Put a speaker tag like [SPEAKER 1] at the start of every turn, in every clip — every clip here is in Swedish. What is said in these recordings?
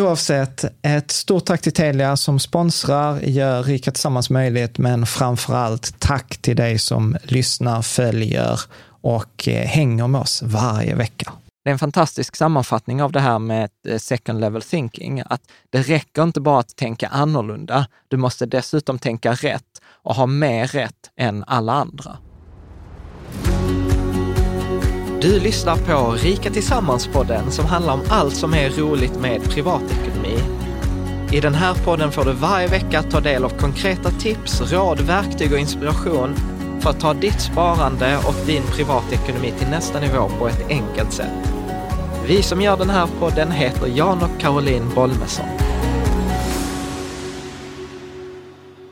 [SPEAKER 1] Oavsett, ett stort tack till Telia som sponsrar, gör Rika Tillsammans möjligt, men framför allt tack till dig som lyssnar, följer och eh, hänger med oss varje vecka. Det är en fantastisk sammanfattning av det här med eh, second level thinking, att det räcker inte bara att tänka annorlunda, du måste dessutom tänka rätt och ha mer rätt än alla andra. Du lyssnar på Rika Tillsammans-podden som handlar om allt som är roligt med privatekonomi. I den här podden får du varje vecka ta del av konkreta tips, råd, verktyg och inspiration för att ta ditt sparande och din privatekonomi till nästa nivå på ett enkelt sätt. Vi som gör den här podden heter Jan och Caroline Bolmesson.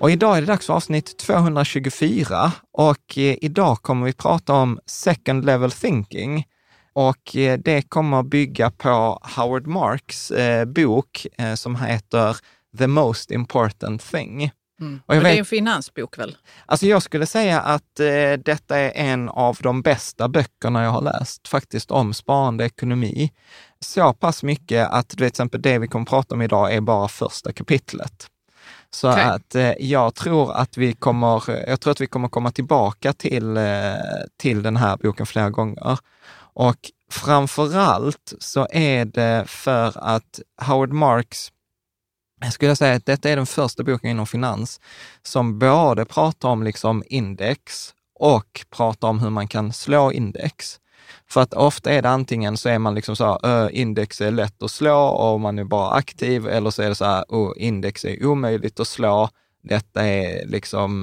[SPEAKER 1] Och idag är det dags för avsnitt 224 och eh, idag kommer vi prata om second level thinking. Och eh, det kommer bygga på Howard Marks eh, bok som heter The most important thing.
[SPEAKER 2] Mm. Och, och det är en finansbok väl?
[SPEAKER 1] Alltså jag skulle säga att eh, detta är en av de bästa böckerna jag har läst, faktiskt om sparande ekonomi. Så pass mycket att du vet, till exempel det vi kommer prata om idag är bara första kapitlet. Så okay. att eh, jag tror att vi kommer, jag tror att vi kommer komma tillbaka till, eh, till den här boken flera gånger. Och framför allt så är det för att Howard Marks jag skulle säga att detta är den första boken inom finans som både pratar om liksom index och pratar om hur man kan slå index. För att ofta är det antingen så är man liksom så här, index är lätt att slå och man är bara aktiv, eller så är det så här, oh, index är omöjligt att slå. Detta är liksom,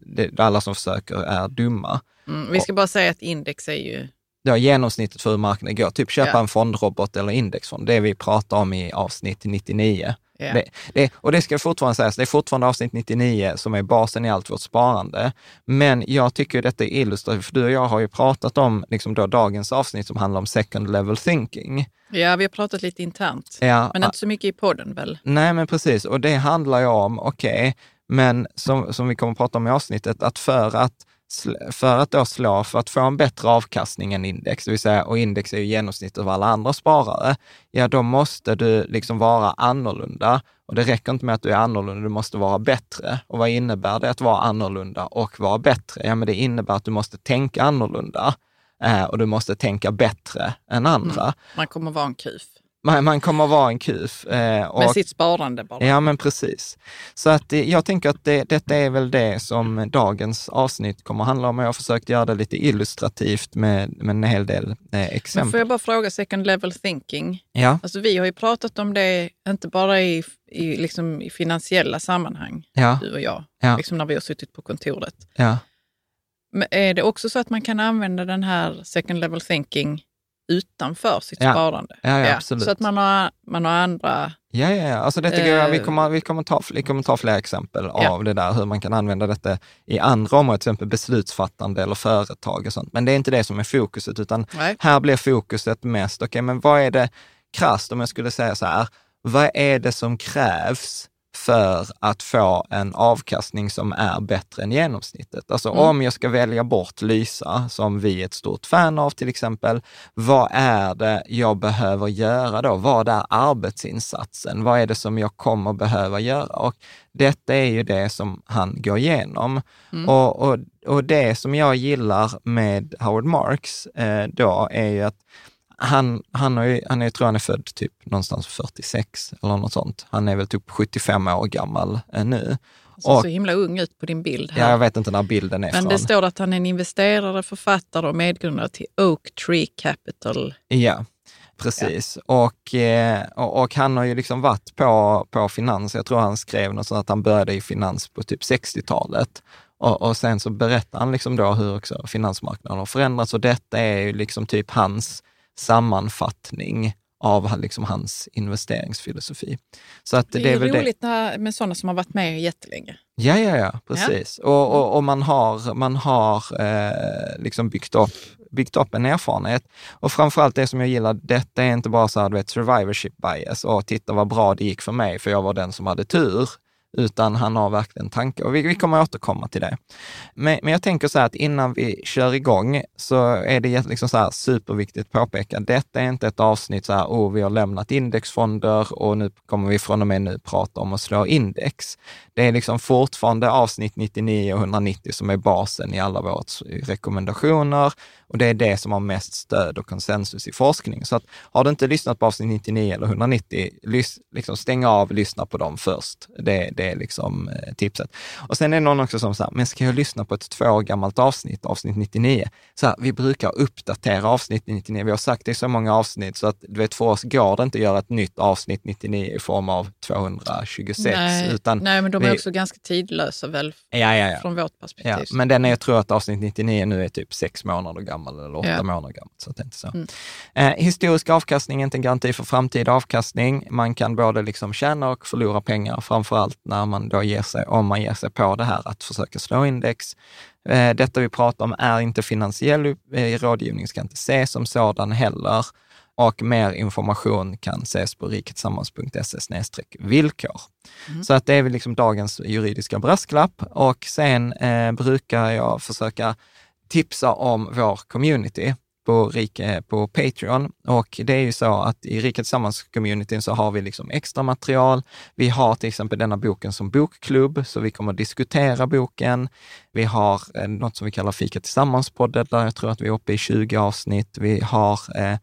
[SPEAKER 1] det, alla som försöker är dumma.
[SPEAKER 2] Mm, vi ska och, bara säga att index är ju
[SPEAKER 1] ja, genomsnittet för hur marknaden går. Typ köpa ja. en fondrobot eller indexfond, det vi pratar om i avsnitt 99. Yeah. Det, det, och det ska fortfarande sägas, det är fortfarande avsnitt 99 som är basen i allt vårt sparande. Men jag tycker detta är illustrativt, för du och jag har ju pratat om liksom då dagens avsnitt som handlar om second level thinking.
[SPEAKER 2] Ja, vi har pratat lite internt, ja, men inte så mycket i podden väl?
[SPEAKER 1] Nej, men precis. Och det handlar ju om, okej, okay, men som, som vi kommer att prata om i avsnittet, att för att för att då slå, för att få en bättre avkastning än index, det vill säga, och index är ju genomsnittet av alla andra sparare, ja då måste du liksom vara annorlunda. Och det räcker inte med att du är annorlunda, du måste vara bättre. Och vad innebär det att vara annorlunda och vara bättre? Ja, men det innebär att du måste tänka annorlunda. eh, och du måste tänka bättre än andra. Mm.
[SPEAKER 2] Man kommer vara en kuf
[SPEAKER 1] man, man kommer vara en kuf.
[SPEAKER 2] Eh, och, Med sitt sparande bara.
[SPEAKER 1] Ja, men precis. Så att jag tänker att det, detta är väl det som dagens avsnitt kommer att handla om. Jag har försökt göra det lite illustrativt med, med en hel del eh, exempel. Men
[SPEAKER 2] får jag bara fråga second level thinking?
[SPEAKER 1] Ja.
[SPEAKER 2] Alltså, vi har ju pratat om det, inte bara i, i, liksom, i finansiella sammanhang,
[SPEAKER 1] ja.
[SPEAKER 2] du och jag,
[SPEAKER 1] ja.
[SPEAKER 2] liksom när vi har suttit på kontoret.
[SPEAKER 1] Ja.
[SPEAKER 2] Men är det också så att man kan använda den här second level thinking utanför sitt
[SPEAKER 1] ja.
[SPEAKER 2] sparande.
[SPEAKER 1] Ja, ja.
[SPEAKER 2] Så att man har, man har andra...
[SPEAKER 1] Ja, ja, ja. Alltså detta, eh, vi, kommer, vi, kommer ta, vi kommer ta fler exempel av det där, hur man kan använda detta i andra områden, till exempel beslutsfattande eller företag och sånt. Men det är inte det som är fokuset, utan
[SPEAKER 2] Nej.
[SPEAKER 1] här blir fokuset mest, okej, okay, men vad är det krasst, om jag skulle säga så här, vad är det som krävs för att få en avkastning som är bättre än genomsnittet. Alltså mm. om jag ska välja bort Lysa, som vi är ett stort fan av till exempel, vad är det jag behöver göra då? Vad är arbetsinsatsen? Vad är det som jag kommer behöva göra? Och detta är ju det som han går igenom. Mm. Och, och, och det som jag gillar med Howard Marks eh, då är ju att han, han, ju, han är, tror han är född typ någonstans 46 eller något sånt. Han är väl typ 75 år gammal eh, nu.
[SPEAKER 2] Ser och, så himla ung ut på din bild. Här.
[SPEAKER 1] Ja, jag vet inte när bilden är
[SPEAKER 2] Men
[SPEAKER 1] från.
[SPEAKER 2] det står att han är en investerare, författare och medgrundare till Oak Tree Capital.
[SPEAKER 1] Ja, precis. Ja. Och, eh, och, och, han har ju liksom varit på, på finans. Jag tror han skrev något sånt att han började i finans på typ 60-talet. Och, och, sen så berättar han liksom då hur också finansmarknaden har förändrats och detta är ju liksom typ hans sammanfattning av liksom hans investeringsfilosofi.
[SPEAKER 2] Så att det, det är, roligt det. med sådana som har varit med jättelänge.
[SPEAKER 1] Ja, ja, ja, precis. Ja. Och, och, och, man har, man har eh, liksom byggt upp, byggt upp en erfarenhet. Och framförallt det som jag gillar, detta är inte bara så här, du vet, survivorship bias och titta vad bra det gick för mig, för jag var den som hade tur utan han har verkligen tankar och vi, vi kommer återkomma till det. Men, men jag tänker så här att innan vi kör igång så är det liksom så här superviktigt att påpeka, detta är inte ett avsnitt så här, oh, vi har lämnat indexfonder och nu kommer vi från och med nu prata om att slå index. Det är liksom fortfarande avsnitt 99 och 190 som är basen i alla våra rekommendationer och det är det som har mest stöd och konsensus i forskning. Så att har du inte lyssnat på avsnitt 99 eller 190, lys, liksom stäng av, lyssna på dem först. Det, det är liksom eh, tipset. Och sen är det någon också som säger, men ska jag lyssna på ett två år gammalt avsnitt, avsnitt 99? Så här, vi brukar uppdatera avsnitt 99. Vi har sagt det i så många avsnitt så att du vet, för oss går det inte att göra ett nytt avsnitt 99 i form av 226.
[SPEAKER 2] Nej,
[SPEAKER 1] utan
[SPEAKER 2] nej men de är också ganska tidlösa väl,
[SPEAKER 1] ja, ja, ja.
[SPEAKER 2] från vårt perspektiv. Ja,
[SPEAKER 1] men den är, jag tror att avsnitt 99 nu är typ sex månader gammal eller åtta månader gammal. Så det är inte så. Mm. Eh, historisk avkastning är inte en garanti för framtida avkastning. Man kan både liksom tjäna och förlora pengar, framför allt när man då ger sig, om man ger sig på det här att försöka slå index. Eh, detta vi pratar om är inte finansiell eh, rådgivning, ska inte ses som sådan heller. Och mer information kan ses på riketsammans.se villkor. Mm. Så att det är väl liksom dagens juridiska brasklapp. Och sen eh, brukar jag försöka tipsa om vår community på, Rike, på Patreon. Och det är ju så att i Rika Tillsammans-communityn så har vi liksom extra material. Vi har till exempel denna boken som bokklubb, så vi kommer att diskutera boken. Vi har eh, något som vi kallar Fika Tillsammans-podden, där jag tror att vi är uppe i 20 avsnitt. Vi har eh,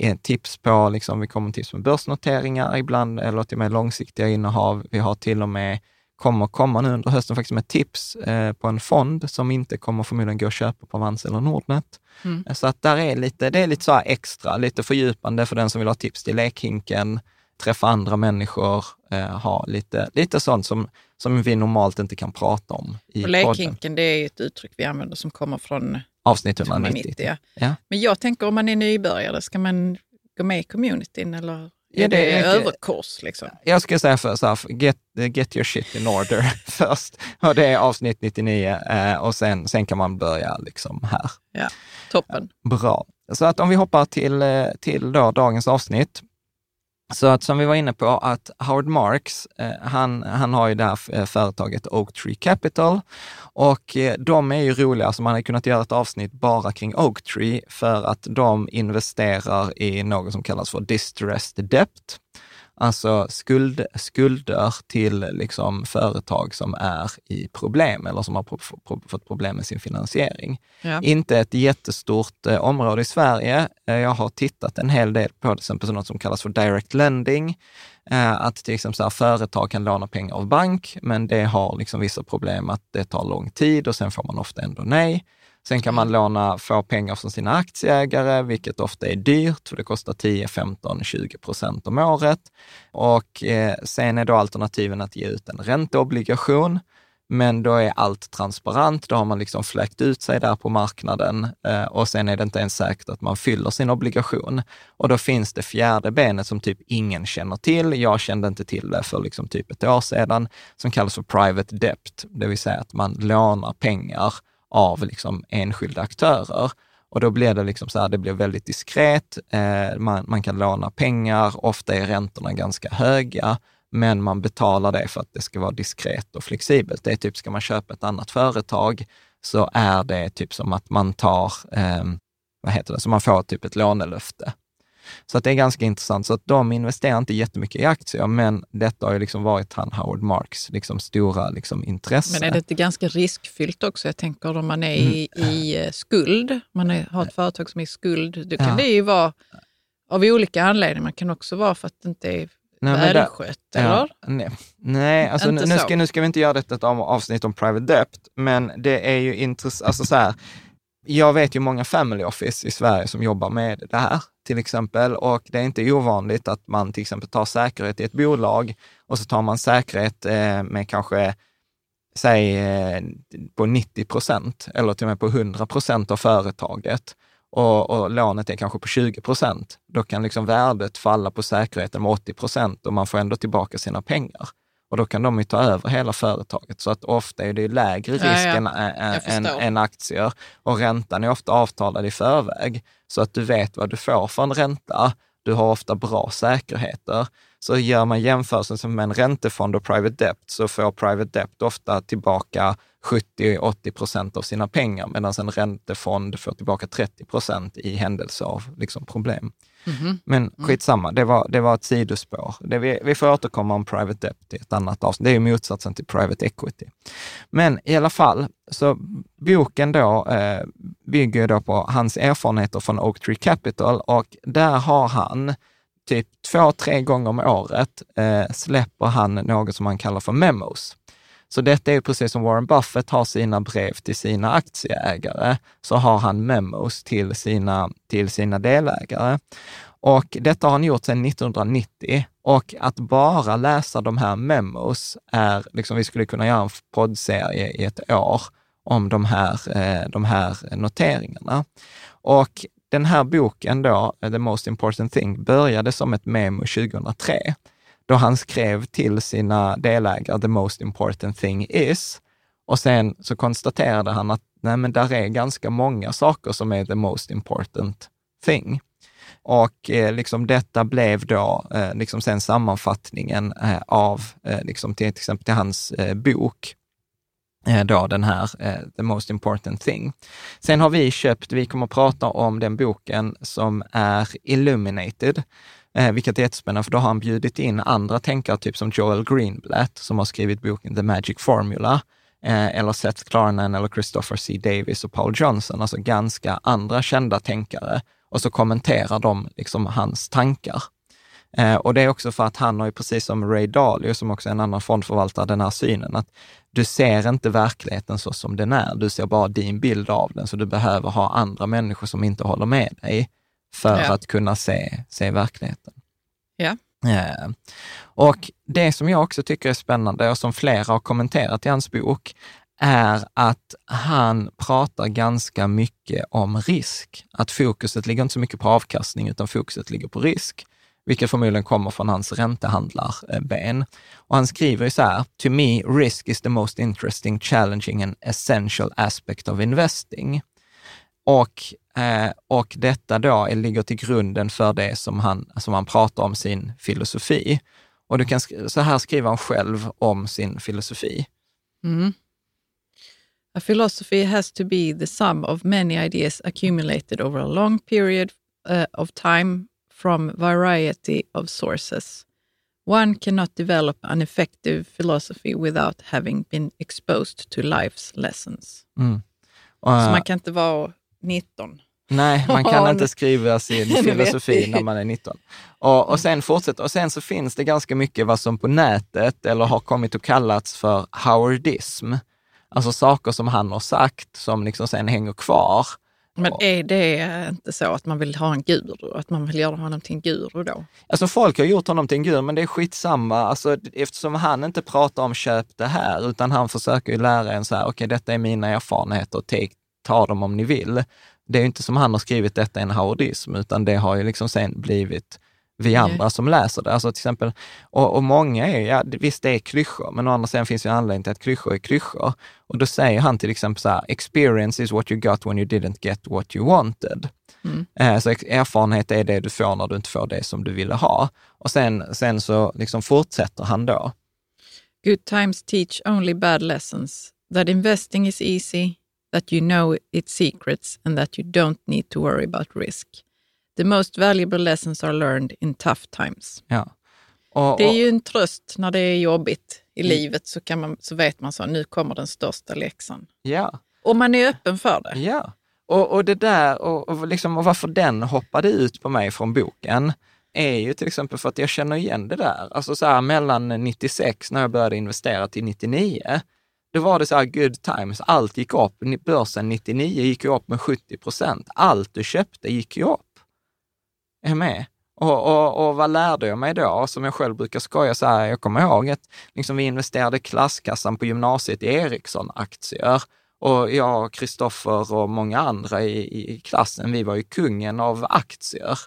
[SPEAKER 1] eh, tips på, liksom, vi kommer tips med börsnoteringar ibland, eller till och med långsiktiga innehav. Vi har till och med kommer komma nu under hösten faktiskt med tips eh, på en fond som inte kommer förmodligen gå att köpa på Avanza eller Nordnet. Mm. Så att där är lite, det är lite så extra, lite fördjupande för den som vill ha tips till lekhinken, träffa andra människor, eh, ha lite, lite sånt som, som vi normalt inte kan prata om i
[SPEAKER 2] och Lekhinken, det är ett uttryck vi använder som kommer från
[SPEAKER 1] avsnitt 190. 190
[SPEAKER 2] ja. Ja. Men jag tänker om man är nybörjare, ska man gå med i communityn eller?
[SPEAKER 1] Ja,
[SPEAKER 2] det är överkurs liksom.
[SPEAKER 1] Jag skulle säga för, så get, get your shit in order först. Och det är avsnitt 99 eh, och sen, sen kan man börja liksom här.
[SPEAKER 2] Ja, toppen.
[SPEAKER 1] Bra. Så att om vi hoppar till, eh, till då dagens avsnitt så att som vi var inne på, att Howard Marks, eh, han, han har ju det här eh, företaget Oak Tree Capital och eh, de är ju roliga, så man hade kunnat göra ett avsnitt bara kring Oak Tree för att de investerar i något som kallas för distressed debt. Alltså skuld, skulder till liksom företag som är i problem eller som har pro, pro, fått problem med sin finansiering. Ja. Inte ett jättestort eh, område i Sverige. Eh, jag har tittat en hel del på till exempel något som kallas för direct lending. Eh, att till exempel så här, företag kan låna pengar av bank, men det har liksom vissa problem att det tar lång tid och sen får man ofta ändå nej. Sen kan man mm. låna, få pengar från sina aktieägare, vilket ofta är dyrt, för det kostar 10, 15, 20 procent om året. Och eh, sen är då alternativen att ge ut en ränteobligation, men då är allt transparent. Då har man liksom fläkt ut sig där på marknaden eh, och sen är det inte ens säkert att man fyller sin obligation. Och då finns det fjärde benet som typ ingen känner till. Jag kände inte till det för liksom typ ett år sedan, som kallas för private debt, det vill säga att man lånar pengar av liksom enskilda aktörer. Och då blir det liksom så här, det blir väldigt diskret, eh, man, man kan låna pengar, ofta är räntorna ganska höga, men man betalar det för att det ska vara diskret och flexibelt. Det är typ, ska man köpa ett annat företag så är det typ som att man tar, eh, vad heter det, så man får typ ett lånelöfte. Så att det är ganska intressant. Så att de investerar inte jättemycket i aktier, men detta har ju liksom varit han Howard Marks liksom stora liksom intresse.
[SPEAKER 2] Men är det inte ganska riskfyllt också? Jag tänker om man är i, mm. i eh, skuld, man är, har ett företag som är i skuld, då kan ja. det ju vara av olika anledningar. Man kan också vara för att det inte är Nej, välskött, eller? Ja,
[SPEAKER 1] nej, nej alltså nu, nu, ska, nu ska vi inte göra detta ett avsnitt om private debt, men det är ju intressant, alltså så här, jag vet ju många family office i Sverige som jobbar med det här till exempel. Och det är inte ovanligt att man till exempel tar säkerhet i ett bolag och så tar man säkerhet eh, med kanske säg eh, på 90 procent eller till och med på 100 procent av företaget. Och, och lånet är kanske på 20 procent. Då kan liksom värdet falla på säkerheten med 80 procent och man får ändå tillbaka sina pengar och då kan de ju ta över hela företaget. Så att ofta är det lägre risk ja, ja. Än, än, än, aktier och räntan är ofta avtalad i förväg. Så att du vet vad du får för en ränta. Du har ofta bra säkerheter. Så gör man jämförelsen med en räntefond och private debt så får private debt ofta tillbaka 70-80 procent av sina pengar medan en räntefond får tillbaka 30 procent i händelse av liksom, problem. Mm. Men mm. skitsamma, det var, det var ett sidospår. Det vi, vi får återkomma om private debt i ett annat avsnitt. Det är ju motsatsen till private equity. Men i alla fall, så boken då eh, bygger då på hans erfarenheter från Oak Tree Capital och där har han typ två, tre gånger om året eh, släpper han något som han kallar för memos. Så detta är ju precis som Warren Buffett har sina brev till sina aktieägare, så har han memos till sina, till sina delägare. Och detta har han gjort sedan 1990 och att bara läsa de här memos är, liksom, vi skulle kunna göra en poddserie i ett år om de här, eh, de här noteringarna. Och den här boken då, eh, The Most Important Thing, började som ett memo 2003 då han skrev till sina delägare, the most important thing is. Och sen så konstaterade han att nej, men där är ganska många saker som är the most important thing. Och eh, liksom detta blev då eh, liksom sen sammanfattningen eh, av, eh, liksom till, till exempel till hans eh, bok, eh, då den här eh, The Most Important Thing. Sen har vi köpt, vi kommer att prata om den boken som är Illuminated, Eh, vilket är jättespännande, för då har han bjudit in andra tänkare, typ som Joel Greenblatt, som har skrivit boken The Magic Formula, eh, eller Seth Klarnan eller Christopher C. Davis och Paul Johnson, alltså ganska andra kända tänkare. Och så kommenterar de liksom hans tankar. Eh, och det är också för att han har ju precis som Ray Dalio, som också är en annan fondförvaltare, den här synen att du ser inte verkligheten så som den är. Du ser bara din bild av den, så du behöver ha andra människor som inte håller med dig för ja. att kunna se, se verkligheten.
[SPEAKER 2] Ja.
[SPEAKER 1] Eh, och det som jag också tycker är spännande och som flera har kommenterat i hans bok är att han pratar ganska mycket om risk. Att fokuset ligger inte så mycket på avkastning, utan fokuset ligger på risk, vilket förmodligen kommer från hans räntehandlarben. Och han skriver ju så här, to me risk is the most interesting, challenging and essential aspect of investing. Och, eh, och detta då ligger till grunden för det som han, som han pratar om sin filosofi. Och du kan, så här skriver han själv om sin filosofi.
[SPEAKER 2] Mm. A philosophy has to be the sum of many ideas accumulated over a long period uh, of time from variety of sources. One cannot develop an effective philosophy without having been exposed to life's lessons.
[SPEAKER 1] Mm.
[SPEAKER 2] Och, så man kan inte vara 19
[SPEAKER 1] Nej, man kan inte skriva sin filosofi när man är 19. Och, och sen fortsätter, och sen så finns det ganska mycket vad som på nätet eller har kommit att kallats för howardism. Alltså saker som han har sagt som liksom sen hänger kvar.
[SPEAKER 2] Men är det inte så att man vill ha en guru, att man vill göra honom till en guru då?
[SPEAKER 1] Alltså folk har gjort honom till en guru, men det är skitsamma. Alltså, eftersom han inte pratar om köp det här, utan han försöker ju lära en så här, okej, okay, detta är mina erfarenheter, take, ta dem om ni vill det är inte som han har skrivit detta en haurism, utan det har ju liksom sen blivit vi andra som läser det. Alltså till exempel, och, och många är, ja visst det är klyschor, men å andra sidan finns ju anledning till att klyschor är klyschor. Och då säger han till exempel så här, experience is what you got when you didn't get what you wanted. Mm. Eh, så erfarenhet är det du får när du inte får det som du ville ha. Och sen, sen så liksom fortsätter han då.
[SPEAKER 2] Good times teach only bad lessons. That investing is easy, that you know its secrets and that you don't need to worry about risk. The most valuable lessons are learned in tough times.
[SPEAKER 1] Ja.
[SPEAKER 2] Och, och, det är ju en tröst när det är jobbigt i mm. livet så, kan man, så vet man så nu kommer den största läxan.
[SPEAKER 1] Ja.
[SPEAKER 2] Och man är öppen för det.
[SPEAKER 1] Ja, och, och det där och, och, liksom, och varför den hoppade ut på mig från boken är ju till exempel för att jag känner igen det där. Alltså så här mellan 96 när jag började investera till 99 då var det så här good times, allt gick upp. Börsen 99 gick ju upp med 70 procent. Allt du köpte gick ju upp. Är med? Och, och, och vad lärde jag mig då? Som jag själv brukar skoja så här, jag kommer ihåg att liksom vi investerade klasskassan på gymnasiet i Ericsson-aktier. Och jag, Kristoffer och många andra i, i klassen, vi var ju kungen av aktier.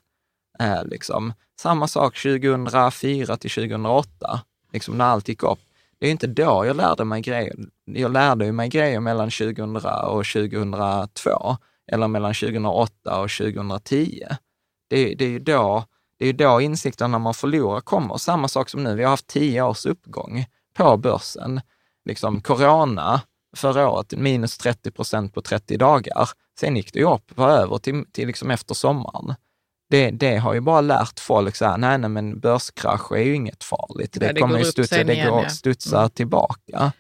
[SPEAKER 1] Eh, liksom. Samma sak 2004 till 2008, liksom när allt gick upp. Det är inte då jag lärde mig grejer. Jag lärde mig grejer mellan 2000 och 2002 eller mellan 2008 och 2010. Det, det är ju då, det är då insikten när man förlorar kommer. Samma sak som nu, vi har haft tio års uppgång på börsen. Liksom corona förra året, minus 30 procent på 30 dagar. Sen gick det ju upp, var över till, till liksom efter sommaren det, det har ju bara lärt folk så här, nej, nej men börskrasch är ju inget farligt. Det, det kommer ju studsa, det går, studsa mm. tillbaka.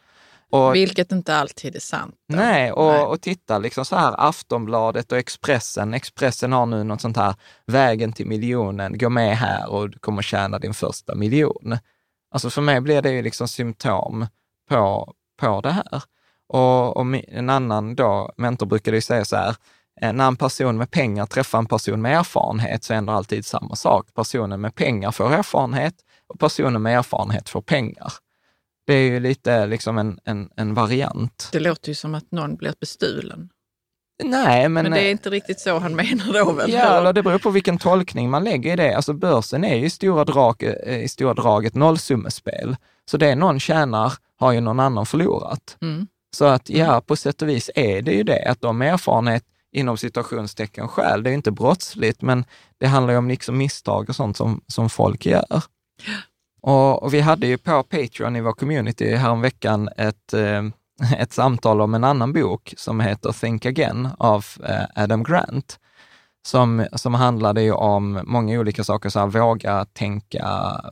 [SPEAKER 2] Och, Vilket inte alltid är sant.
[SPEAKER 1] Då. Nej, och, nej. och titta liksom så här Aftonbladet och Expressen. Expressen har nu något sånt här, vägen till miljonen, gå med här och du kommer tjäna din första miljon. Alltså för mig blir det ju liksom symptom på, på det här. Och, och en annan då, mentor brukade ju säga så här, när en person med pengar träffar en person med erfarenhet så händer alltid samma sak. Personen med pengar får erfarenhet och personen med erfarenhet får pengar. Det är ju lite liksom en, en, en variant.
[SPEAKER 2] Det låter ju som att någon blir bestulen.
[SPEAKER 1] Nej, men...
[SPEAKER 2] Men det är inte riktigt så han menar då väl?
[SPEAKER 1] Ja, eller det beror på vilken tolkning man lägger i det. Alltså börsen är ju i stora drag, eh, i stora drag ett nollsummespel. Så det någon tjänar har ju någon annan förlorat. Mm. Så att ja, på sätt och vis är det ju det, att de med erfarenhet inom situationstecken skäl. Det är inte brottsligt, men det handlar ju om liksom misstag och sånt som, som folk gör. Och, och vi hade ju på Patreon i vår community häromveckan ett, eh, ett samtal om en annan bok som heter Think Again av eh, Adam Grant, som, som handlade ju om många olika saker, så här, våga tänka,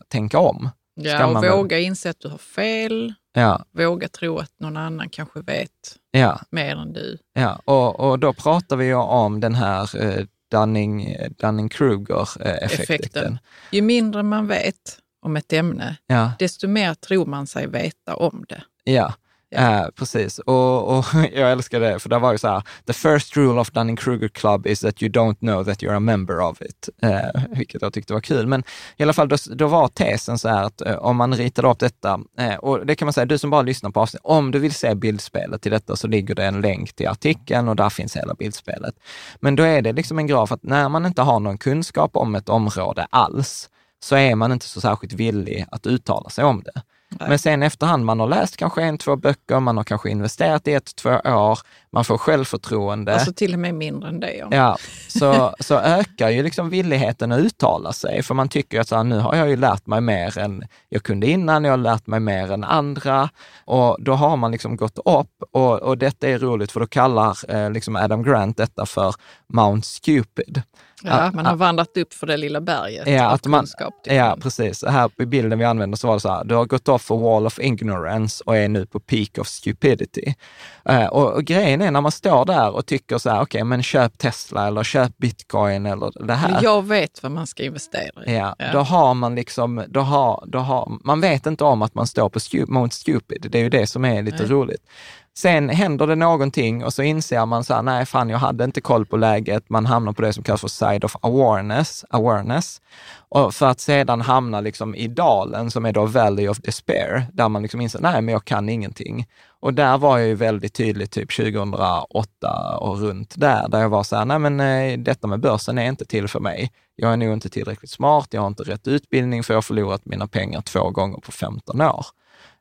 [SPEAKER 1] tänka om.
[SPEAKER 2] Ja, och våga inse att du har fel. Ja. Våga tro att någon annan kanske vet ja. mer än du.
[SPEAKER 1] Ja, och, och då pratar vi ju om den här eh, Dunning, Dunning-Kruger-effekten.
[SPEAKER 2] Ju mindre man vet om ett ämne, ja. desto mer tror man sig veta om det.
[SPEAKER 1] Ja, Ja. Uh, precis, och, och jag älskar det, för det var ju så här, the first rule of Dunning-Kruger Club is that you don't know that you're a member of it, uh, vilket jag tyckte var kul. Men i alla fall, då, då var tesen så här att uh, om man ritade upp detta, och det kan man säga, du som bara lyssnar på avsnittet, om du vill se bildspelet till detta så ligger det en länk till artikeln och där finns hela bildspelet. Men då är det liksom en graf att när man inte har någon kunskap om ett område alls, så är man inte så särskilt villig att uttala sig om det. Men sen efterhand, man har läst kanske en, två böcker, man har kanske investerat i ett, två år, man får självförtroende.
[SPEAKER 2] Alltså till och med mindre än det. Ja,
[SPEAKER 1] ja så, så ökar ju liksom villigheten att uttala sig, för man tycker att så här, nu har jag ju lärt mig mer än jag kunde innan, jag har lärt mig mer än andra och då har man liksom gått upp och, och detta är roligt för då kallar eh, liksom Adam Grant detta för Mount Stupid.
[SPEAKER 2] Ja, man har vandrat upp för det lilla berget
[SPEAKER 1] ja, att man,
[SPEAKER 2] kunskap.
[SPEAKER 1] Ja,
[SPEAKER 2] man.
[SPEAKER 1] precis. Här på bilden vi använder så var det så här, du har gått off a wall of ignorance och är nu på peak of stupidity. Uh, och, och, grejen är när man står där och tycker så här, okej, okay, men köp Tesla eller köp bitcoin eller det här.
[SPEAKER 2] Jag vet vad man ska investera
[SPEAKER 1] i. Ja, ja. då har man liksom, då har, då har, man vet inte om att man står på stu, Mount Stupid. Det är ju det som är lite Nej. roligt. Sen händer det någonting och så inser man så här, nej fan jag hade inte koll på läget. Man hamnar på det som kallas för side of awareness, awareness. Och för att sedan hamna liksom i dalen som är då valley of despair, där man liksom inser, nej men jag kan ingenting. Och där var jag ju väldigt tydlig typ 2008 och runt där, där jag var så här, nej men eh, detta med börsen är inte till för mig. Jag är nog inte tillräckligt smart, jag har inte rätt utbildning för jag har förlorat mina pengar två gånger på 15 år.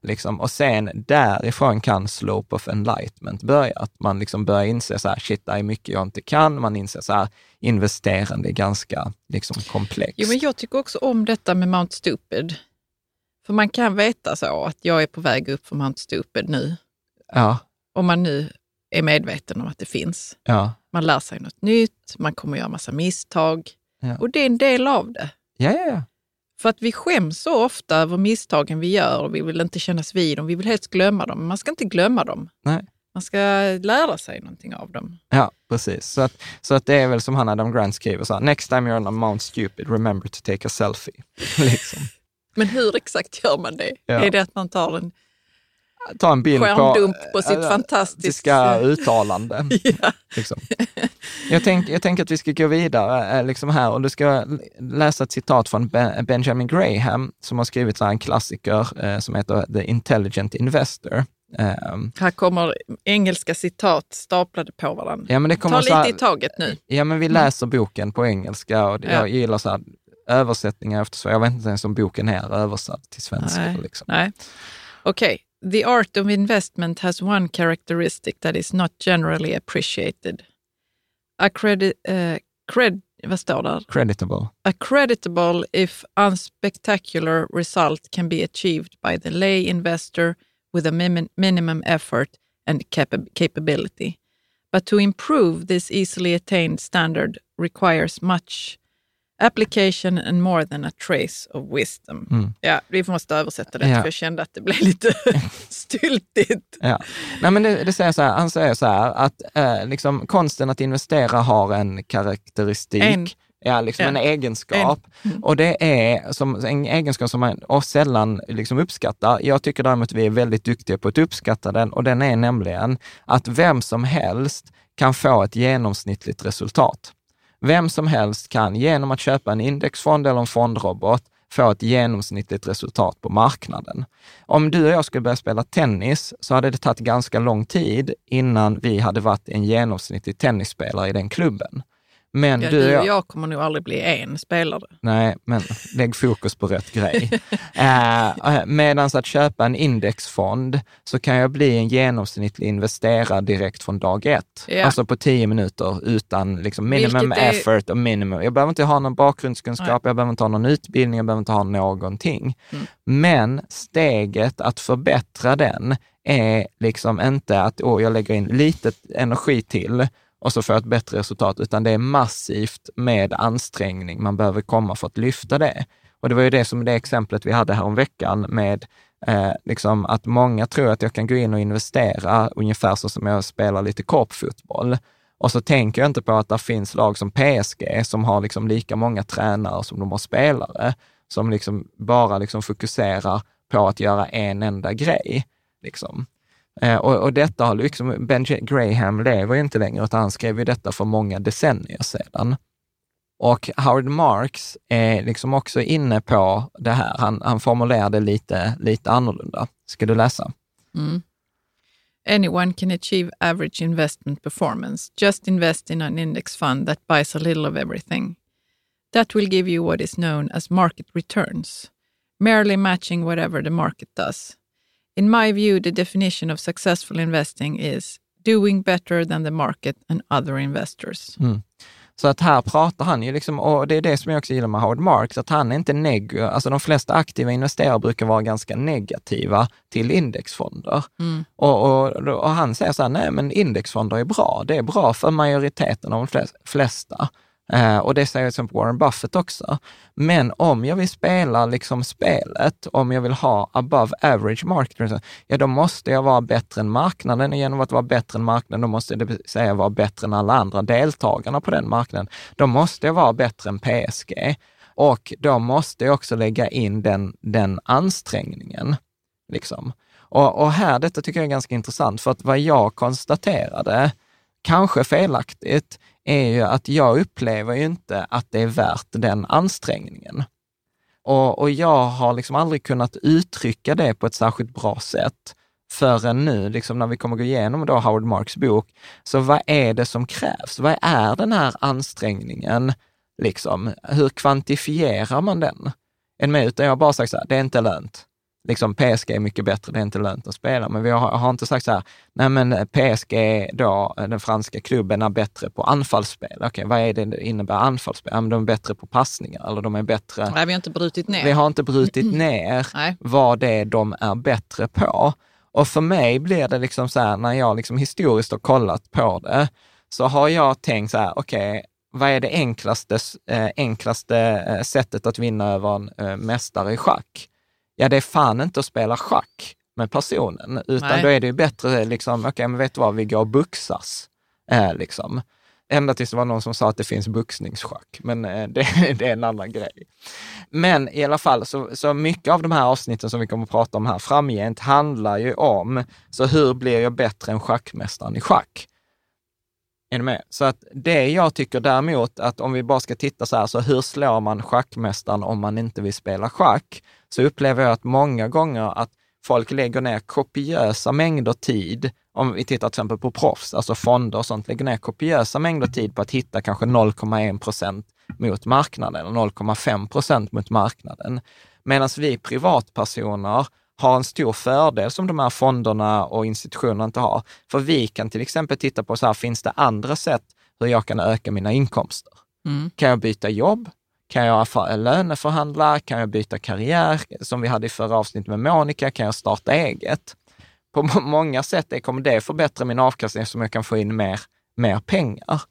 [SPEAKER 1] Liksom. Och sen därifrån kan slope of enlightenment börja, att man liksom börjar inse så här, shit, det är mycket jag inte kan. Man inser så här, investerande är ganska liksom, komplext.
[SPEAKER 2] Jo, men jag tycker också om detta med Mount Stupid. För man kan veta så att jag är på väg upp för Mount Stupid nu.
[SPEAKER 1] Ja.
[SPEAKER 2] Om man nu är medveten om att det finns.
[SPEAKER 1] Ja.
[SPEAKER 2] Man lär sig något nytt, man kommer göra massa misstag.
[SPEAKER 1] Ja.
[SPEAKER 2] Och det är en del av det.
[SPEAKER 1] Ja, ja, ja.
[SPEAKER 2] För att vi skäms så ofta över misstagen vi gör och vi vill inte kännas vid dem. Vi vill helst glömma dem, men man ska inte glömma dem.
[SPEAKER 1] Nej.
[SPEAKER 2] Man ska lära sig någonting av dem.
[SPEAKER 1] Ja, precis. Så att, så att det är väl som han Adam Grant skriver, så här, next time you're on a Mount Stupid, remember to take a selfie. liksom.
[SPEAKER 2] Men hur exakt gör man det? Ja. Är det att man tar en
[SPEAKER 1] ta en bild
[SPEAKER 2] på, på sitt äh, fantastiska
[SPEAKER 1] uttalande.
[SPEAKER 2] ja.
[SPEAKER 1] liksom. jag, tänk, jag tänker att vi ska gå vidare eh, liksom här och du ska läsa ett citat från Benjamin Graham som har skrivit en klassiker eh, som heter The Intelligent Investor.
[SPEAKER 2] Um, här kommer engelska citat staplade på varandra.
[SPEAKER 1] Ja, men det kommer
[SPEAKER 2] Ta lite i taget nu.
[SPEAKER 1] Ja, men vi mm. läser boken på engelska och jag gillar så här, översättningar eftersom jag vet inte ens om boken är översatt till svenska.
[SPEAKER 2] Nej.
[SPEAKER 1] Liksom.
[SPEAKER 2] Nej. Okej. The art of investment has one characteristic that is not generally appreciated. A credit, uh, cred, vad står där?
[SPEAKER 1] Creditable.
[SPEAKER 2] A creditable if unspectacular result can be achieved by the lay investor with a min minimum effort and cap capability. But to improve this easily attained standard requires much Application and more than a trace of wisdom. Mm. Ja, vi måste översätta det, ja. för jag kände att det blev lite styltigt.
[SPEAKER 1] Ja. Nej, men det, det säger så här, han säger så här att eh, liksom, konsten att investera har en karaktäristik. En. Ja, liksom ja. en egenskap. En. Mm. Och det är som, en egenskap som man sällan liksom uppskattar. Jag tycker däremot att vi är väldigt duktiga på att uppskatta den och den är nämligen att vem som helst kan få ett genomsnittligt resultat. Vem som helst kan genom att köpa en indexfond eller en fondrobot få ett genomsnittligt resultat på marknaden. Om du och jag skulle börja spela tennis så hade det tagit ganska lång tid innan vi hade varit en genomsnittlig tennisspelare i den klubben.
[SPEAKER 2] Men ja, du, och jag, kommer nog aldrig bli en spelare.
[SPEAKER 1] Nej, men lägg fokus på rätt grej. eh, Medan att köpa en indexfond så kan jag bli en genomsnittlig investerare direkt från dag ett. Ja. Alltså på tio minuter utan liksom minimum är... effort och minimum. Jag behöver inte ha någon bakgrundskunskap, Nej. jag behöver inte ha någon utbildning, jag behöver inte ha någonting. Mm. Men steget att förbättra den är liksom inte att oh, jag lägger in lite energi till och så får jag ett bättre resultat, utan det är massivt med ansträngning man behöver komma för att lyfta det. Och det var ju det som det exemplet vi hade här om veckan med eh, liksom att många tror att jag kan gå in och investera ungefär så som jag spelar lite korpfotboll. Och så tänker jag inte på att det finns lag som PSG som har liksom lika många tränare som de har spelare, som liksom bara liksom fokuserar på att göra en enda grej. Liksom. Eh, och, och, detta har liksom, Ben Graham lever ju inte längre, utan han skrev ju detta för många decennier sedan. Och Howard Marks är liksom också inne på det här. Han, han formulerar det lite, lite annorlunda. Ska du läsa?
[SPEAKER 2] Mm. Anyone can achieve average investment performance. Just invest in an index fund that buys a little of everything. That will give you what is known as market returns, merely matching whatever the market does. In my view, the definition of successful investing is doing better than the market and other investors.
[SPEAKER 1] Mm. Så att här pratar han ju liksom, och det är det som jag också gillar med Howard Marks, att han är inte neg, alltså de flesta aktiva investerare brukar vara ganska negativa till indexfonder. Mm. Och, och, och, han säger så här, nej men indexfonder är bra, det är bra för majoriteten av de flesta. Eh, och det säger som Warren Buffett också. Men om jag vill spela liksom spelet, om jag vill ha above average market, ja då måste jag vara bättre än marknaden. Och genom att vara bättre än marknaden, då måste jag säga vara bättre än alla andra deltagarna på den marknaden. Då måste jag vara bättre än PSG. Och då måste jag också lägga in den, den ansträngningen. Liksom. Och, och här, detta tycker jag är ganska intressant, för att vad jag konstaterade, kanske felaktigt, är ju att jag upplever ju inte att det är värt den ansträngningen. Och, och jag har liksom aldrig kunnat uttrycka det på ett särskilt bra sätt förrän nu, liksom när vi kommer gå igenom då Howard Marks bok. Så vad är det som krävs? Vad är den här ansträngningen? Liksom, hur kvantifierar man den? Än minut utan jag bara sagt så här, det är inte lönt liksom PSG är mycket bättre, det är inte lönt att spela. Men vi har, har inte sagt så här, nej men PSG då, den franska klubben, är bättre på anfallsspel. Okej, okay, vad är det, det innebär anfallsspel? Ja, men de är bättre på passningar eller de är bättre...
[SPEAKER 2] Nej, vi har inte brutit ner.
[SPEAKER 1] Vi har inte brutit ner vad det är de är bättre på. Och för mig blir det liksom så här, när jag liksom historiskt har kollat på det, så har jag tänkt så här, okej, okay, vad är det enklaste, eh, enklaste eh, sättet att vinna över en eh, mästare i schack? Ja det är fan inte att spela schack med personen, utan Nej. då är det ju bättre, liksom, okej, okay, men vet du vad, vi går och buxas. Eh, liksom. Ända tills det var någon som sa att det finns buxningsschack, men eh, det, det, är en annan grej. Men i alla fall, så, så mycket av de här avsnitten som vi kommer att prata om här framgent handlar ju om, så hur blir jag bättre än schackmästaren i schack? Är ni med? Så att det jag tycker däremot, att om vi bara ska titta så här, så hur slår man schackmästaren om man inte vill spela schack? Så upplever jag att många gånger att folk lägger ner kopiösa mängder tid, om vi tittar till exempel på proffs, alltså fonder och sånt, lägger ner kopiösa mängder tid på att hitta kanske 0,1 procent mot marknaden eller 0,5 procent mot marknaden. Medan vi privatpersoner har en stor fördel som de här fonderna och institutionerna inte har. För vi kan till exempel titta på så här, finns det andra sätt hur jag kan öka mina inkomster? Mm. Kan jag byta jobb? Kan jag löneförhandla? Kan jag byta karriär? Som vi hade i förra avsnittet med Monica, kan jag starta eget? På många sätt kommer det förbättra min avkastning eftersom jag kan få in mer, mer pengar.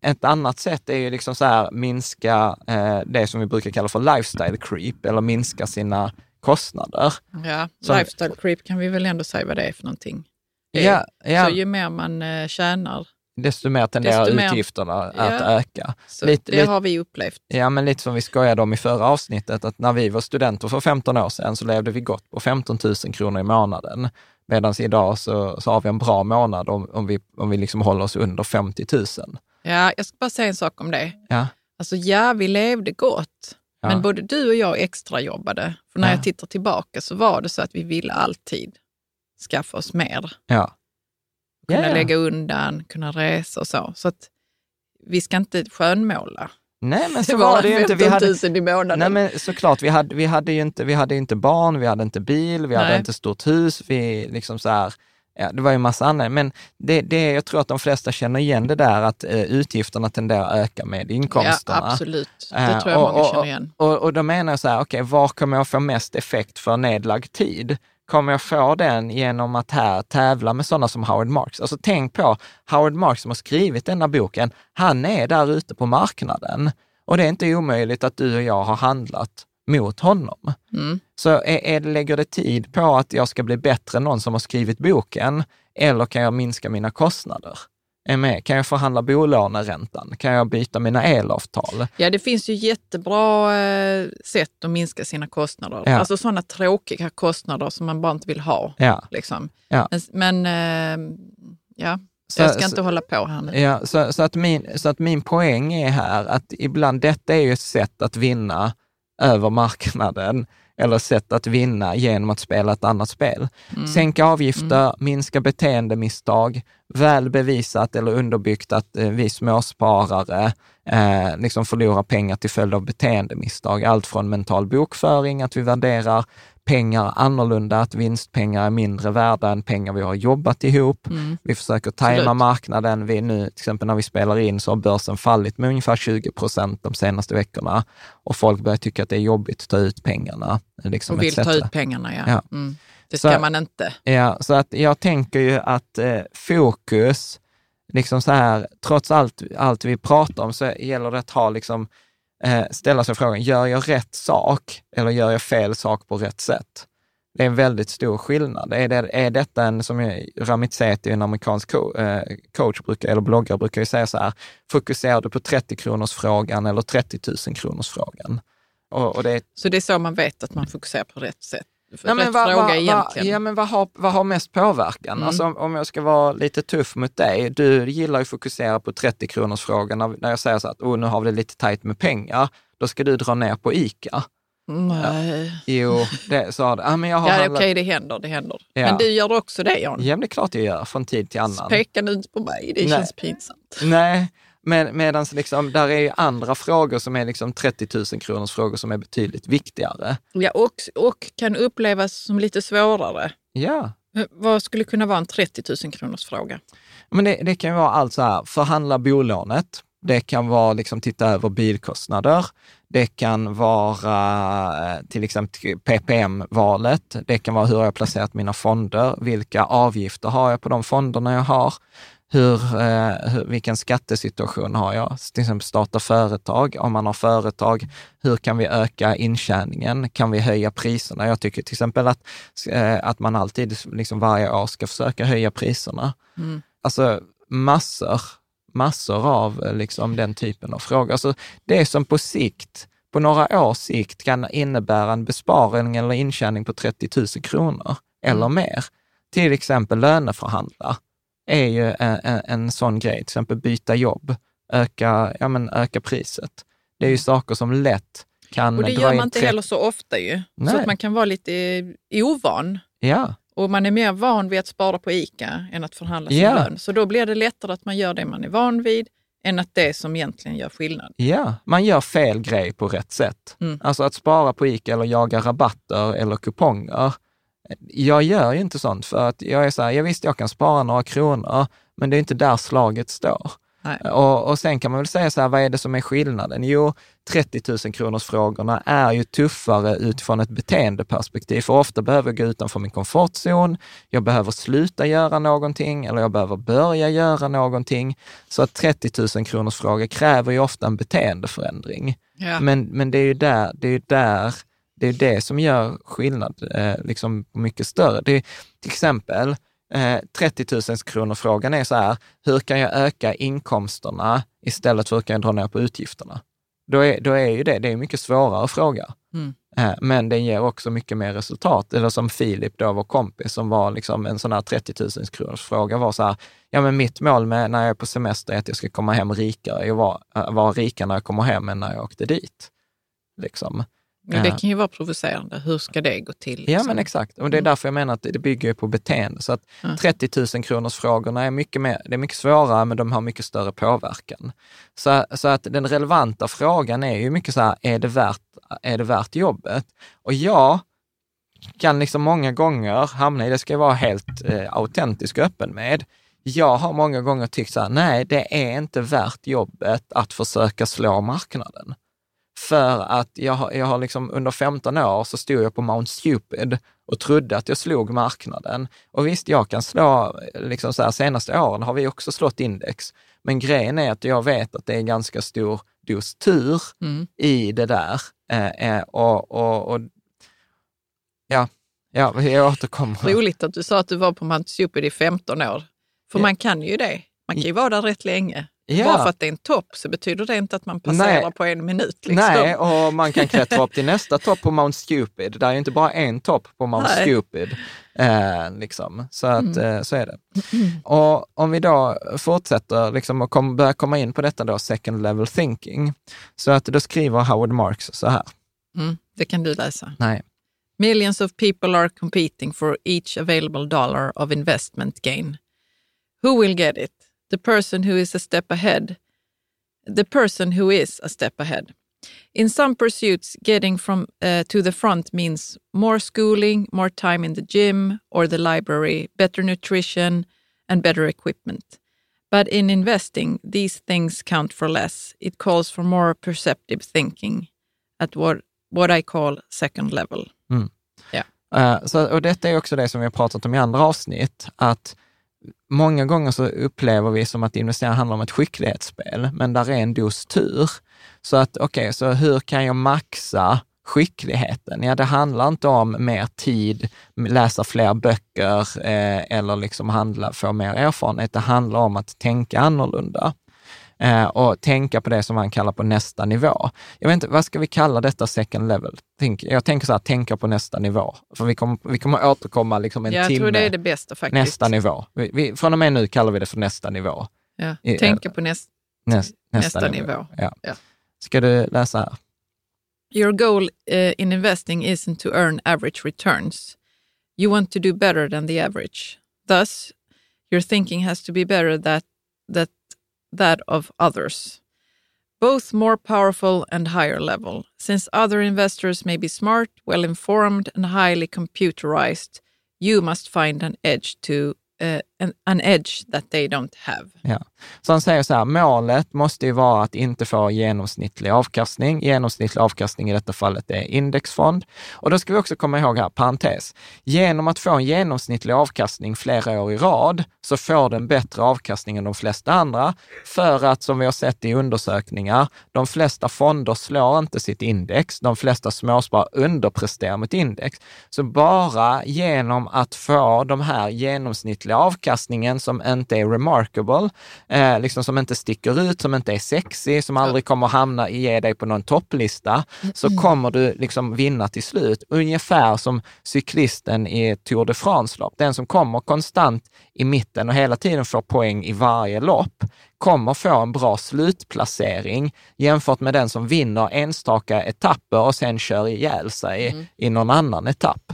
[SPEAKER 1] Ett annat sätt är ju liksom så här, minska eh, det som vi brukar kalla för lifestyle creep, eller minska sina kostnader.
[SPEAKER 2] Ja, som, lifestyle creep kan vi väl ändå säga vad det är för någonting. Ja, ja. Så ju mer man eh, tjänar,
[SPEAKER 1] desto mer tenderar desto mer, utgifterna att öka.
[SPEAKER 2] Lite, det har vi upplevt.
[SPEAKER 1] Ja, men lite som vi skojade om i förra avsnittet, att när vi var studenter för 15 år sedan så levde vi gott på 15 000 kronor i månaden. Medan idag så, så har vi en bra månad om, om vi, om vi liksom håller oss under 50 000.
[SPEAKER 2] Ja, jag ska bara säga en sak om det. Ja. Alltså ja, vi levde gott. Ja. Men både du och jag extrajobbade. För när ja. jag tittar tillbaka så var det så att vi ville alltid skaffa oss mer. Ja. Kunna ja, lägga undan, kunna resa och så. Så att vi ska inte skönmåla.
[SPEAKER 1] Nej, men så det var det ju inte. Vi hade,
[SPEAKER 2] i månaden.
[SPEAKER 1] Nej, men såklart, vi hade, vi hade ju inte, vi hade inte barn, vi hade inte bil, vi nej. hade inte stort hus. Vi liksom så här, Ja, det var ju massa annat, men det, det, jag tror att de flesta känner igen det där att eh, utgifterna tenderar att öka med inkomsterna.
[SPEAKER 2] Ja, absolut. Det eh, tror jag och, många känner igen.
[SPEAKER 1] Och, och, och då menar jag så här, okej, okay, var kommer jag få mest effekt för nedlagd tid? Kommer jag få den genom att här tävla med sådana som Howard Marks? Alltså tänk på Howard Marks som har skrivit denna boken. Han är där ute på marknaden och det är inte omöjligt att du och jag har handlat mot honom. Mm. Så är, är, lägger det tid på att jag ska bli bättre än någon som har skrivit boken eller kan jag minska mina kostnader? Är med? Kan jag förhandla bolåneräntan? Kan jag byta mina elavtal?
[SPEAKER 2] Ja, det finns ju jättebra eh, sätt att minska sina kostnader. Ja. Alltså sådana tråkiga kostnader som man bara inte vill ha. Ja. Liksom. Ja. Men, men eh, ja, så, jag ska inte så, hålla på här nu.
[SPEAKER 1] Ja, så, så, att min, så att min poäng är här att ibland detta är ju ett sätt att vinna över marknaden eller sätt att vinna genom att spela ett annat spel. Mm. Sänka avgifter, mm. minska beteendemisstag, väl bevisat eller underbyggt att eh, vi småsparare eh, liksom förlorar pengar till följd av beteendemisstag. Allt från mental bokföring, att vi värderar pengar annorlunda, att vinstpengar är mindre värda än pengar vi har jobbat ihop. Mm. Vi försöker tajma marknaden. Vi nu, till exempel när vi spelar in så har börsen fallit med ungefär 20 procent de senaste veckorna och folk börjar tycka att det är jobbigt att ta ut pengarna. Liksom
[SPEAKER 2] och vill ta ut pengarna, ja. ja. Mm. Det ska
[SPEAKER 1] så,
[SPEAKER 2] man inte.
[SPEAKER 1] Ja, så att jag tänker ju att eh, fokus, liksom så här, trots allt, allt vi pratar om så gäller det att ha liksom Eh, ställa sig frågan, gör jag rätt sak eller gör jag fel sak på rätt sätt? Det är en väldigt stor skillnad. Är, det, är detta en, som Ramit Sethi, en amerikansk eh, coach brukar, eller bloggare brukar ju säga så här, fokuserar du på 30 kronors frågan eller 30 000 kronors frågan?
[SPEAKER 2] Och, och det, så det är så man vet att man fokuserar på rätt sätt?
[SPEAKER 1] Nej, men vad, fråga vad, ja, men vad, har, vad har mest påverkan? Mm. Alltså, om jag ska vara lite tuff mot dig, du gillar ju att fokusera på 30 kronors frågan när, när jag säger så att oh, nu har vi det lite tajt med pengar, då ska du dra ner på ICA.
[SPEAKER 2] Nej.
[SPEAKER 1] Ja. Jo, det sa du. Ja, men jag har
[SPEAKER 2] ja, handlat... okej, det händer. Det händer. Ja. Men du gör också det, Jan?
[SPEAKER 1] Ja, det är klart jag gör, från tid till annan.
[SPEAKER 2] Peka nu inte på mig, det Nej. känns pinsamt.
[SPEAKER 1] Nej, men, Medan liksom, där är ju andra frågor som är liksom 30 000 kronors frågor som är betydligt viktigare.
[SPEAKER 2] Ja, och, och kan upplevas som lite svårare.
[SPEAKER 1] Ja.
[SPEAKER 2] Vad skulle kunna vara en 30 000 kronors fråga?
[SPEAKER 1] Men det, det kan vara allt så här, förhandla bolånet. Det kan vara liksom titta över bilkostnader. Det kan vara eh, till exempel PPM-valet. Det kan vara hur jag har placerat mina fonder. Vilka avgifter har jag på de fonderna jag har? Hur, eh, hur, vilken skattesituation har jag? Till exempel starta företag. Om man har företag, hur kan vi öka intjäningen? Kan vi höja priserna? Jag tycker till exempel att, eh, att man alltid, liksom varje år, ska försöka höja priserna. Mm. Alltså massor, massor av eh, liksom, den typen av frågor. Alltså, det som på sikt, på några års sikt kan innebära en besparing eller intjäning på 30 000 kronor eller mm. mer. Till exempel löneförhandla är ju en, en, en sån grej, till exempel byta jobb, öka, ja, men öka priset. Det är ju mm. saker som lätt kan
[SPEAKER 2] Och det gör man inte heller så ofta ju. Nej. Så att man kan vara lite ovan.
[SPEAKER 1] Ja.
[SPEAKER 2] Och man är mer van vid att spara på ICA än att förhandla sin ja. lön. Så då blir det lättare att man gör det man är van vid än att det som egentligen gör skillnad.
[SPEAKER 1] Ja, man gör fel grej på rätt sätt. Mm. Alltså att spara på ICA eller jaga rabatter eller kuponger, jag gör ju inte sånt för att jag är så här, jag visst jag kan spara några kronor, men det är inte där slaget står. Och, och sen kan man väl säga så här, vad är det som är skillnaden? Jo, 30 000 kronors frågorna är ju tuffare utifrån ett beteendeperspektiv, för ofta behöver jag gå utanför min komfortzon, jag behöver sluta göra någonting eller jag behöver börja göra någonting. Så att 30 000 kronors fråga kräver ju ofta en beteendeförändring. Ja. Men, men det är ju där, det är där det är det som gör skillnad eh, liksom mycket större. Det är, till exempel, eh, 30 000 kronor frågan är så här, hur kan jag öka inkomsterna istället för hur kan jag dra ner på utgifterna? Då är, då är ju det, det är en mycket svårare fråga. Mm. Eh, men den ger också mycket mer resultat. Eller som Filip, då vår kompis, som var liksom en sån här 30 000 kronors fråga var så här, ja men mitt mål med när jag är på semester är att jag ska komma hem rikare. Jag var, eh, var rikare när jag kommer hem än när jag åkte dit. Liksom.
[SPEAKER 2] Men det kan ju vara provocerande. Hur ska det gå till? Liksom?
[SPEAKER 1] Ja, men exakt. Och det är mm. därför jag menar att det bygger på beteende. Så att 30 000 kronors frågorna är mycket, mer, det är mycket svårare, men de har mycket större påverkan. Så, så att den relevanta frågan är ju mycket så här, är det värt, är det värt jobbet? Och jag kan liksom många gånger hamna i, det ska jag vara helt eh, autentisk och öppen med, jag har många gånger tyckt så här, nej, det är inte värt jobbet att försöka slå marknaden. För att jag har, jag har liksom under 15 år så stod jag på Mount Stupid och trodde att jag slog marknaden. Och visst, jag kan slå, liksom så här, senaste åren har vi också slått index. Men grejen är att jag vet att det är ganska stor dos tur mm. i det där. Eh, eh, och, och, och, ja, ja, jag återkommer.
[SPEAKER 2] Roligt att du sa att du var på Mount Stupid i 15 år. För ja. man kan ju det. Man kan ju vara där rätt länge. Ja. Bara för att det är en topp så betyder det inte att man passerar Nej. på en minut. Liksom.
[SPEAKER 1] Nej, och man kan klättra upp till nästa topp på Mount Stupid. Det är ju inte bara en topp på Mount Nej. Stupid. Eh, liksom. Så att mm. eh, så är det. Och om vi då fortsätter liksom och kom, börjar komma in på detta då, second level thinking. Så att då skriver Howard Marks så här.
[SPEAKER 2] Mm, det kan du läsa.
[SPEAKER 1] Nej.
[SPEAKER 2] Millions of people are competing for each available dollar of investment gain. Who will get it? The person who is a step ahead. The person who is a step ahead. In some pursuits, getting from uh, to the front means more schooling, more time in the gym or the library, better nutrition, and better equipment. But in investing, these things count for less. It calls for more perceptive thinking at what, what I call second level.
[SPEAKER 1] Mm.
[SPEAKER 2] Yeah.
[SPEAKER 1] Uh, så, och detta är också det som vi har pratat om i andra avsnitt, att många gånger så upplever vi som att investera handlar om ett skicklighetsspel, men där är en dos tur. Så att okej, okay, så hur kan jag maxa skickligheten? Ja, det handlar inte om mer tid, läsa fler böcker eh, eller liksom handla, få mer erfarenhet. Det handlar om att tänka annorlunda eh, och tänka på det som man kallar på nästa nivå. Jag vet inte, vad ska vi kalla detta second level? Think, jag tänker så här, tänka på nästa nivå. För vi kommer, vi kommer återkomma liksom en
[SPEAKER 2] jag
[SPEAKER 1] timme.
[SPEAKER 2] Jag tror det är det bästa faktiskt.
[SPEAKER 1] Nästa nivå. Vi, vi, från och med nu kallar vi det för nästa nivå.
[SPEAKER 2] Ja, tänka på näst,
[SPEAKER 1] näst, nästa,
[SPEAKER 2] nästa
[SPEAKER 1] nivå.
[SPEAKER 2] nivå.
[SPEAKER 1] Ja.
[SPEAKER 2] Ja.
[SPEAKER 1] Ska du läsa här?
[SPEAKER 2] Your goal uh, in investing isn't to earn average returns. You want to do better than the average. Thus, your thinking has to be better that, that, that of others, both more powerful and higher level. Since other investors may be smart, well informed, and highly computerized, you must find an edge to uh, an, an edge that they don't have.
[SPEAKER 1] Ja. Så han säger så här, målet måste ju vara att inte få genomsnittlig avkastning. Genomsnittlig avkastning i detta fallet är indexfond. Och då ska vi också komma ihåg här, parentes, genom att få en genomsnittlig avkastning flera år i rad så får den bättre avkastning än de flesta andra. För att, som vi har sett i undersökningar, de flesta fonder slår inte sitt index. De flesta småsparare underpresterar mot index. Så bara genom att få de här genomsnittliga avkastningarna avkastningen som inte är remarkable, eh, liksom som inte sticker ut, som inte är sexy, som aldrig kommer hamna i ge dig på någon topplista, så kommer du liksom vinna till slut. Ungefär som cyklisten i Tour de France-lopp. Den som kommer konstant i mitten och hela tiden får poäng i varje lopp, kommer få en bra slutplacering jämfört med den som vinner enstaka etapper och sen kör ihjäl sig mm. i någon annan etapp.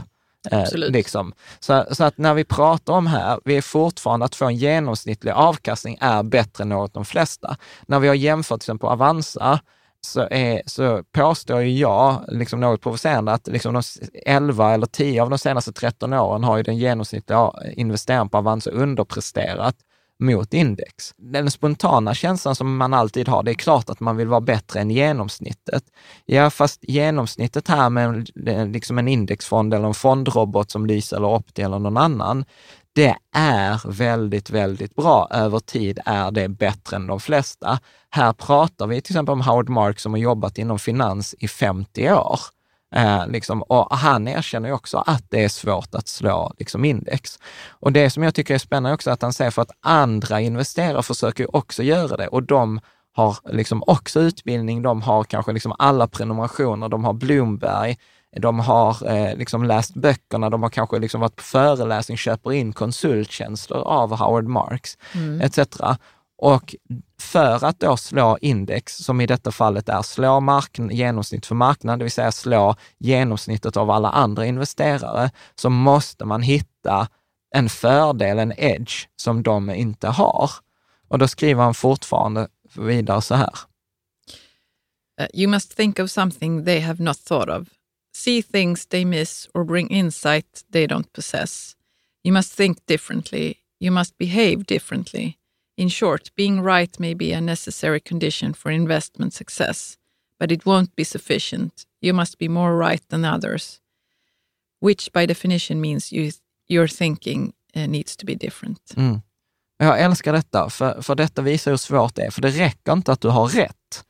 [SPEAKER 1] Eh, liksom. så, så, att när vi pratar om här, vi är fortfarande att få en genomsnittlig avkastning är bättre än något de flesta. När vi har jämfört till exempel Avanza, så, är, så påstår ju jag, liksom något provocerande, att liksom de 11 eller 10 av de senaste 13 åren har ju den genomsnittliga investeraren på Avanza underpresterat mot index. Den spontana känslan som man alltid har, det är klart att man vill vara bättre än genomsnittet. Ja, fast genomsnittet här med liksom en indexfond eller en fondrobot som Lysa eller Opti eller någon annan, det är väldigt, väldigt bra. Över tid är det bättre än de flesta. Här pratar vi till exempel om Howard Marks som har jobbat inom finans i 50 år. Eh, liksom, och han erkänner också att det är svårt att slå liksom, index. Och det som jag tycker är spännande också att han säger för att andra investerare försöker också göra det och de har liksom också utbildning, de har kanske liksom alla prenumerationer, de har Bloomberg, de har eh, liksom läst böckerna, de har kanske liksom varit på föreläsning, köper in konsulttjänster av Howard Marks mm. etc. Och för att då slå index, som i detta fallet är slå mark- genomsnitt för marknaden, det vill säga slå genomsnittet av alla andra investerare, så måste man hitta en fördel, en edge, som de inte har. Och då skriver han fortfarande vidare så här.
[SPEAKER 2] Uh, you must think of something they have not thought of. See things they miss or bring insight they don't possess. You must think differently. You must behave differently. In short, being right may be a necessary condition for investment success, but it won't be sufficient. You must be more right than others, which by definition means you, your thinking eh, needs to be different.
[SPEAKER 1] Mm. Jag älskar detta, för, för detta visar hur svårt det är. För det räcker inte att du har rätt.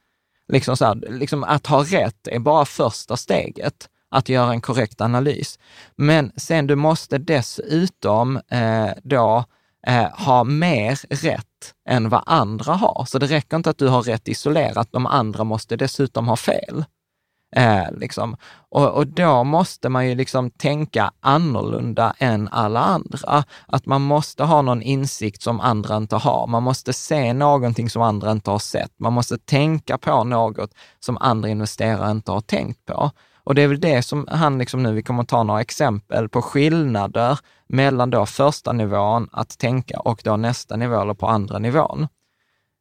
[SPEAKER 1] Liksom så här, liksom att ha rätt är bara första steget, att göra en korrekt analys. Men sen du måste dessutom eh, då eh, ha mer rätt än vad andra har. Så det räcker inte att du har rätt isolerat, de andra måste dessutom ha fel. Eh, liksom. och, och, då måste man ju liksom tänka annorlunda än alla andra. Att man måste ha någon insikt som andra inte har. Man måste se någonting som andra inte har sett. Man måste tänka på något som andra investerare inte har tänkt på. Och det är väl det som han liksom nu, vi kommer att ta några exempel på skillnader mellan då första nivån att tänka och då nästa nivå eller på andra nivån.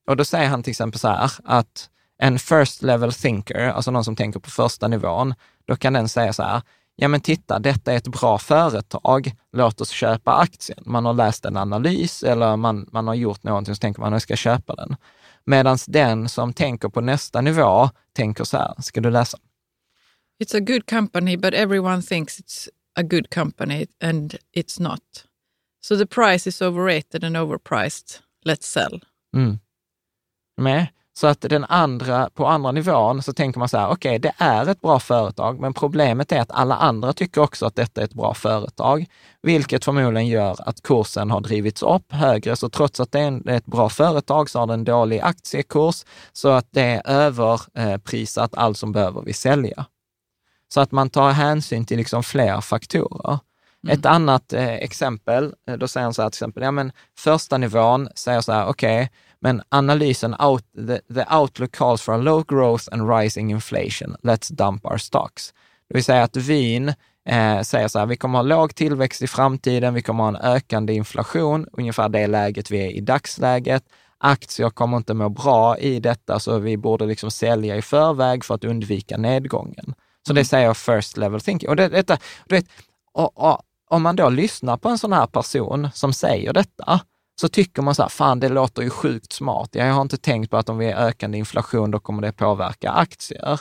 [SPEAKER 1] Och då säger han till exempel så här att en first level thinker, alltså någon som tänker på första nivån, då kan den säga så här, ja men titta, detta är ett bra företag, låt oss köpa aktien. Man har läst en analys eller man, man har gjort någonting så tänker man, jag ska köpa den. Medan den som tänker på nästa nivå tänker så här, ska du läsa?
[SPEAKER 2] It's a good company but everyone thinks it's a good company and it's not. So the price is overrated and overpriced. Let's sell.
[SPEAKER 1] Mm. Med? Så att den andra, på andra nivån så tänker man så här, okej, okay, det är ett bra företag, men problemet är att alla andra tycker också att detta är ett bra företag, vilket förmodligen gör att kursen har drivits upp högre. Så trots att det är ett bra företag så har det en dålig aktiekurs, så att det är överprisat allt som behöver vi sälja. Så att man tar hänsyn till liksom fler faktorer. Mm. Ett annat eh, exempel, eh, då säger han så här till exempel, ja men första nivån säger så här, okej, okay, men analysen, out, the, the outlook calls for a low growth and rising inflation. Let's dump our stocks. Det vill säga att vin eh, säger så här, vi kommer ha låg tillväxt i framtiden, vi kommer ha en ökande inflation, ungefär det läget vi är i dagsläget. Aktier kommer inte må bra i detta, så vi borde liksom sälja i förväg för att undvika nedgången. Så det mm. säger first level thinking. Och det, detta, du vet, och, och, om man då lyssnar på en sån här person som säger detta, så tycker man så här, fan det låter ju sjukt smart. Jag har inte tänkt på att om vi är ökande inflation, då kommer det påverka aktier.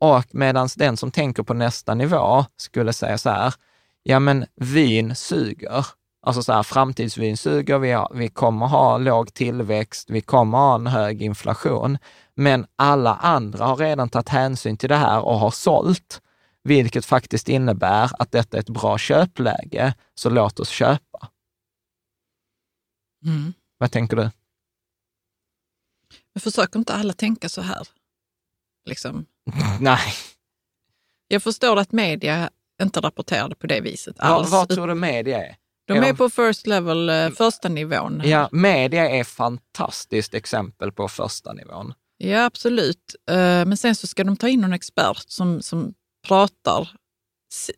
[SPEAKER 1] Och medan den som tänker på nästa nivå skulle säga så här, ja men vin suger. Alltså så här, framtidsvin suger, vi, har, vi kommer ha låg tillväxt, vi kommer ha en hög inflation. Men alla andra har redan tagit hänsyn till det här och har sålt, vilket faktiskt innebär att detta är ett bra köpläge, så låt oss köpa. Mm. Vad tänker du?
[SPEAKER 2] Men försöker inte alla tänka så här? Liksom.
[SPEAKER 1] Nej.
[SPEAKER 2] Jag förstår att media inte rapporterade på det viset alls.
[SPEAKER 1] Vad, tror du media är?
[SPEAKER 2] De är på first level, eh, första nivån.
[SPEAKER 1] Ja, media är fantastiskt exempel på första nivån.
[SPEAKER 2] Ja, absolut. Eh, men sen så ska de ta in någon expert som, som pratar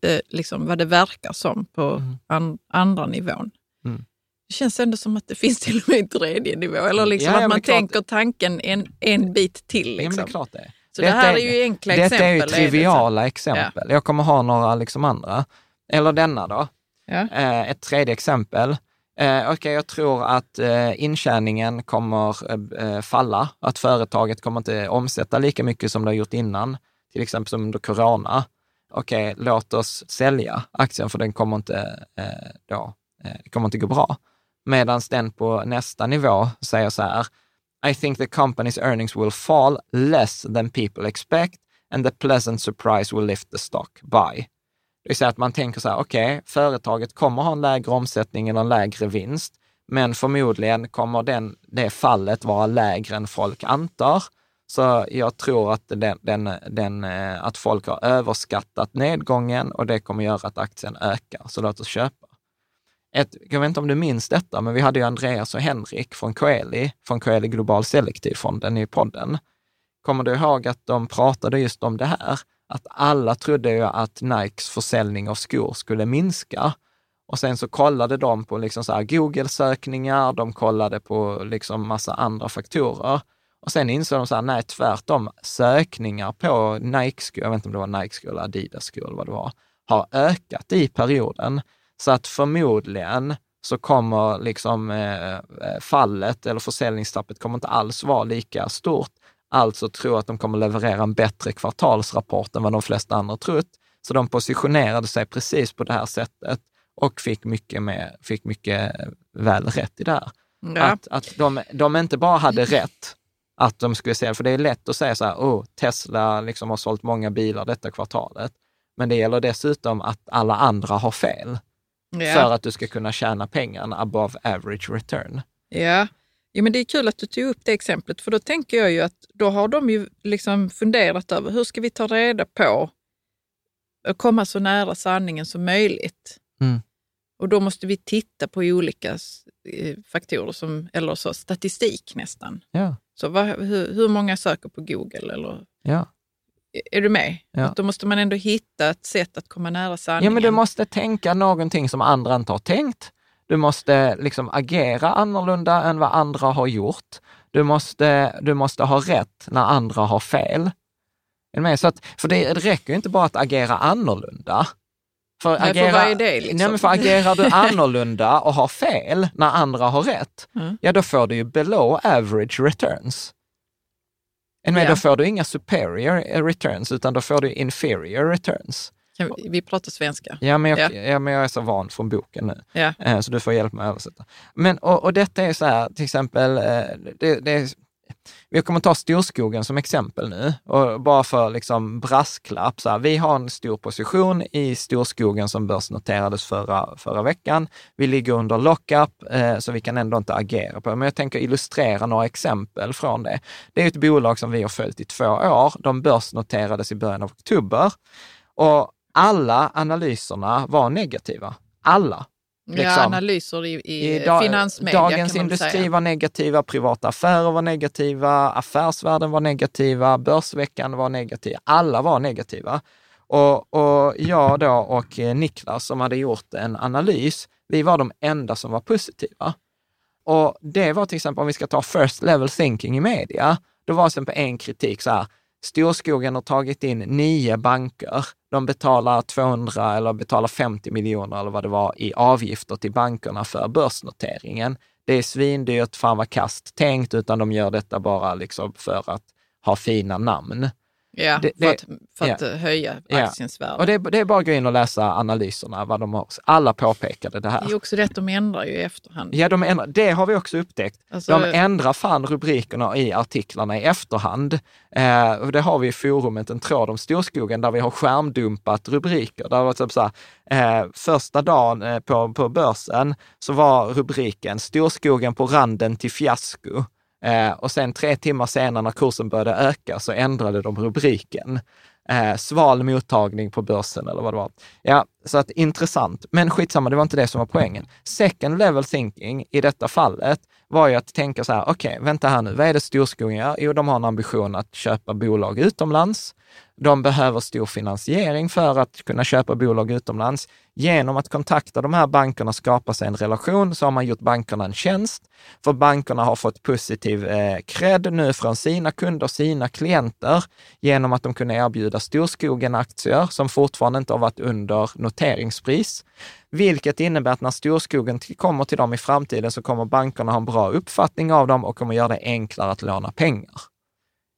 [SPEAKER 2] eh, liksom vad det verkar som på mm. an, andra nivån. Mm. Det känns ändå som att det finns till och med en tredje nivå, eller liksom ja, att man tänker tanken en, en bit till. Liksom. Ja,
[SPEAKER 1] det är klart det.
[SPEAKER 2] Så detta det här är ju enkla
[SPEAKER 1] detta
[SPEAKER 2] exempel.
[SPEAKER 1] Detta är ju triviala är exempel. Ja. Jag kommer ha några liksom andra. Eller denna då. Ja. Eh, ett tredje exempel. Eh, Okej, okay, jag tror att eh, intjäningen kommer eh, eh, falla, att företaget kommer inte omsätta lika mycket som det har gjort innan, till exempel som under corona. Okej, okay, låt oss sälja aktien för den kommer inte, eh, då, eh, kommer inte gå bra. Medan den på nästa nivå säger så här, I think the company's earnings will fall less than people expect and the pleasant surprise will lift the stock. Buy. Det vill säga att man tänker så här, okej, okay, företaget kommer ha en lägre omsättning eller en lägre vinst, men förmodligen kommer den, det fallet vara lägre än folk antar. Så jag tror att, den, den, den, eh, att folk har överskattat nedgången och det kommer göra att aktien ökar. Så låt oss köpa. Ett, jag vet inte om du minns detta, men vi hade ju Andreas och Henrik från Coeli, från Coeli Global Selektivfonden i podden. Kommer du ihåg att de pratade just om det här? Att alla trodde ju att Nikes försäljning av skor skulle minska. Och sen så kollade de på liksom så Google-sökningar, de kollade på liksom massa andra faktorer. Och sen insåg de så här, nej tvärtom, sökningar på Nike-skor, jag vet inte om det var Nike-skor eller Adidas-skor eller vad det var, har ökat i perioden. Så att förmodligen så kommer liksom eh, eh fallet eller försäljningstappet kommer inte alls vara lika stort alltså tror att de kommer leverera en bättre kvartalsrapport än vad de flesta andra trott. Så de positionerade sig precis på det här sättet och fick mycket, med, fick mycket väl rätt i det här. Ja. Att, att de, de inte bara hade rätt, att de skulle säga, för det är lätt att säga så här, oh, Tesla liksom har sålt många bilar detta kvartalet. Men det gäller dessutom att alla andra har fel ja. för att du ska kunna tjäna pengarna above average return.
[SPEAKER 2] Ja, Ja, men det är kul att du tog upp det exemplet, för då tänker jag ju att då har de ju liksom funderat över hur ska vi ta reda på att komma så nära sanningen som möjligt. Mm. Och då måste vi titta på olika eh, faktorer, som, eller så, statistik nästan.
[SPEAKER 1] Ja.
[SPEAKER 2] Så vad, hur, hur, många söker på Google? Eller,
[SPEAKER 1] ja.
[SPEAKER 2] är du med?
[SPEAKER 1] Ja.
[SPEAKER 2] Då måste man ändå hitta ett sätt att komma nära sanningen.
[SPEAKER 1] Ja, men du måste tänka någonting som andra inte har tänkt. Du måste liksom agera annorlunda än vad andra har gjort. Du måste, du måste ha rätt när andra har fel. Är du med? Så att, för det räcker ju inte bara att agera annorlunda. För,
[SPEAKER 2] Nej, för vad är det liksom?
[SPEAKER 1] nej, men för agerar du annorlunda och har fel när andra har rätt,
[SPEAKER 2] Mm.
[SPEAKER 1] ja då får du ju below average returns. Med?
[SPEAKER 2] Ja.
[SPEAKER 1] Då får du inga superior returns, utan då får du inferior returns.
[SPEAKER 2] Vi, vi pratar svenska.
[SPEAKER 1] Ja men, jag,
[SPEAKER 2] Ja.
[SPEAKER 1] ja. men jag är så van från boken nu,
[SPEAKER 2] Ja.
[SPEAKER 1] eh, så du får hjälpa mig att översätta. Men, och, och detta är så här, till exempel, eh, det, det är, vi kommer ta Storskogen som exempel nu, och bara för liksom brasklapp. Så här, vi har en stor position i Storskogen som börsnoterades förra, förra veckan. Vi ligger under lockup, eh, så vi kan ändå inte agera på det. Men jag tänker illustrera några exempel från det. Det är ett bolag som vi har följt i två år. De börsnoterades i början av oktober och alla analyserna var negativa. Alla. Liksom.
[SPEAKER 2] Ja, analyser i, i,
[SPEAKER 1] da-
[SPEAKER 2] finansmedia
[SPEAKER 1] Dagens Industri
[SPEAKER 2] säga.
[SPEAKER 1] var negativa, privata affärer var negativa, affärsvärlden var negativa, Börsveckan var negativ. Alla var negativa. Och, och jag då och eh, Niklas som hade gjort en analys, vi var de enda som var positiva. Och det var till exempel, om vi ska ta first level thinking i media, då var till exempel en kritik så här, Storskogen har tagit in nio banker. De betalar 200 eller betalar 50 miljoner eller vad det var i avgifter till bankerna för börsnoteringen. Det är svindyrt, fan vad kast tänkt, utan de gör detta bara liksom för att ha fina namn.
[SPEAKER 2] Ja,
[SPEAKER 1] det-
[SPEAKER 2] för
[SPEAKER 1] det-
[SPEAKER 2] att, för att
[SPEAKER 1] ja.
[SPEAKER 2] eh, höja
[SPEAKER 1] Ja.
[SPEAKER 2] aktiens värde.
[SPEAKER 1] Och det, är- det är bara att gå in och läsa analyserna, vad de har. Alla påpekade det här.
[SPEAKER 2] Det är också rätt, de ändrar ju i efterhand.
[SPEAKER 1] Ja, de ändrar, det har vi också upptäckt.
[SPEAKER 2] Alltså-
[SPEAKER 1] de ändrar fan rubrikerna i artiklarna i efterhand. Eh, det har vi i forumet, en tråd om Storskogen, där vi har skärmdumpat rubriker. Där var typ så här, eh, första dagen eh, på, på börsen så var rubriken Storskogen på randen till fiasko. Eh, och sen tre timmar senare när kursen började öka så ändrade de rubriken. Eh, sval mottagning på börsen eller vad det var. Ja, så att intressant. Men skitsamma, det var inte det som var poängen. Second level thinking i detta fallet var ju att tänka så här, okej, vänta här nu, vad är det Storskogen gör? Jo, de har en ambition att köpa bolag utomlands. De behöver stor finansiering för att kunna köpa bolag utomlands. Genom att kontakta de här bankerna och skapa sig en relation så har man gjort bankerna en tjänst. För bankerna har fått positiv eh, cred nu från sina kunder, sina klienter, genom att de kunde erbjuda Storskogen-aktier som fortfarande inte har varit under noteringspris. Vilket innebär att när Storskogen kommer till dem i framtiden så kommer bankerna ha en bra uppfattning av dem och kommer göra det enklare att låna pengar.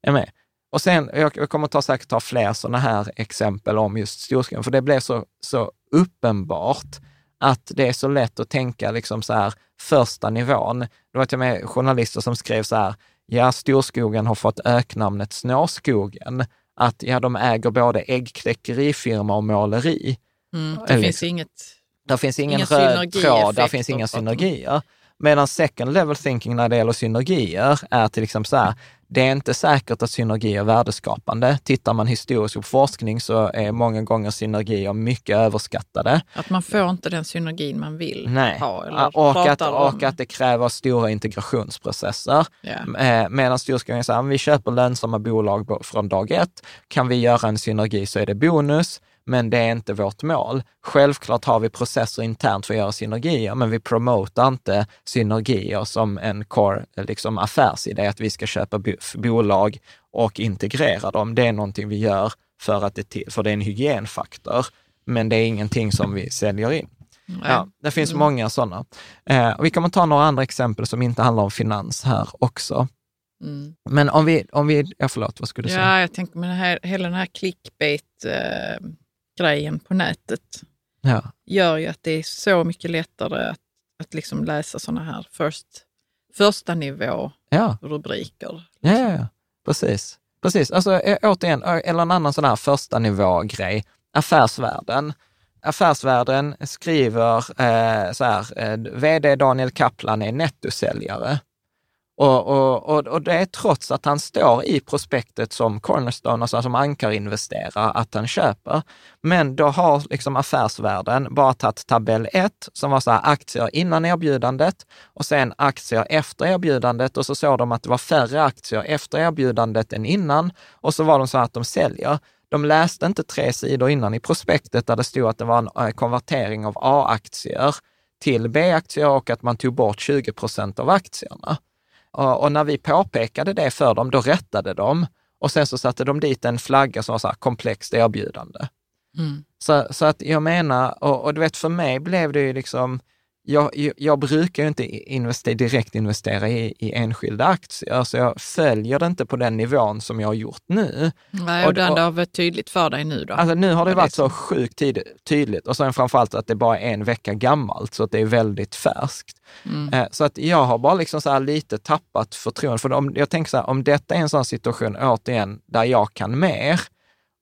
[SPEAKER 1] Är med? Och sen, jag, jag kommer ta, säkert ta fler sådana här exempel om just Storskogen, för det blev så, så uppenbart att det är så lätt att tänka liksom så här, första nivån. Det var till och med journalister som skrev så här, ja, Storskogen har fått öknamnet Snårskogen. Att ja, de äger både äggkläckerifirma och måleri.
[SPEAKER 2] Mm, det
[SPEAKER 1] Eller
[SPEAKER 2] finns
[SPEAKER 1] liksom-
[SPEAKER 2] inget...
[SPEAKER 1] Där finns ingen röd tråd, där finns inga synergier. Medan second level thinking när det gäller synergier är till exempel så här, det är inte säkert att synergi är värdeskapande. Tittar man historiskt på forskning så är många gånger synergier mycket överskattade.
[SPEAKER 2] Att man får inte den synergin man vill
[SPEAKER 1] Nej.
[SPEAKER 2] ha. Eller
[SPEAKER 1] och, att,
[SPEAKER 2] om.
[SPEAKER 1] och att det kräver stora integrationsprocesser. Eh, Medan Storskogen säger, om vi köper lönsamma bolag bo- från dag ett, kan vi göra en synergi så är det bonus, men det är inte vårt mål. Självklart har vi processer internt för att göra synergier, men vi promotar inte synergier som en core liksom affärsidé, att vi ska köpa bo- bolag och integrera dem. Det är någonting vi gör för att det, för det är en hygienfaktor, men det är ingenting som vi säljer in.
[SPEAKER 2] Nej.
[SPEAKER 1] Ja, det finns
[SPEAKER 2] Mm.
[SPEAKER 1] många sådana. Eh, vi kommer ta några andra exempel som inte handlar om finans här också.
[SPEAKER 2] Mm.
[SPEAKER 1] Men om vi, om vi ja förlåt, vad skulle du säga?
[SPEAKER 2] Ja, jag tänker med den här, hela den här clickbait-grejen på nätet
[SPEAKER 1] Ja.
[SPEAKER 2] gör ju att det är så mycket lättare att, att liksom läsa sådana här first, första nivå
[SPEAKER 1] Ja,
[SPEAKER 2] rubriker.
[SPEAKER 1] ja, ja, ja. precis. Precis, alltså återigen, eller en annan sån här första nivå-grej. Affärsvärlden. Affärsvärlden skriver eh, så här, eh, vd Daniel Kaplan är nettosäljare. Och, och, och, och det är trots att han står i prospektet som cornerstone, alltså som ankarinvesterare, att han köper. Men då har liksom affärsvärlden bara tagit tabell 1, som var så här aktier innan erbjudandet och sen aktier efter erbjudandet och så såg de att det var färre aktier efter erbjudandet än innan och så var de så här att de säljer. De läste inte tre sidor innan i prospektet där det stod att det var en eh, konvertering av A-aktier till B-aktier och att man tog bort 20 procent av aktierna. Och när vi påpekade det för dem, då rättade de och sen så satte de dit en flagga som var så här komplext erbjudande. Mm. Så, så att jag menar, och, och, du vet för mig blev det ju liksom, jag, jag brukar ju inte investera, direkt investera i, i enskilda aktier, så jag följer det inte på den nivån som jag har gjort nu.
[SPEAKER 2] Nej, och, och den har varit tydligt för dig nu då?
[SPEAKER 1] Alltså nu har det varit så sjukt tydligt och sen framförallt att det bara är en vecka gammalt, så att det är väldigt färskt. Mm. Eh, så att jag har bara liksom så lite tappat förtroende. För om, jag tänker så här, om detta är en sån situation, återigen, där jag kan mer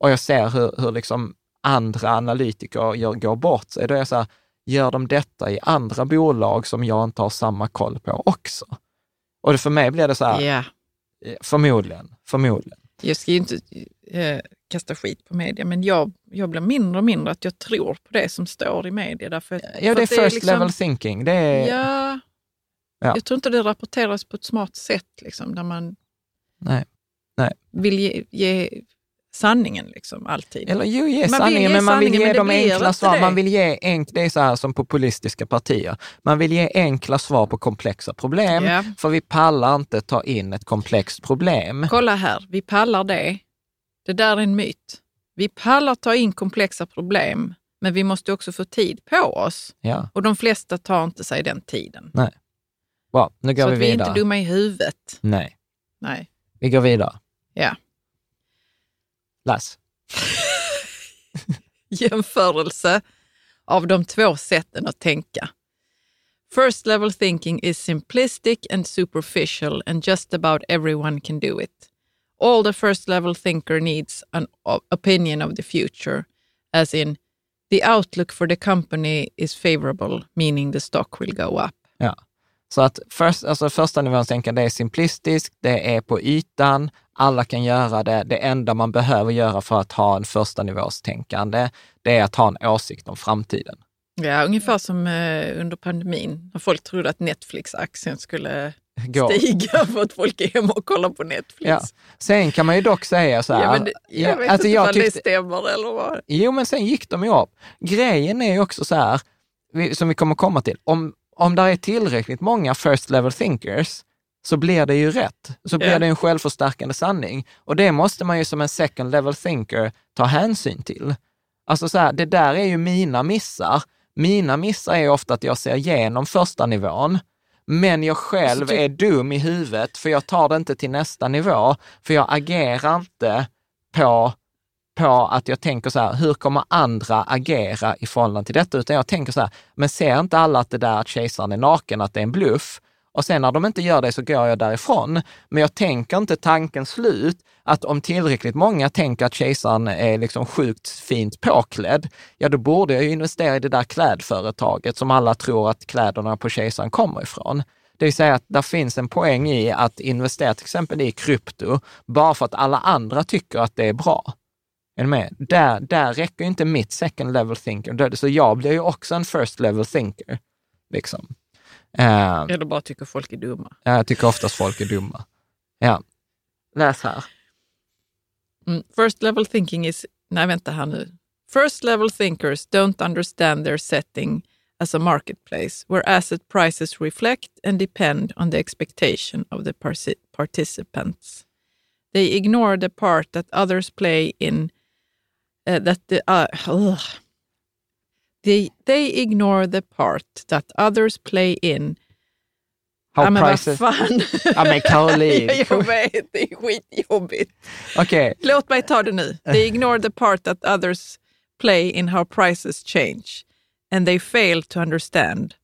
[SPEAKER 1] och jag ser hur, hur liksom andra analytiker gör, går bort sig, då är jag så här, gör de detta i andra bolag som jag inte har samma koll på också? Och det, för mig blir det så här, yeah. förmodligen, förmodligen.
[SPEAKER 2] Jag ska ju inte eh, kasta skit på media, men jag, jag blir mindre och mindre att jag tror på det som står i media. Därför,
[SPEAKER 1] ja, det är first liksom, level thinking. Det är,
[SPEAKER 2] ja, ja, jag tror inte det rapporteras på ett smart sätt, liksom, där man
[SPEAKER 1] Nej. Nej.
[SPEAKER 2] vill ge, ge sanningen liksom, alltid.
[SPEAKER 1] Eller jo, ge man sanningen, men man vill ge dem enkla svar. Man vill ge enk, det är så här som populistiska partier. Man vill ge enkla svar på komplexa problem, yeah. för vi pallar inte ta in ett komplext problem.
[SPEAKER 2] Kolla här, vi pallar det. Det där är en myt. Vi pallar ta in komplexa problem, men vi måste också få tid på oss.
[SPEAKER 1] Ja.
[SPEAKER 2] Och de flesta tar inte sig den tiden.
[SPEAKER 1] Nej. Bra, nu går
[SPEAKER 2] så
[SPEAKER 1] vi vidare.
[SPEAKER 2] Så vi är inte dumma i huvudet.
[SPEAKER 1] Nej.
[SPEAKER 2] Nej.
[SPEAKER 1] Vi går vidare.
[SPEAKER 2] Ja.
[SPEAKER 1] Läs.
[SPEAKER 2] Jämförelse av de två sätten att tänka. First level thinking is simplistic and superficial and just about everyone can do it. All the first level thinker needs an opinion of the future, as in the outlook for the company is favorable, meaning the stock will go up.
[SPEAKER 1] Ja. Så att först, alltså första nivåns tänkande är simplistiskt, det är på ytan, alla kan göra det. Det enda man behöver göra för att ha en första nivås tänkande, det är att ha en åsikt om framtiden.
[SPEAKER 2] Ja, ungefär som eh, under pandemin, när folk trodde att Netflix-aktien skulle Gå. stiga för att folk är hemma och kollar på Netflix. Ja.
[SPEAKER 1] Sen kan man ju dock säga så här.
[SPEAKER 2] Ja, det, jag vet alltså inte jag tyckte, det stämmer eller vad.
[SPEAKER 1] Jo, men sen gick de ju upp. Grejen är ju också så här, som vi kommer komma till, om, om det är tillräckligt många first level thinkers så blir det ju rätt. Så blir yeah. det en självförstärkande sanning. Och det måste man ju som en second level thinker ta hänsyn till. Alltså så här, det där är ju mina missar. Mina missar är ofta att jag ser igenom första nivån, men jag själv är dum i huvudet för jag tar det inte till nästa nivå, för jag agerar inte på, på att jag tänker så här, hur kommer andra agera i förhållande till detta? Utan jag tänker så här, men ser inte alla att det där att kejsaren är naken, att det är en bluff? och sen när de inte gör det så går jag därifrån. Men jag tänker inte tanken slut att om tillräckligt många tänker att kejsaren är liksom sjukt fint påklädd, ja då borde jag ju investera i det där klädföretaget som alla tror att kläderna på kejsaren kommer ifrån. Det vill säga att det finns en poäng i att investera till exempel i krypto bara för att alla andra tycker att det är bra. Är du med? Där, där räcker inte mitt second level thinker. Så jag blir ju också en first level thinker. Liksom.
[SPEAKER 2] Uh, Eller bara tycker folk är dumma.
[SPEAKER 1] Ja, jag tycker oftast folk är dumma. Ja. Läs här.
[SPEAKER 2] Mm, first level thinking is... Nej, vänta här nu. First level thinkers don't understand their setting as a marketplace where asset prices reflect and depend on the expectation of the participants. They ignore the part that others play in uh, that the... Uh, They, they ignore the part that others play in.
[SPEAKER 1] How ja, men prices... vad fan. Ja men Caroline.
[SPEAKER 2] jag vet, det är skitjobbigt.
[SPEAKER 1] Okay.
[SPEAKER 2] Låt mig ta det nu. They ignore the part that others play in how prices change. And they fail to understand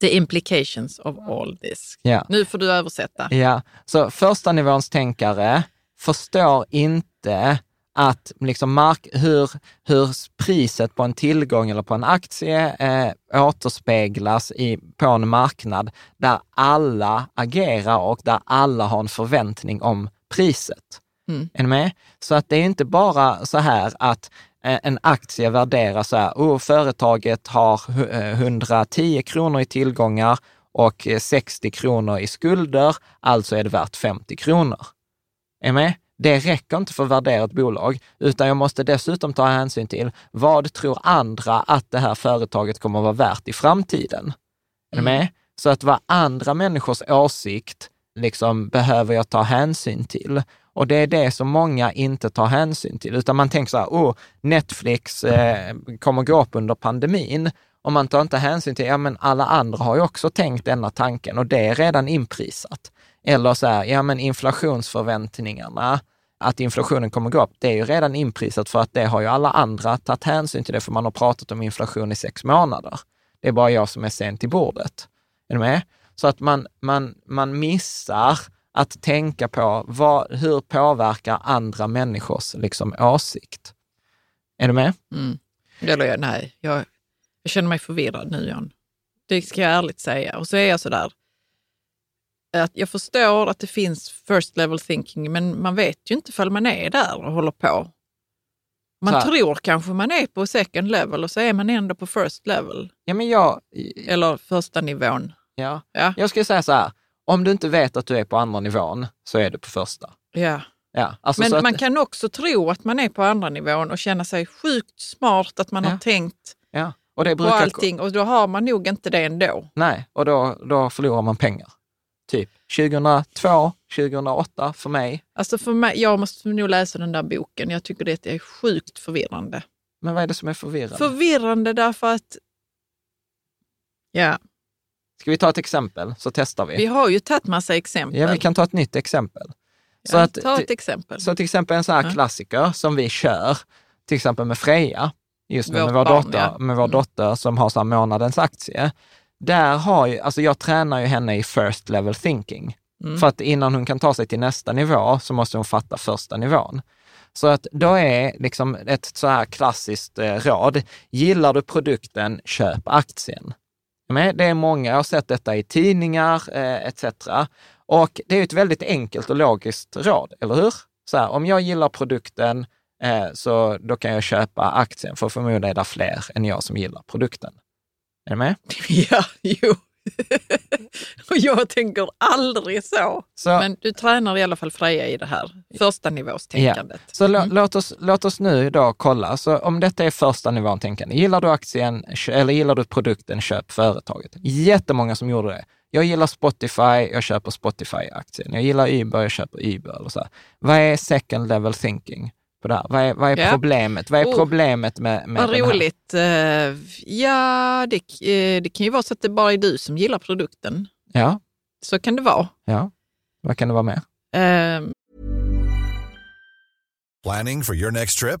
[SPEAKER 2] the implications of all this.
[SPEAKER 1] Ja.
[SPEAKER 2] Nu får du översätta.
[SPEAKER 1] Ja, så första nivåns tänkare förstår inte att liksom mark, hur, hur priset på en tillgång eller på en aktie eh, återspeglas i, på en marknad där alla agerar och där alla har en förväntning om priset. Mm. Är ni med? Så att det är inte bara så här att eh, en aktie värderas så här, oh, företaget har 110 eh, kronor i tillgångar och 60 kronor i skulder, alltså är det värt 50 kronor. Är med? Det räcker inte för att värdera ett bolag, utan jag måste dessutom ta hänsyn till vad tror andra att det här företaget kommer att vara värt i framtiden? Är mm. med? Så att vad andra människors åsikt liksom behöver jag ta hänsyn till. Och det är det som många inte tar hänsyn till, utan man tänker så här, oh, Netflix eh, kommer gå upp under pandemin. Och man tar inte hänsyn till, ja men alla andra har ju också tänkt denna tanken och det är redan inprisat. Eller så här, ja men inflationsförväntningarna, att inflationen kommer gå upp, det är ju redan inprisat för att det har ju alla andra tagit hänsyn till det, för man har pratat om inflation i sex månader. Det är bara jag som är sent till bordet. Är du med? Så att man, man, man missar att tänka på vad, hur påverkar andra människors liksom, åsikt. Är du med?
[SPEAKER 2] Mm. Eller nej, jag, jag känner mig förvirrad nu John. Det ska jag ärligt säga. Och så är jag sådär, att jag förstår att det finns first level thinking, men man vet ju inte ifall man är där och håller på. Man tror kanske man är på second level och så är man ändå på first level.
[SPEAKER 1] Ja, men jag...
[SPEAKER 2] Eller första nivån.
[SPEAKER 1] Ja. ja. Jag skulle säga så här, om du inte vet att du är på andra nivån så är du på första.
[SPEAKER 2] Ja.
[SPEAKER 1] Ja,
[SPEAKER 2] alltså men man kan också tro att man är på andra nivån och känna sig sjukt smart, att man ja. har tänkt
[SPEAKER 1] ja. och det
[SPEAKER 2] brukar... på allting och då har man nog inte det ändå.
[SPEAKER 1] Nej, och då, då förlorar man pengar typ 2002, 2008 för mig.
[SPEAKER 2] Alltså för mig, jag måste nog läsa den där boken. Jag tycker det är sjukt förvirrande.
[SPEAKER 1] Men vad är det som är förvirrande?
[SPEAKER 2] Förvirrande därför att... Ja.
[SPEAKER 1] Ska vi ta ett exempel så testar vi?
[SPEAKER 2] Vi har ju tagit massa exempel.
[SPEAKER 1] Ja, vi kan ta ett nytt exempel.
[SPEAKER 2] Så att, ta ett exempel.
[SPEAKER 1] Så till exempel en sån här ja. klassiker som vi kör, till exempel med Freja, just nu med vår, barn, dotter, ja. med vår mm. dotter som har så här månadens aktie där har ju, alltså jag tränar ju henne i first level thinking. Mm. För att innan hon kan ta sig till nästa nivå så måste hon fatta första nivån. Så att då är liksom ett så här klassiskt eh, råd, gillar du produkten, köp aktien. Men det är många, jag har sett detta i tidningar eh, etc. Och det är ett väldigt enkelt och logiskt råd, eller hur? Så här, om jag gillar produkten, eh, så då kan jag köpa aktien, för förmodligen är det fler än jag som gillar produkten. Är du med?
[SPEAKER 2] Ja, jo. och jag tänker aldrig så. så. Men du tränar i alla fall Freja i det här första nivåstänkandet.
[SPEAKER 1] Ja. Så mm. låt, oss, låt oss nu då kolla. Så om detta är första nivån tänkande, gillar du aktien eller gillar du produkten, köp företaget. Jättemånga som gjorde det. Jag gillar Spotify, jag köper Spotify-aktien. Jag gillar Uber, jag köper Uber. Eller så. Vad är second level thinking? På det här? Vad är, vad är ja. problemet? Vad är oh, problemet med, med
[SPEAKER 2] Vad roligt. Här? Eh, ja, det, eh, det kan ju vara så att det bara är du som gillar produkten.
[SPEAKER 1] Ja.
[SPEAKER 2] Så kan det vara.
[SPEAKER 1] Ja. Vad kan det vara mer? Um...
[SPEAKER 3] Planning for your next trip?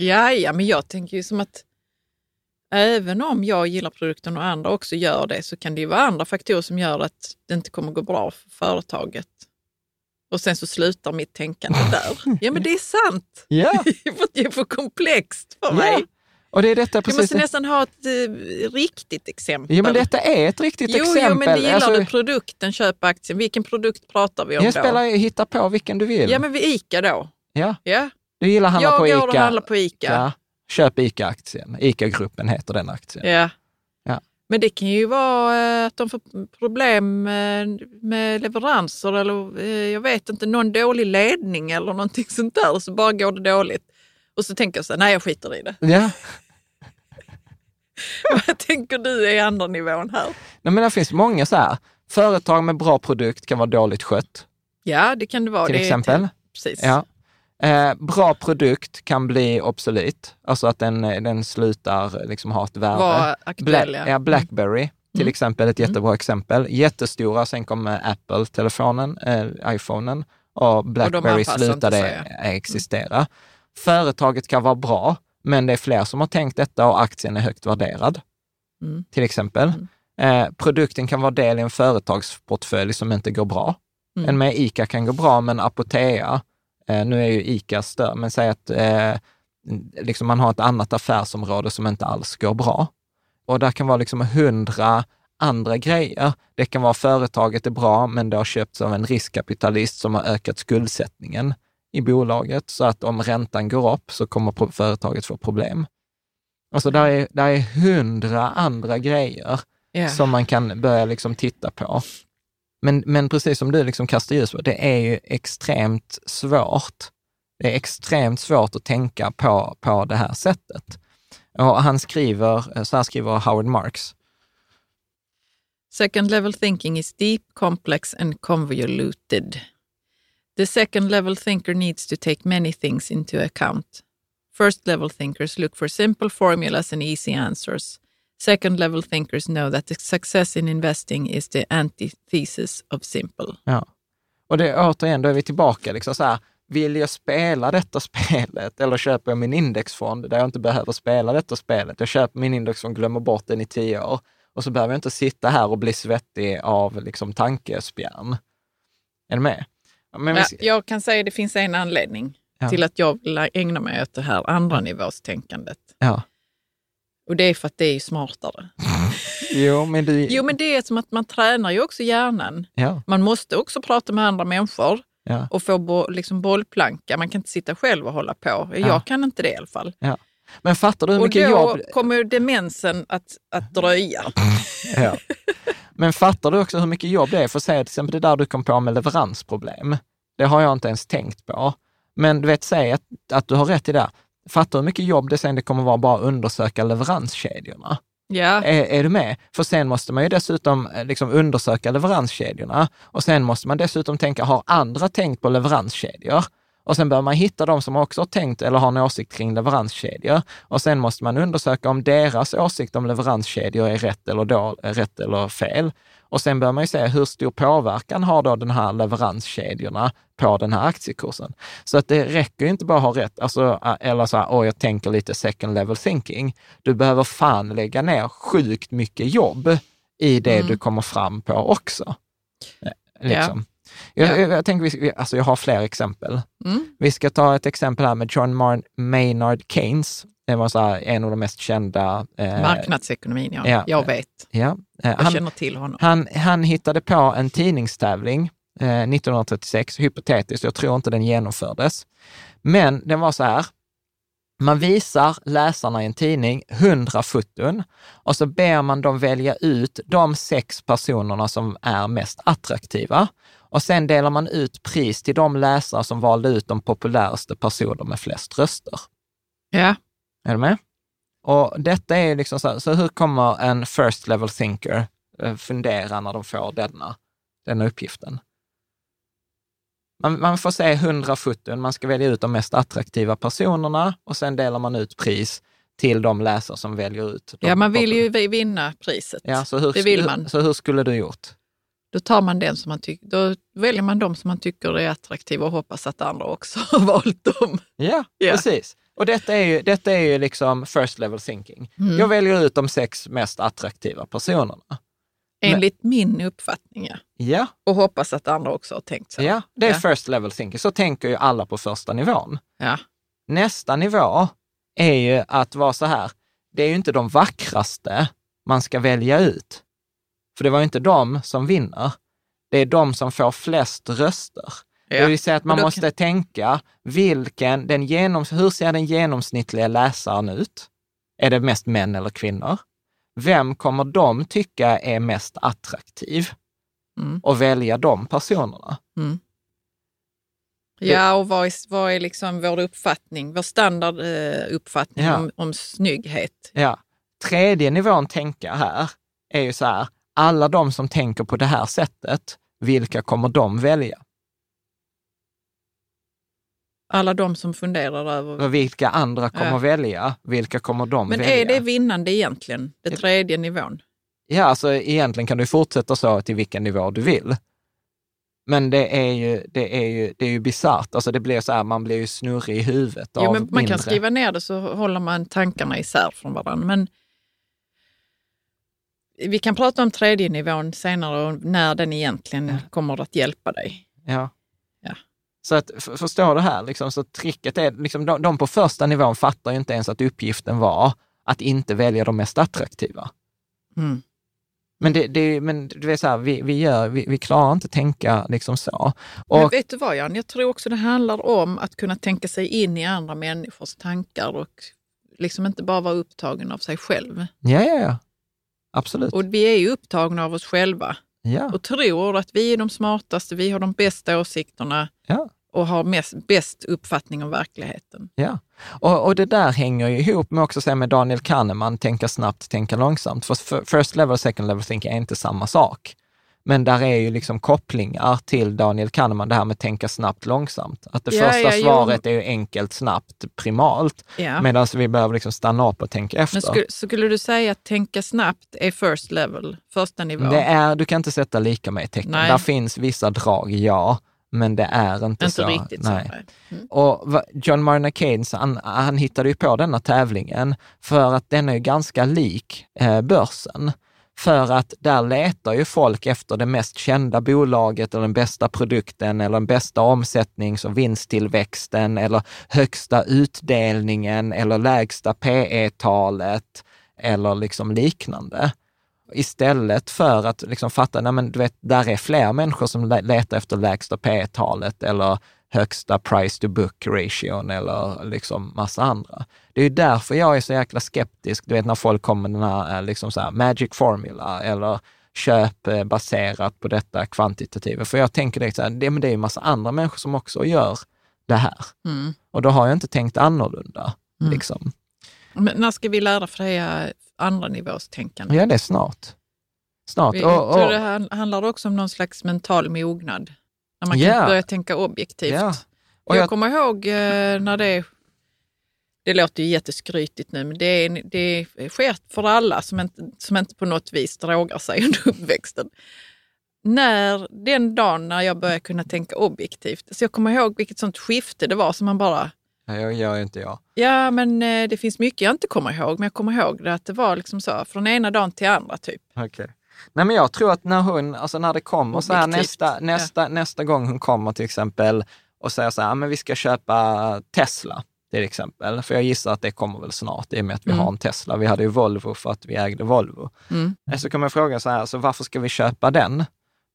[SPEAKER 2] Ja, ja, men jag tänker ju som att även om jag gillar produkten och andra också gör det så kan det ju vara andra faktorer som gör att det inte kommer gå bra för företaget. Och sen så slutar mitt tänkande där. Ja, men det är sant.
[SPEAKER 1] Ja.
[SPEAKER 2] det är för komplext för mig.
[SPEAKER 1] Och det är detta precis...
[SPEAKER 2] Vi måste nästan ha ett eh, riktigt exempel.
[SPEAKER 1] Jo, men detta är ett riktigt
[SPEAKER 2] jo,
[SPEAKER 1] exempel.
[SPEAKER 2] Jo, men gillar
[SPEAKER 1] alltså,
[SPEAKER 2] du produkten, köp aktien. Vilken produkt pratar vi om
[SPEAKER 1] jag
[SPEAKER 2] då?
[SPEAKER 1] Spelar, hitta på vilken du vill.
[SPEAKER 2] Ja, men vid ICA då.
[SPEAKER 1] Ja.
[SPEAKER 2] ja.
[SPEAKER 1] Du gillar att handla
[SPEAKER 2] jag
[SPEAKER 1] på ICA.
[SPEAKER 2] Jag går och handlar på ICA.
[SPEAKER 1] Ja. Köp ICA-aktien. ICA-gruppen heter den aktien.
[SPEAKER 2] Ja.
[SPEAKER 1] ja.
[SPEAKER 2] Men det kan ju vara eh, att de får problem med leveranser eller eh, jag vet inte, någon dålig ledning eller någonting sånt där. Så bara går det dåligt. Och så tänker jag så här, nej jag skiter i det.
[SPEAKER 1] Ja.
[SPEAKER 2] Vad tänker du är andra nivån här?
[SPEAKER 1] Nej, men det finns många så här, företag med bra produkt kan vara dåligt skött.
[SPEAKER 2] Ja, det kan det vara.
[SPEAKER 1] Till
[SPEAKER 2] det
[SPEAKER 1] exempel.
[SPEAKER 2] precis.
[SPEAKER 1] Ja. Eh, bra produkt kan bli obsolet, alltså att den, den slutar liksom ha ett värde.
[SPEAKER 2] Var aktuell,
[SPEAKER 1] Bla
[SPEAKER 2] ja.
[SPEAKER 1] ja. Blackberry till
[SPEAKER 2] Mm.
[SPEAKER 1] exempel, ett jättebra exempel. Jättestora, sen kom Apple-telefonen, eh, iPhonen och Blackberry
[SPEAKER 2] inte
[SPEAKER 1] slutade existera. Företaget kan vara bra, men det är fler som har tänkt detta och aktien är högt värderad.
[SPEAKER 2] Mm.
[SPEAKER 1] Till exempel. Eh, produkten kan vara del i en företagsportfölj som inte går bra.
[SPEAKER 2] Mm.
[SPEAKER 1] En med ICA kan gå bra, men Apotea, eh, nu är ju ICA större, men säg att eh, liksom man har ett annat affärsområde som inte alls går bra. Och där kan vara liksom hundra andra grejer. Det kan vara företaget är bra, men det har köpts av en riskkapitalist som har ökat skuldsättningen i bolaget, så att om räntan går upp så kommer företaget få problem. Alltså där är, där är hundra andra grejer
[SPEAKER 2] Ja.
[SPEAKER 1] som man kan börja liksom titta på. Men, men precis som du liksom kastar ljus på, det är ju extremt svårt. Det är extremt svårt att tänka på, på det här sättet. Och han skriver, så här skriver Howard Marks.
[SPEAKER 2] Second level thinking is deep, complex and convoluted. The second level thinker needs to take many things into account. First level thinkers look for simple formulas and easy answers. Second level thinkers know that the success in investing is the antithesis of simple.
[SPEAKER 1] Ja. Och det återigen, då är vi tillbaka liksom så här, vill jag spela detta spelet eller köper jag min indexfond där jag inte behöver spela detta spelet? Jag köper min indexfond, glömmer bort den i tio år och så behöver jag inte sitta här och bli svettig av liksom tankespjärn. Är du med? Men
[SPEAKER 2] Ja, jag kan säga att det finns en anledning
[SPEAKER 1] Ja.
[SPEAKER 2] till att jag vill ägna mig åt det här andra nivåstänkandet.
[SPEAKER 1] ja.
[SPEAKER 2] Och det är för att det är smartare.
[SPEAKER 1] Jo, men du...
[SPEAKER 2] Jo, men det är som att man tränar ju också hjärnan.
[SPEAKER 1] Ja,
[SPEAKER 2] Man måste också prata med andra människor
[SPEAKER 1] ja,
[SPEAKER 2] och få bo, liksom bollplanka. Man kan inte sitta själv och hålla på. Jag
[SPEAKER 1] Ja.
[SPEAKER 2] kan inte det i alla fall.
[SPEAKER 1] Men fattar du hur
[SPEAKER 2] Och
[SPEAKER 1] mycket
[SPEAKER 2] då
[SPEAKER 1] jobb...
[SPEAKER 2] kommer ju demensen att, att dröja.
[SPEAKER 1] Ja. Men fattar du också hur mycket jobb det är? För säg till exempel det där du kom på med leveransproblem. Det har jag inte ens tänkt på. Men du vet, säg att, att du har rätt i det. Fattar hur mycket jobb det sen det kommer vara bara att undersöka leveranskedjorna?
[SPEAKER 2] Ja,
[SPEAKER 1] Är, är du med? För sen måste man ju dessutom eh, liksom undersöka leveranskedjorna och sen måste man dessutom tänka, har andra tänkt på leveranskedjor? Och sen bör man hitta de som också har tänkt eller har en åsikt kring leveranskedjor. Och sen måste man undersöka om deras åsikt om leveranskedjor är rätt eller, då, rätt eller fel. Och sen bör man ju se hur stor påverkan har då den här leveranskedjorna på den här aktiekursen. Så att det räcker ju inte bara att ha rätt, alltså, eller så här, åh, jag tänker lite second level thinking. Du behöver fan lägga ner sjukt mycket jobb i det
[SPEAKER 2] Mm.
[SPEAKER 1] du kommer fram på också. Eh, Liksom.
[SPEAKER 2] Ja.
[SPEAKER 1] Jag, jag, jag tänker, vi, alltså jag har fler exempel.
[SPEAKER 2] Mm.
[SPEAKER 1] Vi ska ta ett exempel här med John Maynard Keynes. Det var så här, en av de mest kända... eh,
[SPEAKER 2] marknadsekonomin, ja.
[SPEAKER 1] ja.
[SPEAKER 2] Jag vet.
[SPEAKER 1] Ja, eh,
[SPEAKER 2] Jag
[SPEAKER 1] han,
[SPEAKER 2] känner till honom.
[SPEAKER 1] han, han hittade på en tidningstävling eh, 1936, hypotetiskt, jag tror inte den genomfördes. Men den var så här, man visar läsarna i en tidning 100 foton och så ber man dem välja ut de sex personerna som är mest attraktiva. Och sen delar man ut pris till de läsare som valde ut de populäraste personerna med flest röster.
[SPEAKER 2] Ja.
[SPEAKER 1] Är du med? Och detta är liksom så här, så hur kommer en first level thinker eh, fundera när de får denna, denna uppgiften? Man, man får se 100 foton, man ska välja ut de mest attraktiva personerna och sen delar man ut pris till de läsare som väljer ut.
[SPEAKER 2] ja, man vill ju vinna priset.
[SPEAKER 1] Ja, så hur,
[SPEAKER 2] det vill man.
[SPEAKER 1] Så hur skulle du gjort?
[SPEAKER 2] Då, tar man den som man tycker, då väljer man de som man tycker är attraktiva och hoppas att andra också har valt dem.
[SPEAKER 1] Ja, yeah. precis. Och detta är ju, detta är ju liksom first level thinking. Mm. Jag väljer ut de sex mest attraktiva personerna.
[SPEAKER 2] Enligt Men, min uppfattning, ja.
[SPEAKER 1] ja.
[SPEAKER 2] Och hoppas att andra också har tänkt så.
[SPEAKER 1] Ja, det är ja. first level thinking. Så tänker ju alla på första nivån.
[SPEAKER 2] Ja.
[SPEAKER 1] Nästa nivå är ju att vara så här, det är ju inte de vackraste man ska välja ut. För det var ju inte de som vinner. Det är de som får flest röster. Ja. Det vill säga att man måste kan... tänka, vilken, den genoms, hur ser den genomsnittliga läsaren ut? Är det mest män eller kvinnor? Vem kommer de tycka är mest attraktiv? Mm. Och välja de personerna.
[SPEAKER 2] Mm. Ja, och vad är, vad är liksom vår uppfattning, vår standarduppfattning eh, ja. om, om snygghet?
[SPEAKER 1] Ja. Tredje nivån tänka här är ju så här, alla de som tänker på det här sättet, vilka kommer de välja?
[SPEAKER 2] Alla de som funderar över...
[SPEAKER 1] Vilka andra kommer ja. välja? Vilka kommer de
[SPEAKER 2] Men
[SPEAKER 1] välja?
[SPEAKER 2] Men är det vinnande egentligen, det tredje nivån?
[SPEAKER 1] Ja, alltså egentligen kan du fortsätta så till vilken nivå du vill. Men det är ju, det är ju, det är ju bisarrt. Alltså det blir så här, man blir ju snurrig i huvudet
[SPEAKER 2] jo,
[SPEAKER 1] av
[SPEAKER 2] men Man
[SPEAKER 1] mindre.
[SPEAKER 2] kan skriva ner det så håller man tankarna isär från varandra. Men vi kan prata om tredje nivån senare och när den egentligen ja. kommer att hjälpa dig.
[SPEAKER 1] Ja.
[SPEAKER 2] ja.
[SPEAKER 1] Så att, förstår du här, liksom, så tricket är, liksom, de, de på första nivån fattar ju inte ens att uppgiften var att inte välja de mest attraktiva.
[SPEAKER 2] Mm.
[SPEAKER 1] Men, det, det, men du vet så här, vi, vi, gör, vi, vi klarar inte tänka liksom så.
[SPEAKER 2] Och, men vet du vad Jan, jag tror också det handlar om att kunna tänka sig in i andra människors tankar och liksom inte bara vara upptagen av sig själv.
[SPEAKER 1] Ja, ja, ja. Absolut.
[SPEAKER 2] Och vi är ju upptagna av oss själva
[SPEAKER 1] ja.
[SPEAKER 2] och tror att vi är de smartaste, vi har de bästa åsikterna
[SPEAKER 1] ja.
[SPEAKER 2] och har mest, bäst uppfattning om verkligheten.
[SPEAKER 1] Ja, och, och det där hänger ju ihop med också med Daniel Kahneman, tänka snabbt, tänka långsamt. För first level, second level thinking är inte samma sak. Men där är ju liksom kopplingar till Daniel Kahneman, det här med tänka snabbt, långsamt. Att det ja, första ja, svaret jo. är ju enkelt, snabbt, primalt, ja. medan vi behöver liksom stanna upp och tänka efter. Men
[SPEAKER 2] skulle, skulle du säga att tänka snabbt är first level, första nivån?
[SPEAKER 1] Det är, du kan inte sätta lika med tecken. Nej. Där finns vissa drag, ja, men det är inte,
[SPEAKER 2] inte
[SPEAKER 1] så.
[SPEAKER 2] Riktigt nej.
[SPEAKER 1] Så, mm. Och John Maynard Keynes, han, han hittade ju på denna tävlingen för att den är ganska lik eh, börsen. För att där letar ju folk efter det mest kända bolaget eller den bästa produkten eller den bästa omsättnings och vinsttillväxten eller högsta utdelningen eller lägsta PE-talet eller liksom liknande. Istället för att liksom fatta, nej men du vet, där är fler människor som letar efter lägsta P-talet eller högsta price to book ration eller liksom massa andra. Det är därför jag är så jäkla skeptisk, du vet när folk kommer med den här, eh, liksom så här magic formula eller köp eh, baserat på detta kvantitativa. För jag tänker direkt så här, det, men det är en massa andra människor som också gör det här.
[SPEAKER 2] Mm.
[SPEAKER 1] Och då har jag inte tänkt annorlunda. Mm. Liksom.
[SPEAKER 2] Men när ska vi lära det andra nivåstänkande?
[SPEAKER 1] Ja, det är snart. Snart.
[SPEAKER 2] Vi, och, och, det handlar också om någon slags mental mognad. När man yeah. kan börja tänka objektivt. Yeah. Och jag, jag kommer ihåg eh, när det det låter ju jätteskrytigt nu, men det, är, det sker för alla som inte, som inte på något vis drogar sig under uppväxten. När, den dagen när jag började kunna tänka objektivt, så jag kommer ihåg vilket sånt skifte det var som man bara...
[SPEAKER 1] Ja, jag gör inte jag.
[SPEAKER 2] Ja, men eh, det finns mycket jag inte kommer ihåg, men jag kommer ihåg det att det var liksom så, från ena dagen till andra typ.
[SPEAKER 1] Okay. Nej, men jag tror att när hon, alltså när det kommer så här nästa, nästa, ja. nästa gång hon kommer till exempel och säger så här, men vi ska köpa Tesla till exempel. För jag gissar att det kommer väl snart i och med att vi mm. har en Tesla. Vi hade ju Volvo för att vi ägde Volvo.
[SPEAKER 2] Mm.
[SPEAKER 1] Eh, så kan man fråga så här, så varför ska vi köpa den?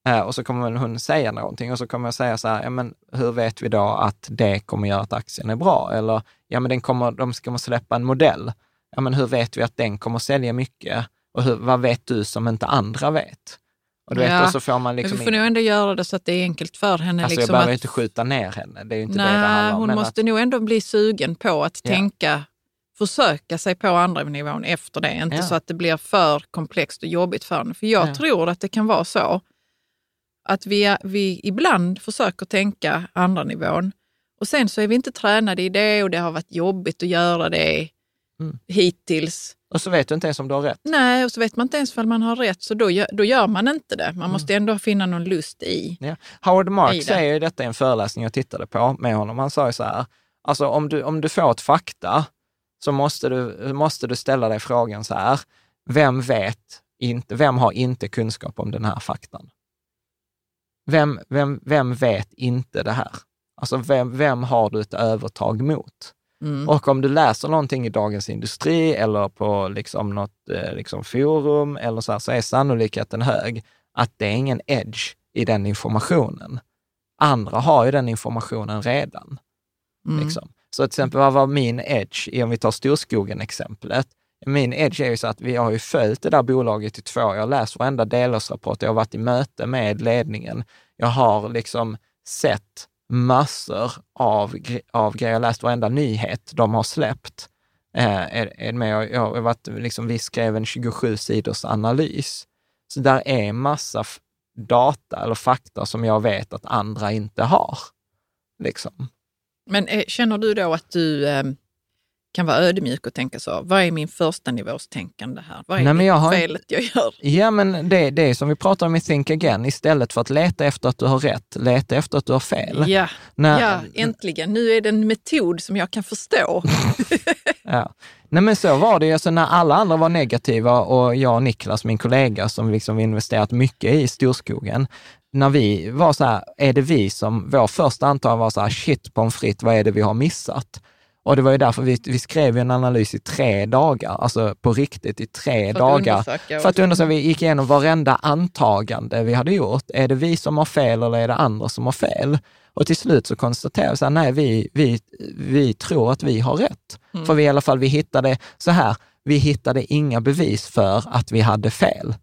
[SPEAKER 1] Eh, och så kommer hon säga någonting och så kommer jag säga så här, ja, men hur vet vi då att det kommer göra att aktien är bra? Eller, ja men den kommer, de ska släppa en modell. Ja men hur vet vi att den kommer sälja mycket? Och hur, vad vet du som inte andra vet? Och, du vet, ja, och så får man liksom
[SPEAKER 2] men vi får nog ändå göra det så att det är enkelt för henne.
[SPEAKER 1] Alltså
[SPEAKER 2] liksom
[SPEAKER 1] jag behöver
[SPEAKER 2] att...
[SPEAKER 1] inte skjuta ner henne, det är inte
[SPEAKER 2] Nej,
[SPEAKER 1] det det handlar
[SPEAKER 2] om. hon måste
[SPEAKER 1] att...
[SPEAKER 2] nog ändå bli sugen på att ja. tänka, försöka sig på andra nivån efter det. Inte ja. så att det blir för komplext och jobbigt för henne. För jag ja. tror att det kan vara så att vi, vi ibland försöker tänka andra nivån och sen så är vi inte tränade i det och det har varit jobbigt att göra det
[SPEAKER 1] mm.
[SPEAKER 2] hittills.
[SPEAKER 1] Och så vet du inte ens om du har rätt.
[SPEAKER 2] Nej, och så vet man inte ens om man har rätt, så då gör, då gör man inte det. Man måste ändå finna någon lust i
[SPEAKER 1] Ja. Howard
[SPEAKER 2] i
[SPEAKER 1] Mark
[SPEAKER 2] det.
[SPEAKER 1] säger ju detta i en föreläsning jag tittade på med honom. Han sa ju så här, alltså om du, om du får ett fakta så måste du, måste du ställa dig frågan så här, vem vet inte, vem har inte kunskap om den här faktan? Vem, vem, vem vet inte det här? Alltså vem, vem har du ett övertag mot?
[SPEAKER 2] Mm.
[SPEAKER 1] Och om du läser någonting i Dagens Industri eller på liksom något eh, liksom forum eller så, här, så är sannolikheten hög att det är ingen edge i den informationen. Andra har ju den informationen redan.
[SPEAKER 2] Mm.
[SPEAKER 1] Liksom. Så till exempel, vad var min edge, om vi tar Storskogen-exemplet? Min edge är ju så att vi har ju följt det där bolaget i två år. Jag har läst varenda delårsrapport, jag har varit i möte med ledningen. Jag har liksom sett massor av, av grejer, jag har läst varenda nyhet de har släppt. Eh, är, är med, jag har varit, liksom, vi skrev en 27 sidors analys. Så där är massa data eller fakta som jag vet att andra inte har. Liksom.
[SPEAKER 2] Men eh, känner du då att du eh, kan vara ödmjuk och tänka så, vad är min första nivås tänkande här? Vad är
[SPEAKER 1] Nej, men jag har
[SPEAKER 2] felet jag gör?
[SPEAKER 1] Ja, men det, det är som vi pratar om i Think Again, istället för att leta efter att du har rätt, leta efter att du har fel.
[SPEAKER 2] Ja,
[SPEAKER 1] När-
[SPEAKER 2] ja, äntligen. Nu är det en metod som jag kan förstå.
[SPEAKER 1] Ja. Nej men så var det alltså när alla andra var negativa och jag och Niklas, min kollega, som liksom investerat mycket i Storskogen, när vi var så här, är det vi som, vår första antagande var så här, shit pommes frites, vad är det vi har missat? Och det var ju därför vi, vi skrev en analys i tre dagar, alltså på riktigt i tre
[SPEAKER 2] För att
[SPEAKER 1] dagar.
[SPEAKER 2] undersöka
[SPEAKER 1] För att undersöka, vi gick igenom varenda antagande vi hade gjort. Är det vi som har fel eller är det andra som har fel? Och till slut så konstaterade vi här, nej, vi, vi, vi tror att vi har rätt.
[SPEAKER 2] Mm.
[SPEAKER 1] För vi i alla fall, vi hittade så här, vi hittade inga bevis för att vi hade fel.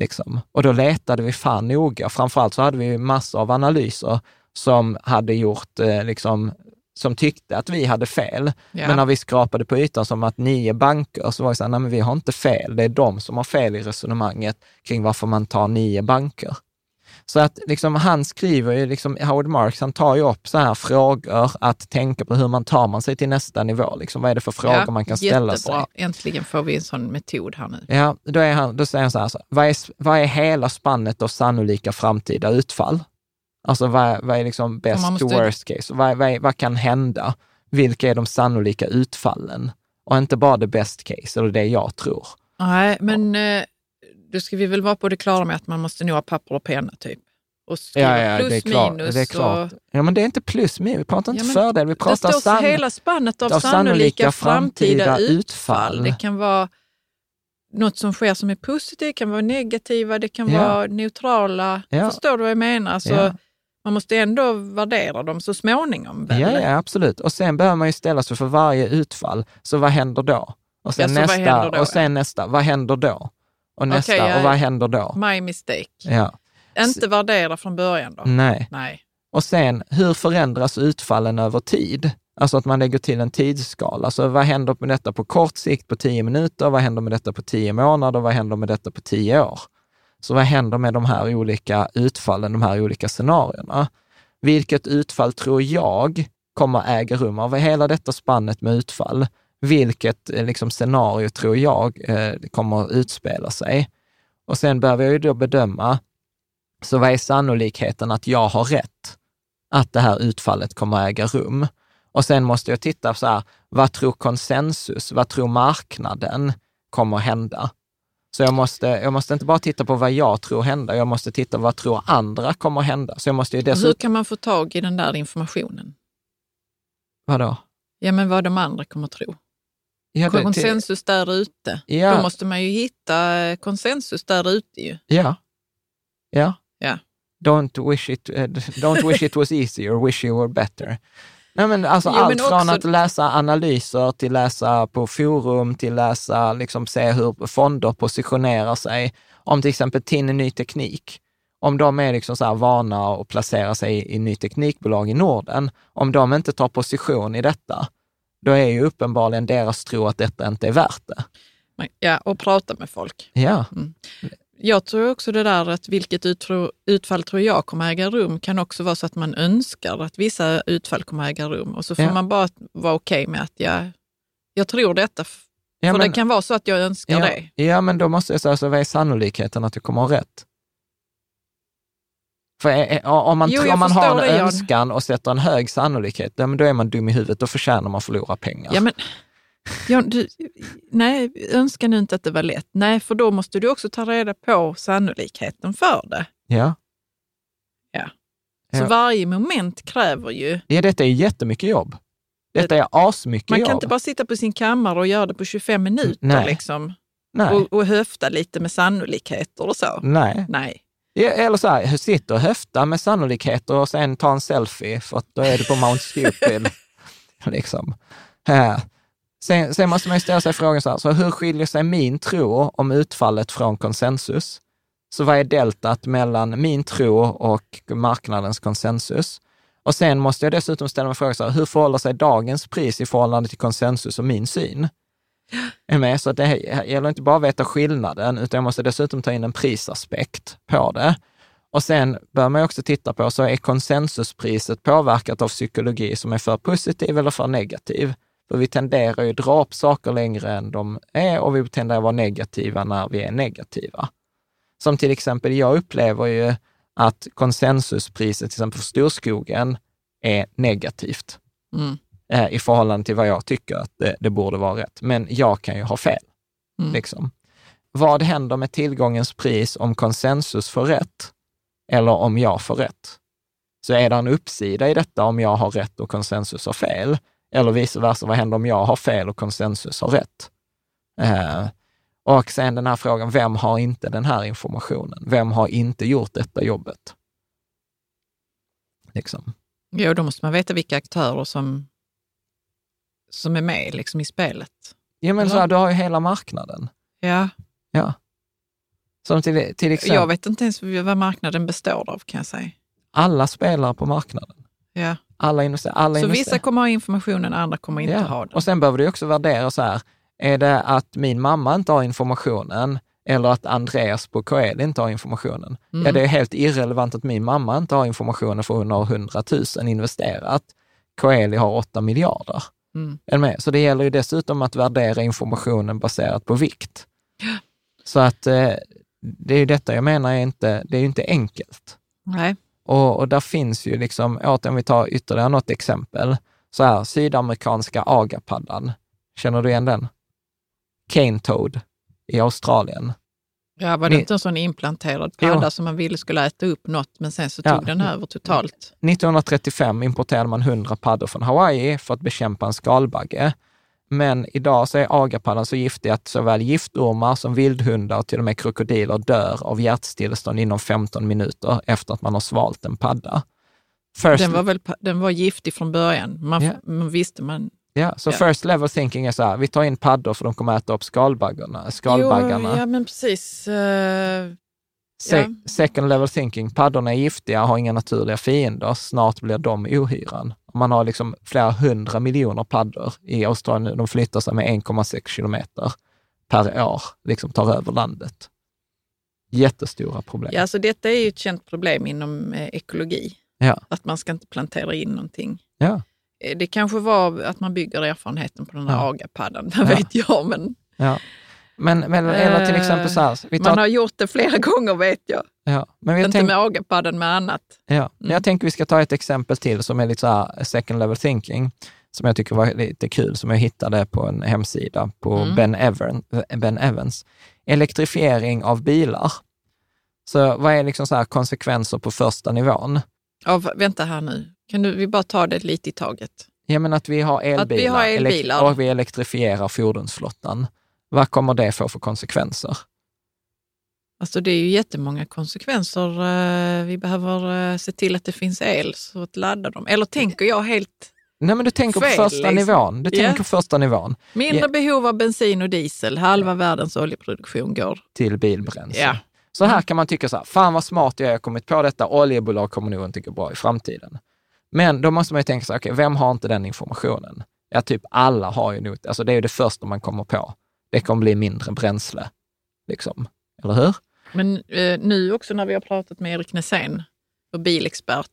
[SPEAKER 1] Liksom. Och då letade vi fan noga. Framförallt så hade vi massor av analyser som hade gjort, eh, liksom, som tyckte att vi hade fel.
[SPEAKER 2] Ja.
[SPEAKER 1] Men när vi skrapade på ytan som att nio banker, så var det så här, nej men vi har inte fel. Det är de som har fel i resonemanget kring varför man tar nio banker. Så att liksom, han skriver ju, liksom, Howard Marks, han tar ju upp så här frågor att tänka på hur man tar man sig till nästa nivå. Liksom, vad är det för frågor
[SPEAKER 2] Ja,
[SPEAKER 1] man kan ställa sig?
[SPEAKER 2] jättebra. Äntligen får vi en sån metod här nu.
[SPEAKER 1] Ja, då, är han, då säger han så här, så, vad, är, vad är hela spannet av sannolika framtida utfall? Alltså vad, är- vad är liksom best
[SPEAKER 2] man
[SPEAKER 1] to
[SPEAKER 2] måste-
[SPEAKER 1] worst case? Vad, vad, vad kan hända? Vilka är de sannolika utfallen? Och inte bara det best case, eller det jag tror.
[SPEAKER 2] Nej, men eh, då ska vi väl vara på det klara med att man måste nog ha papper och penna typ. Och skriva plus
[SPEAKER 1] det är klart.
[SPEAKER 2] minus.
[SPEAKER 1] Det är klart.
[SPEAKER 2] Och,
[SPEAKER 1] Ja, men det är inte plus minus, vi pratar inte
[SPEAKER 2] Ja,
[SPEAKER 1] fördel, vi
[SPEAKER 2] det
[SPEAKER 1] pratar
[SPEAKER 2] står
[SPEAKER 1] sann...
[SPEAKER 2] hela spannet av,
[SPEAKER 1] av
[SPEAKER 2] sannolika, framtida,
[SPEAKER 1] framtida
[SPEAKER 2] utfall.
[SPEAKER 1] utfall.
[SPEAKER 2] Det kan vara något som sker som är positivt, det kan vara negativa, det kan
[SPEAKER 1] Ja.
[SPEAKER 2] vara neutrala.
[SPEAKER 1] Ja.
[SPEAKER 2] Förstår du vad jag menar? Alltså,
[SPEAKER 1] Ja.
[SPEAKER 2] Man måste ändå värdera dem så småningom. väl?
[SPEAKER 1] Ja, ja, absolut. Och sen behöver man ju ställa sig för varje utfall. Så vad händer då? Och sen
[SPEAKER 2] Ja, så
[SPEAKER 1] nästa,
[SPEAKER 2] då,
[SPEAKER 1] och sen nästa. Vad händer då? Och nästa,
[SPEAKER 2] Okej, ja,
[SPEAKER 1] och vad händer då?
[SPEAKER 2] My mistake.
[SPEAKER 1] Ja,
[SPEAKER 2] Inte värdera från början då?
[SPEAKER 1] nej.
[SPEAKER 2] Nej.
[SPEAKER 1] Och sen, hur förändras utfallen över tid? Alltså att man lägger till en tidsskala. Alltså vad händer med detta på kort sikt på tio minuter? Vad händer med detta på tio månader? Vad händer med detta på tio år? Så vad händer med de här olika utfallen, de här olika scenarierna? Vilket utfall tror jag kommer äga rum av hela detta spannet med utfall? Vilket eh, liksom, scenario tror jag eh, kommer utspela sig? Och sen behöver jag ju då bedöma, så vad är sannolikheten att jag har rätt? Att det här utfallet kommer äga rum? Och sen måste jag titta så här, vad tror konsensus, vad tror marknaden kommer hända? Så jag måste, jag måste inte bara titta på vad jag tror hända, jag måste titta vad tror andra kommer hända. Så jag måste ju
[SPEAKER 2] Och Hur
[SPEAKER 1] dessutom,
[SPEAKER 2] kan man få tag i den där informationen?
[SPEAKER 1] vadå?
[SPEAKER 2] Ja, men vad de andra kommer tro.
[SPEAKER 1] Ja, det-
[SPEAKER 2] konsensus där ute.
[SPEAKER 1] Ja.
[SPEAKER 2] Då måste man ju hitta eh, konsensus där ute ju.
[SPEAKER 1] Ja. Ja.
[SPEAKER 2] Ja.
[SPEAKER 1] Don't wish it, eh, don't wish it was easier, wish you were better. Nej, men alltså
[SPEAKER 2] Jo, men
[SPEAKER 1] allt från
[SPEAKER 2] också-
[SPEAKER 1] att läsa analyser till läsa på forum, till läsa, liksom se hur fonder positionerar sig. Om till exempel TIN Ny Teknik, om de är liksom så här vana att placera sig i, i ny teknikbolag i Norden, om de inte tar position i detta, då är ju uppenbarligen deras tro att detta inte är värt det.
[SPEAKER 2] Men- Ja, och prata med folk.
[SPEAKER 1] Ja,
[SPEAKER 2] Jag tror också det där att vilket utfall tror jag kommer äga rum kan också vara så att man önskar att vissa utfall kommer äga rum och så får
[SPEAKER 1] Ja.
[SPEAKER 2] man bara vara okej med att jag, jag tror detta
[SPEAKER 1] Ja,
[SPEAKER 2] För
[SPEAKER 1] men-
[SPEAKER 2] det kan vara så att jag önskar
[SPEAKER 1] ja,
[SPEAKER 2] det.
[SPEAKER 1] Ja, men då måste jag säga, så vad är sannolikheten att du kommer ha rätt? För eh, eh, om man,
[SPEAKER 2] Jo,
[SPEAKER 1] om man har en
[SPEAKER 2] det,
[SPEAKER 1] önskan och sätter en hög sannolikhet, då är man dum i huvudet, då förtjänar man att förlora pengar.
[SPEAKER 2] Ja, men, ja, du, nej, önska nu inte att det var lätt. Nej, för då måste du också ta reda på sannolikheten för det.
[SPEAKER 1] ja.
[SPEAKER 2] Ja. Så
[SPEAKER 1] Ja.
[SPEAKER 2] varje moment kräver ju...
[SPEAKER 1] ja, detta är jättemycket jobb. Detta är asmycket
[SPEAKER 2] Man
[SPEAKER 1] jobb.
[SPEAKER 2] kan inte bara sitta på sin kammare och göra det på 25 minuter
[SPEAKER 1] Nej.
[SPEAKER 2] liksom,
[SPEAKER 1] Nej.
[SPEAKER 2] och, och höfta lite med sannolikheter och så.
[SPEAKER 1] Nej.
[SPEAKER 2] Nej.
[SPEAKER 1] Eller så här, sitta och höfta med sannolikheter och sen ta en selfie, för att då är du på Mount Stupid. liksom. Sen, sen måste man ju ställa sig frågan så här, så hur skiljer sig min tro om utfallet från konsensus? Så vad är deltat mellan min tro och marknadens konsensus? Och sen måste jag dessutom ställa mig frågan, så här, hur förhåller sig dagens pris i förhållande till konsensus och min syn? Är med? Så det gäller inte bara att veta skillnaden, utan jag måste dessutom ta in en prisaspekt på det. Och sen bör man också titta på, så är konsensuspriset påverkat av psykologi som är för positiv eller för negativ? För vi tenderar ju att dra upp saker längre än de är och vi tenderar att vara negativa när vi är negativa. Som till exempel, jag upplever ju att konsensuspriset till exempel för storskogen är negativt
[SPEAKER 2] Mm.
[SPEAKER 1] eh, i förhållande till vad jag tycker att det, det borde vara rätt. Men jag kan ju ha fel.
[SPEAKER 2] Mm.
[SPEAKER 1] Liksom. Vad händer med tillgångens pris om konsensus får rätt eller om jag får rätt? Så är det en uppsida i detta om jag har rätt och konsensus har fel? Eller vice versa, vad händer om jag har fel och konsensus har rätt? Eh, och sen den här frågan, vem har inte den här informationen? Vem har inte gjort detta jobbet? Liksom.
[SPEAKER 2] Jo, då måste man veta vilka aktörer som, som är med liksom, i spelet.
[SPEAKER 1] Ja, men så här, du har ju hela marknaden.
[SPEAKER 2] Ja.
[SPEAKER 1] Ja. Som till, till exempel,
[SPEAKER 2] Jag vet inte ens vad marknaden består av kan jag säga.
[SPEAKER 1] alla spelar på marknaden.
[SPEAKER 2] Ja.
[SPEAKER 1] Alla investerar. Alla
[SPEAKER 2] Så
[SPEAKER 1] investerar.
[SPEAKER 2] vissa kommer ha informationen, andra kommer inte ha den.
[SPEAKER 1] Och sen behöver du också värdera så här, är det att min mamma inte har informationen eller att Andreas på KL inte har informationen?
[SPEAKER 2] Mm.
[SPEAKER 1] Ja, det är helt irrelevant att min mamma inte har informationen för hon har 100 000 investerat. Coeli har 8 miljarder.
[SPEAKER 2] Mm.
[SPEAKER 1] Så det gäller ju dessutom att värdera informationen baserat på vikt. Så att eh, det är ju detta jag menar är inte, det är ju inte enkelt.
[SPEAKER 2] Nej.
[SPEAKER 1] Och, och där finns ju liksom, om vi tar ytterligare något exempel, så här, sydamerikanska agapaddan. Känner du igen den? Cane toad i Australien.
[SPEAKER 2] Ja, var det
[SPEAKER 1] Ni-
[SPEAKER 2] inte en sån implanterad padda som man ville skulle äta upp något, men sen så tog
[SPEAKER 1] Ja.
[SPEAKER 2] den över totalt?
[SPEAKER 1] 1935 importerade man 100 paddor från Hawaii för att bekämpa en skalbagge. Men idag så är agapaddan så giftig att såväl giftormar som vildhundar och till och med krokodiler dör av hjärtstillestånd inom 15 minuter efter att man har svalt en padda. First,
[SPEAKER 2] Den var, väl, den var giftig från början. Man,
[SPEAKER 1] Ja.
[SPEAKER 2] man visste man...
[SPEAKER 1] ja, så
[SPEAKER 2] ja.
[SPEAKER 1] first level thinking är så här, vi tar in paddor för de kommer äta upp skalbaggarna, skalbaggarna.
[SPEAKER 2] Jo, ja, men precis.
[SPEAKER 1] Se-. Second level thinking, paddorna är giftiga, har inga naturliga fiender, snart blir de ohyran. Man har liksom flera hundra miljoner paddor i Australien nu, de flyttar sig med 1,6 kilometer per år, liksom tar över landet. Jättestora problem.
[SPEAKER 2] ja, alltså detta är ju ett känt problem inom eh, ekologi.
[SPEAKER 1] Ja.
[SPEAKER 2] Att man ska inte plantera in någonting.
[SPEAKER 1] Ja.
[SPEAKER 2] Eh, Det kanske var att man bygger erfarenheten på den här
[SPEAKER 1] Ja.
[SPEAKER 2] agapaddan, vad
[SPEAKER 1] Ja.
[SPEAKER 2] vet jag. Men
[SPEAKER 1] Ja. Men, men eller till exempel så här, vi
[SPEAKER 2] Eh, man
[SPEAKER 1] tar,
[SPEAKER 2] har gjort det flera gånger vet jag.
[SPEAKER 1] ja, men vi
[SPEAKER 2] inte
[SPEAKER 1] tänk,
[SPEAKER 2] med agapaddan, med annat.
[SPEAKER 1] ja, jag tänker vi ska ta ett exempel till som är lite så här second level thinking, som jag tycker var lite kul, som jag hittade på en hemsida på
[SPEAKER 2] Mm.
[SPEAKER 1] ben, Evern, ben Evans. Elektrifiering av bilar. Så vad är liksom så här konsekvenser på första nivån?
[SPEAKER 2] Av, vänta här nu, kan du, vi bara ta det lite i taget?
[SPEAKER 1] Ja, men att vi har elbilar,
[SPEAKER 2] Att vi har elbilar.
[SPEAKER 1] och vi elektrifierar fordonsflottan. Vad kommer det få för konsekvenser?
[SPEAKER 2] Alltså det är ju jättemånga konsekvenser. Eh, Vi behöver eh, se till att det finns el så att ladda dem. Eller tänker jag helt
[SPEAKER 1] Nej, men du tänker
[SPEAKER 2] Fel,
[SPEAKER 1] på första
[SPEAKER 2] liksom.
[SPEAKER 1] nivån. Du tänker första nivån
[SPEAKER 2] mindre
[SPEAKER 1] Ja.
[SPEAKER 2] behov av bensin och diesel. Halva världens oljeproduktion går.
[SPEAKER 1] till bilbränsle.
[SPEAKER 2] Ja.
[SPEAKER 1] Så här kan man tycka så här, fan vad smart jag har kommit på detta, oljebolag kommer nog inte gå bra i framtiden. Men då måste man ju tänka så här, okej, vem har inte den informationen? Ja, typ alla har ju nog, alltså det är ju det första man kommer på. Det kommer bli mindre bränsle, liksom. Eller hur?
[SPEAKER 2] Men eh, nu också när vi har pratat med Erik Nässén, och bilexpert,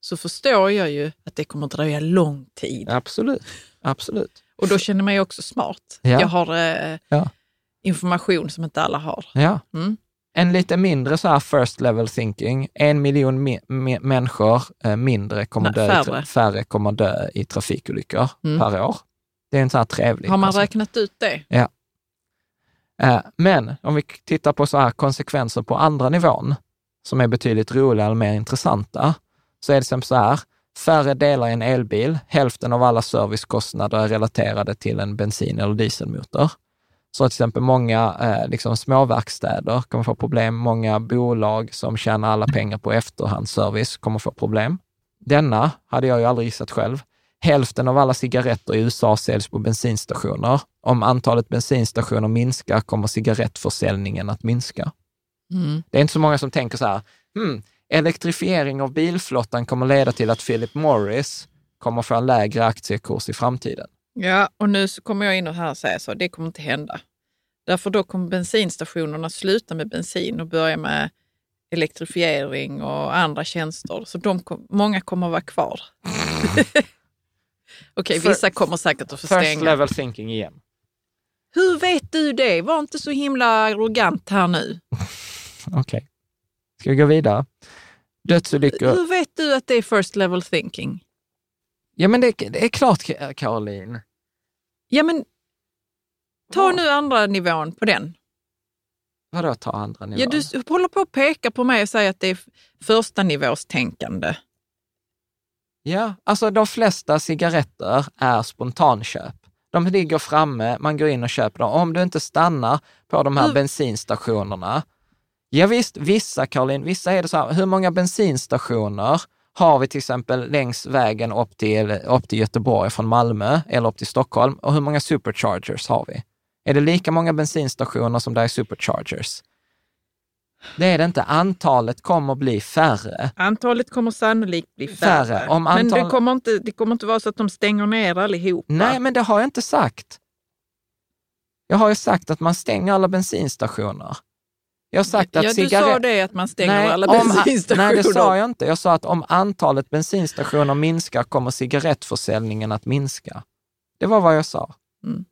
[SPEAKER 2] så förstår jag ju att det kommer att dröja lång tid.
[SPEAKER 1] Absolut, absolut.
[SPEAKER 2] Och då känner man ju också smart.
[SPEAKER 1] Ja.
[SPEAKER 2] Jag har eh,
[SPEAKER 1] Ja.
[SPEAKER 2] information som inte alla har.
[SPEAKER 1] Ja.
[SPEAKER 2] Mm.
[SPEAKER 1] En lite mindre så här first level thinking, en miljon mi- mi- människor eh, mindre kommer
[SPEAKER 2] Nej,
[SPEAKER 1] dö,
[SPEAKER 2] färre.
[SPEAKER 1] färre kommer dö i trafikolyckor
[SPEAKER 2] Mm.
[SPEAKER 1] per år. Det är en sån här trevlig
[SPEAKER 2] Har man
[SPEAKER 1] koncept.
[SPEAKER 2] räknat ut det?
[SPEAKER 1] Eh, Eh, men om vi tittar på så här konsekvenser på andra nivån, som är betydligt roligare och mer intressanta, så är det som så här, färre delar i en elbil, hälften av alla servicekostnader är relaterade till en bensin eller dieselmotor. Så till exempel många eh, liksom småverkstäder kommer få problem, många bolag som tjänar alla pengar på efterhandsservice kommer få problem. Denna hade jag ju aldrig gissat själv. Hälften av alla cigaretter i USA säljs på bensinstationer. Om antalet bensinstationer minskar kommer cigarettförsäljningen att minska.
[SPEAKER 2] Mm.
[SPEAKER 1] Det är inte så många som tänker så här, hmm, elektrifiering av bilflottan kommer leda till att Philip Morris kommer få en lägre aktiekurs i framtiden.
[SPEAKER 2] Ja, och nu så kommer jag in och här säger så, det kommer inte hända. Därför då kommer bensinstationerna sluta med bensin och börja med elektrifiering och andra tjänster. Så de kom, många kommer att vara kvar. Okej,
[SPEAKER 1] För-
[SPEAKER 2] vissa kommer säkert att få
[SPEAKER 1] First
[SPEAKER 2] stänga.
[SPEAKER 1] level thinking igen.
[SPEAKER 2] Hur vet du det? Var inte så himla arrogant här nu.
[SPEAKER 1] Okej. Ska vi gå vidare? Dödsolyckor.
[SPEAKER 2] Hur vet du att det är first level thinking?
[SPEAKER 1] Ja, men det, det är klart, Caroline.
[SPEAKER 2] Ja, men ta nu andra nivån på den.
[SPEAKER 1] Vadå ta andra nivån?
[SPEAKER 2] Ja, du håller på att peka på mig och säga att det är första nivås tänkande.
[SPEAKER 1] Ja, alltså de flesta cigaretter är spontanköp. De ligger framme, man går in och köper dem. Om du inte stannar på de här
[SPEAKER 2] Hur-
[SPEAKER 1] bensinstationerna. Ja, visst, vissa, Caroline, vissa är det så här, hur många bensinstationer har vi till exempel längs vägen upp till, upp till Göteborg från Malmö eller upp till Stockholm? Och hur många superchargers har vi? Är det lika många bensinstationer som det är superchargers? Det är det inte. Antalet kommer bli färre.
[SPEAKER 2] Antalet kommer sannolikt bli färre.
[SPEAKER 1] Färre. Om
[SPEAKER 2] Men
[SPEAKER 1] antal-
[SPEAKER 2] det kommer, inte, det kommer inte vara så att de stänger ner allihopa.
[SPEAKER 1] Nej, men det har jag inte sagt. Jag har ju sagt att man stänger alla bensinstationer. Jag har sagt att
[SPEAKER 2] ja, du
[SPEAKER 1] cigarett-
[SPEAKER 2] sa det att man stänger
[SPEAKER 1] nej,
[SPEAKER 2] alla
[SPEAKER 1] om-
[SPEAKER 2] bensinstationer.
[SPEAKER 1] Nej, det sa jag inte. Jag sa att om antalet bensinstationer minskar kommer cigarettförsäljningen att minska. Det var vad jag sa.
[SPEAKER 2] Mm.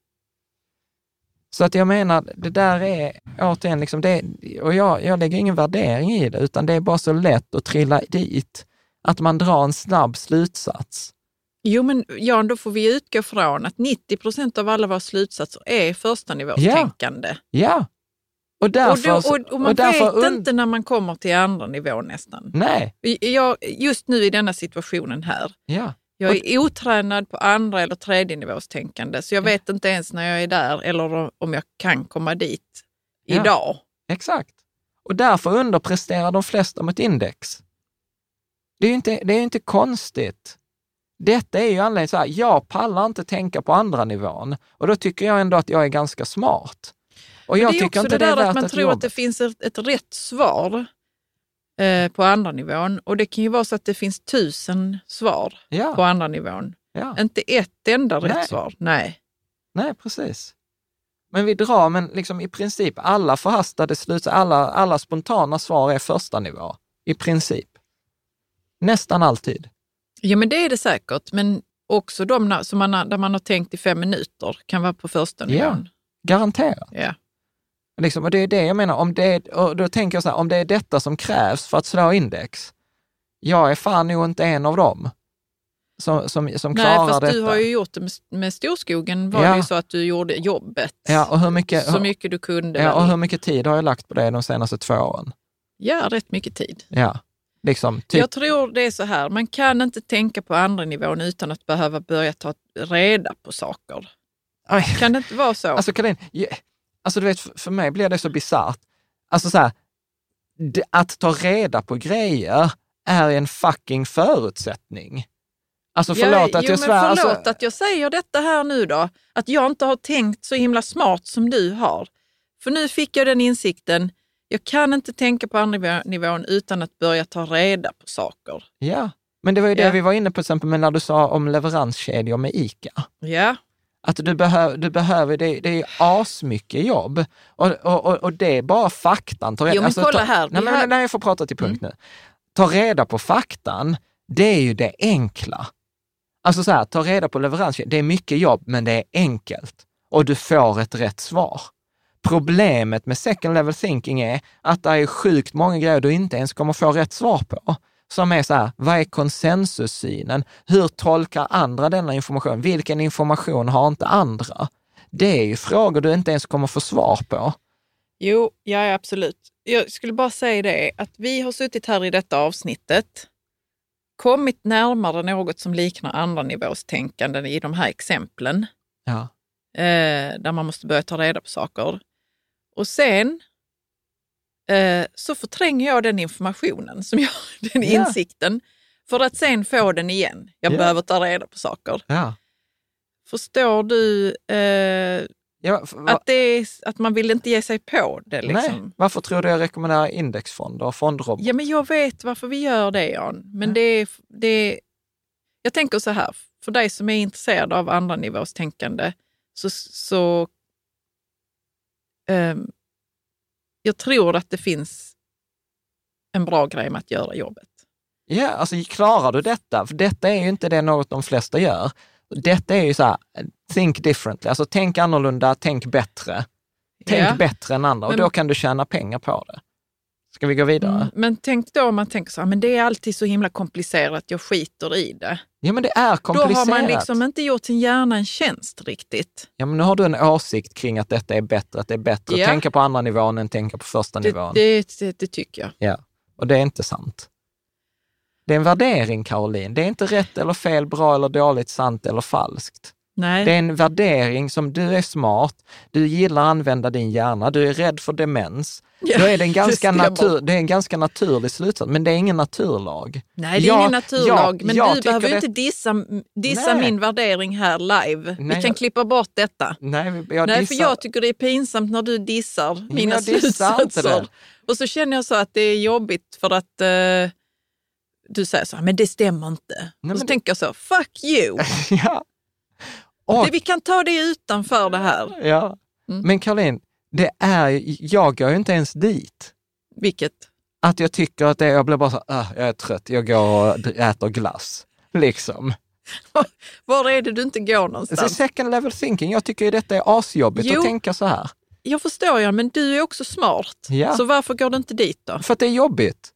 [SPEAKER 1] Så att jag menar, det där är återigen, liksom det, och jag, jag lägger ingen värdering i det, utan det är bara så lätt att trilla dit, att man drar en snabb slutsats.
[SPEAKER 2] Jo, men Jan, då får vi utgå från att 90 procent av alla våra slutsatser är första nivåstänkande.
[SPEAKER 1] Ja. Och
[SPEAKER 2] Och,
[SPEAKER 1] därför...
[SPEAKER 2] då, och, och man
[SPEAKER 1] därför
[SPEAKER 2] vet inte när man kommer till andra nivån nästan.
[SPEAKER 1] Nej,
[SPEAKER 2] Jag, just nu i denna situationen här,
[SPEAKER 1] ja.
[SPEAKER 2] Jag är otränad på andra eller tredje nivåstänkande, så jag vet inte ens när jag är där eller om jag kan komma dit
[SPEAKER 1] Ja.
[SPEAKER 2] idag.
[SPEAKER 1] Exakt. Och därför underpresterar de flesta mot index. Det är ju inte, det är inte konstigt. Detta är ju anledningen så här, jag pallar inte tänka på andra nivån och då tycker jag ändå att jag är ganska smart. Och jag
[SPEAKER 2] det är
[SPEAKER 1] tycker
[SPEAKER 2] också
[SPEAKER 1] inte
[SPEAKER 2] det
[SPEAKER 1] det är
[SPEAKER 2] där att man tror att det finns ett, ett rätt svar eh, på andra nivån och det kan ju vara så att det finns tusen svar på
[SPEAKER 1] Ja,
[SPEAKER 2] andra nivån.
[SPEAKER 1] ja.
[SPEAKER 2] Inte ett enda
[SPEAKER 1] Nej.
[SPEAKER 2] rätt svar. Nej.
[SPEAKER 1] Nej, precis. Men vi drar, men liksom i princip alla förhastade sluts, alla, alla spontana svar är första nivå. I princip. Nästan alltid.
[SPEAKER 2] Ja, men det är det säkert. Men också de som man, där man har tänkt i fem minuter kan vara på första
[SPEAKER 1] Ja.
[SPEAKER 2] nivån.
[SPEAKER 1] Garanterat.
[SPEAKER 2] Ja.
[SPEAKER 1] Liksom, och det är det jag menar, om det är, och då tänker jag så här, om det är detta som krävs för att slå index, jag är fan nog inte en av dem som, som, som
[SPEAKER 2] Nej,
[SPEAKER 1] klarar
[SPEAKER 2] fast
[SPEAKER 1] detta.
[SPEAKER 2] du har ju gjort det med, med Storskogen var
[SPEAKER 1] Ja.
[SPEAKER 2] det ju så att du gjorde jobbet
[SPEAKER 1] ja, och hur mycket,
[SPEAKER 2] så mycket du kunde.
[SPEAKER 1] ja,
[SPEAKER 2] väl.
[SPEAKER 1] och hur mycket tid har jag lagt på det de senaste två åren?
[SPEAKER 2] ja, rätt mycket tid.
[SPEAKER 1] Ja, liksom, typ,
[SPEAKER 2] Jag tror det är så här, man kan inte tänka på andra nivån utan att behöva börja ta reda på saker.
[SPEAKER 1] Aj.
[SPEAKER 2] Kan det inte vara så?
[SPEAKER 1] Alltså Karin, alltså du vet, för, mig blir det så bisarrt. Alltså så här, att ta reda på grejer är en fucking förutsättning. Alltså förlåt
[SPEAKER 2] ja,
[SPEAKER 1] att
[SPEAKER 2] jo,
[SPEAKER 1] jag
[SPEAKER 2] men
[SPEAKER 1] svär.
[SPEAKER 2] Förlåt
[SPEAKER 1] Alltså,
[SPEAKER 2] att jag säger detta här nu då. Att jag inte har tänkt så himla smart som du har. För nu fick jag den insikten, jag kan inte tänka på andra nivån utan att börja ta reda på saker.
[SPEAKER 1] ja, men det var ju det
[SPEAKER 2] Ja.
[SPEAKER 1] vi var inne på till exempel när du sa om leveranskedjor med ICA.
[SPEAKER 2] Ja,
[SPEAKER 1] Att du, behöv, du behöver, det, det är asmycket jobb och, och, och, det är bara faktan. Ta,
[SPEAKER 2] Jo, men kolla
[SPEAKER 1] ta,
[SPEAKER 2] här,
[SPEAKER 1] Nej, men,
[SPEAKER 2] har-
[SPEAKER 1] nej, jag får prata till punkt nu. Ta reda på faktan, det är ju det enkla. Alltså så här, ta reda på leverans. Det är mycket jobb, men det är enkelt och du får ett rätt svar. Problemet med second level thinking är att det är sjukt många grejer du inte ens kommer få rätt svar på. Som är så här, vad är konsensussynen? Hur tolkar andra denna information? Vilken information har inte andra? Det är ju frågor du inte ens kommer få svar på.
[SPEAKER 2] Jo, ja absolut. Jag skulle bara säga det att vi har suttit här i detta avsnittet, kommit närmare något som liknar andra nivåstänkande i de här exemplen.
[SPEAKER 1] Ja.
[SPEAKER 2] Eh, där man måste börja ta reda på saker. Och sen eh, så förtränger jag den informationen, som jag, den
[SPEAKER 1] Ja.
[SPEAKER 2] insikten, för att sen få den igen. Jag
[SPEAKER 1] Ja.
[SPEAKER 2] behöver ta reda på saker.
[SPEAKER 1] Ja.
[SPEAKER 2] Förstår du eh,
[SPEAKER 1] Ja, f- va-
[SPEAKER 2] att, är, att man vill inte ge sig på det? Liksom?
[SPEAKER 1] Nej, varför tror du jag rekommenderar indexfonder och fondrobotar?
[SPEAKER 2] Ja, men jag vet varför vi gör det, Jan. Men
[SPEAKER 1] Ja.
[SPEAKER 2] det, är, det är, Jag tänker så här, för dig som är intresserad av andra nivåstänkande, så, så ehm, jag tror att det finns en bra grej med att göra jobbet.
[SPEAKER 1] Ja, alltså klarar du detta? För detta är ju inte det något de flesta gör. Detta är ju så här, think differently, alltså tänk annorlunda, tänk bättre. Tänk
[SPEAKER 2] Ja.
[SPEAKER 1] bättre än andra och
[SPEAKER 2] Men-
[SPEAKER 1] då kan du tjäna pengar på det. Ska vi gå vidare?
[SPEAKER 2] Mm, men tänk då om man tänker så här, men det är alltid så himla komplicerat, jag skiter i det.
[SPEAKER 1] Ja, men det är
[SPEAKER 2] Då
[SPEAKER 1] komplicerat.
[SPEAKER 2] har man liksom inte gjort sin hjärna en tjänst riktigt.
[SPEAKER 1] Ja, men nu har du en åsikt kring att detta är bättre, att det är bättre att
[SPEAKER 2] Ja.
[SPEAKER 1] tänka på andra nivån än tänka på första
[SPEAKER 2] Det,
[SPEAKER 1] nivån.
[SPEAKER 2] det, det, det tycker jag.
[SPEAKER 1] Ja, och det är inte sant. Det är en värdering, Caroline. Det är inte rätt eller fel, bra eller dåligt, sant eller falskt.
[SPEAKER 2] Nej.
[SPEAKER 1] Det är en värdering som du är smart, du gillar att använda din hjärna, du är rädd för demens.
[SPEAKER 2] Ja,
[SPEAKER 1] Då är det, en ganska
[SPEAKER 2] stämmer.
[SPEAKER 1] natur, det är en ganska naturlig slutsats, men det är ingen naturlag.
[SPEAKER 2] Nej, det är
[SPEAKER 1] Jag-
[SPEAKER 2] ingen naturlag.
[SPEAKER 1] jag-
[SPEAKER 2] men
[SPEAKER 1] jag
[SPEAKER 2] du behöver
[SPEAKER 1] det-
[SPEAKER 2] inte dissa, dissa
[SPEAKER 1] Nej.
[SPEAKER 2] min värdering här live.
[SPEAKER 1] Nej,
[SPEAKER 2] Vi kan klippa bort detta.
[SPEAKER 1] Nej, jag
[SPEAKER 2] Nej, för jag tycker det är pinsamt när du dissar mina
[SPEAKER 1] jag
[SPEAKER 2] slutsatser.
[SPEAKER 1] det.
[SPEAKER 2] Och så känner jag så att det är jobbigt för att eh, du säger så här, men det stämmer inte.
[SPEAKER 1] Nej,
[SPEAKER 2] och så
[SPEAKER 1] men-
[SPEAKER 2] tänker jag så, fuck you!
[SPEAKER 1] ja. Och,
[SPEAKER 2] det, vi kan ta det utanför det här.
[SPEAKER 1] ja.
[SPEAKER 2] Mm.
[SPEAKER 1] Men Caroline, det är, jag går ju inte ens dit.
[SPEAKER 2] Vilket?
[SPEAKER 1] Att jag tycker att det, jag blir bara så, "Ah, jag är trött, jag går och äter glass. Liksom.
[SPEAKER 2] Var är det du inte går någonstans?
[SPEAKER 1] second level thinking, jag tycker ju detta är asjobbigt
[SPEAKER 2] Jo.
[SPEAKER 1] att tänka så här.
[SPEAKER 2] Jag förstår ja, men du är också smart.
[SPEAKER 1] Ja.
[SPEAKER 2] Så varför går du inte dit då?
[SPEAKER 1] För att det är jobbigt.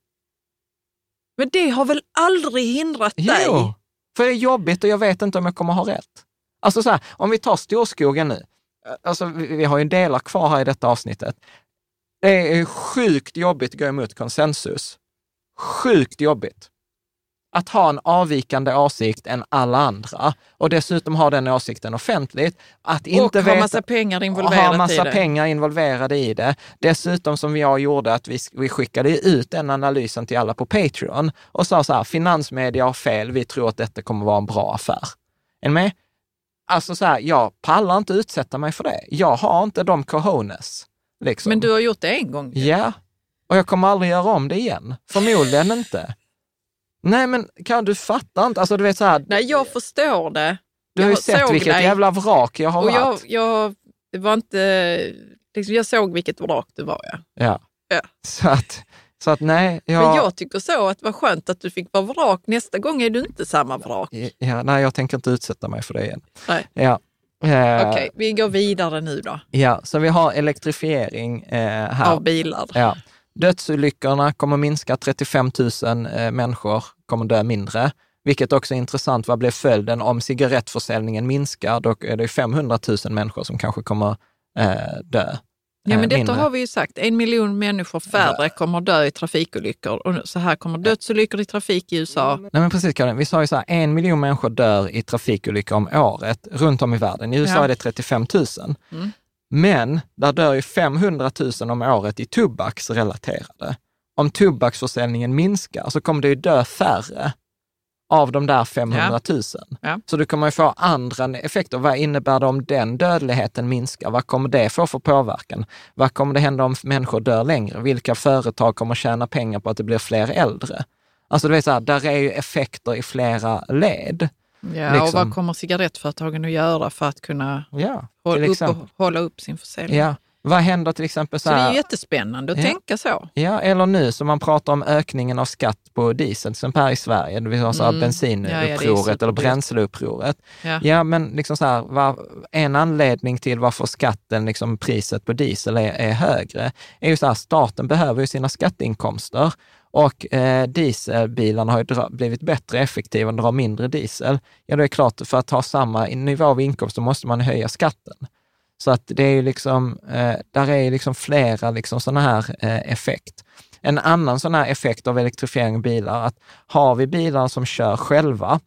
[SPEAKER 2] Men det har väl aldrig hindrat dig?
[SPEAKER 1] Jo, för det är jobbigt och jag vet inte om jag kommer ha rätt. Alltså så här, om vi tar storskogen nu. Alltså vi, vi har ju delar kvar här i detta avsnittet. Det är sjukt jobbigt att gå emot konsensus. Sjukt jobbigt. Att ha en avvikande åsikt än alla andra och dessutom ha den åsikten offentligt. Att inte
[SPEAKER 2] och
[SPEAKER 1] veta,
[SPEAKER 2] har massa pengar
[SPEAKER 1] ha
[SPEAKER 2] involverat
[SPEAKER 1] massa
[SPEAKER 2] i det.
[SPEAKER 1] pengar involverade i det. Dessutom som jag gjorde, att vi, vi skickade ut den analysen till alla på Patreon och sa så här, finansmedia har fel, vi tror att detta kommer vara en bra affär. Är ni med? Alltså så här, jag pallar inte utsätta mig för det. Jag har inte de cojones. Liksom.
[SPEAKER 2] Men du har gjort det en gång.
[SPEAKER 1] Ja, och jag kommer aldrig göra om det igen. Förmodligen inte. Nej, men kan du fattar inte? Alltså du vet så här,
[SPEAKER 2] Nej, jag förstår det.
[SPEAKER 1] du har ju
[SPEAKER 2] jag
[SPEAKER 1] sett vilket
[SPEAKER 2] dig.
[SPEAKER 1] jävla vrak jag har
[SPEAKER 2] Och jag,
[SPEAKER 1] varit.
[SPEAKER 2] jag, det var inte, liksom, jag såg vilket vrak du var. Ja.
[SPEAKER 1] Ja.
[SPEAKER 2] Ja.
[SPEAKER 1] Så att, så att nej, jag,
[SPEAKER 2] Men jag tycker så att det var skönt att du fick vara vrak. Nästa gång är du inte samma vrak.
[SPEAKER 1] ja, nej, jag tänker inte utsätta mig för det igen.
[SPEAKER 2] Nej.
[SPEAKER 1] Ja. Eh,
[SPEAKER 2] Okej, vi går vidare nu då.
[SPEAKER 1] Ja, så vi har elektrifiering eh, här.
[SPEAKER 2] Av bilar.
[SPEAKER 1] Ja. Dödsolyckorna kommer minska, 35 000 eh, människor kommer dö mindre. Vilket också är intressant, vad blir följden om cigarettförsäljningen minskar? Då är det 500 000 människor som kanske kommer eh, dö.
[SPEAKER 2] Ja,
[SPEAKER 1] eh,
[SPEAKER 2] men detta
[SPEAKER 1] mindre.
[SPEAKER 2] har vi ju sagt. En miljon människor färre kommer dö i trafikolyckor. Och så här kommer dödsolyckor i trafik i USA.
[SPEAKER 1] Nej men precis Karin, vi sa ju så här, en miljon människor dör i trafikolyckor om året runt om i världen. I USA
[SPEAKER 2] Ja.
[SPEAKER 1] är det 35 000.
[SPEAKER 2] Mm.
[SPEAKER 1] Men där dör ju 500 000 om året i tobaksrelaterade. Om tobaksförsäljningen minskar så kommer det ju dö färre av de där 500 000.
[SPEAKER 2] Ja.
[SPEAKER 1] Så du kommer ju få andra effekter. Vad innebär det om den dödligheten minskar? Vad kommer det få för påverkan? Vad kommer det hända om människor dör längre? Vilka företag kommer tjäna pengar på att det blir fler äldre? Alltså du vet så här, där är ju effekter i flera led.
[SPEAKER 2] Ja, och
[SPEAKER 1] Liksom.
[SPEAKER 2] vad kommer cigarettföretagen att göra för att kunna
[SPEAKER 1] Ja,
[SPEAKER 2] hålla upp, och, hålla upp sin försäljning?
[SPEAKER 1] Ja, Vad händer till exempel så
[SPEAKER 2] Så det
[SPEAKER 1] här?
[SPEAKER 2] är ju jättespännande att
[SPEAKER 1] Ja.
[SPEAKER 2] tänka så.
[SPEAKER 1] Ja, eller nu som man pratar om ökningen av skatt på diesel, som här i Sverige, vi har så här
[SPEAKER 2] Mm. Ja, ja, det är
[SPEAKER 1] bensinupproret eller bränsleupproret.
[SPEAKER 2] Ja.
[SPEAKER 1] Ja, men liksom så här, var, en anledning till varför skatten, liksom priset på diesel är, är högre, är ju så här, staten behöver ju sina skatteinkomster och eh, dieselbilarna har ju dra, blivit bättre effektiva och drar mindre diesel. Ja, det är klart, för att ha samma nivå av inkomst så måste man höja skatten. Så att det är liksom, eh, där är liksom flera liksom sådana här eh, effekt. En annan sån här effekt av elektrifiering av bilar, att har vi bilar som kör själva,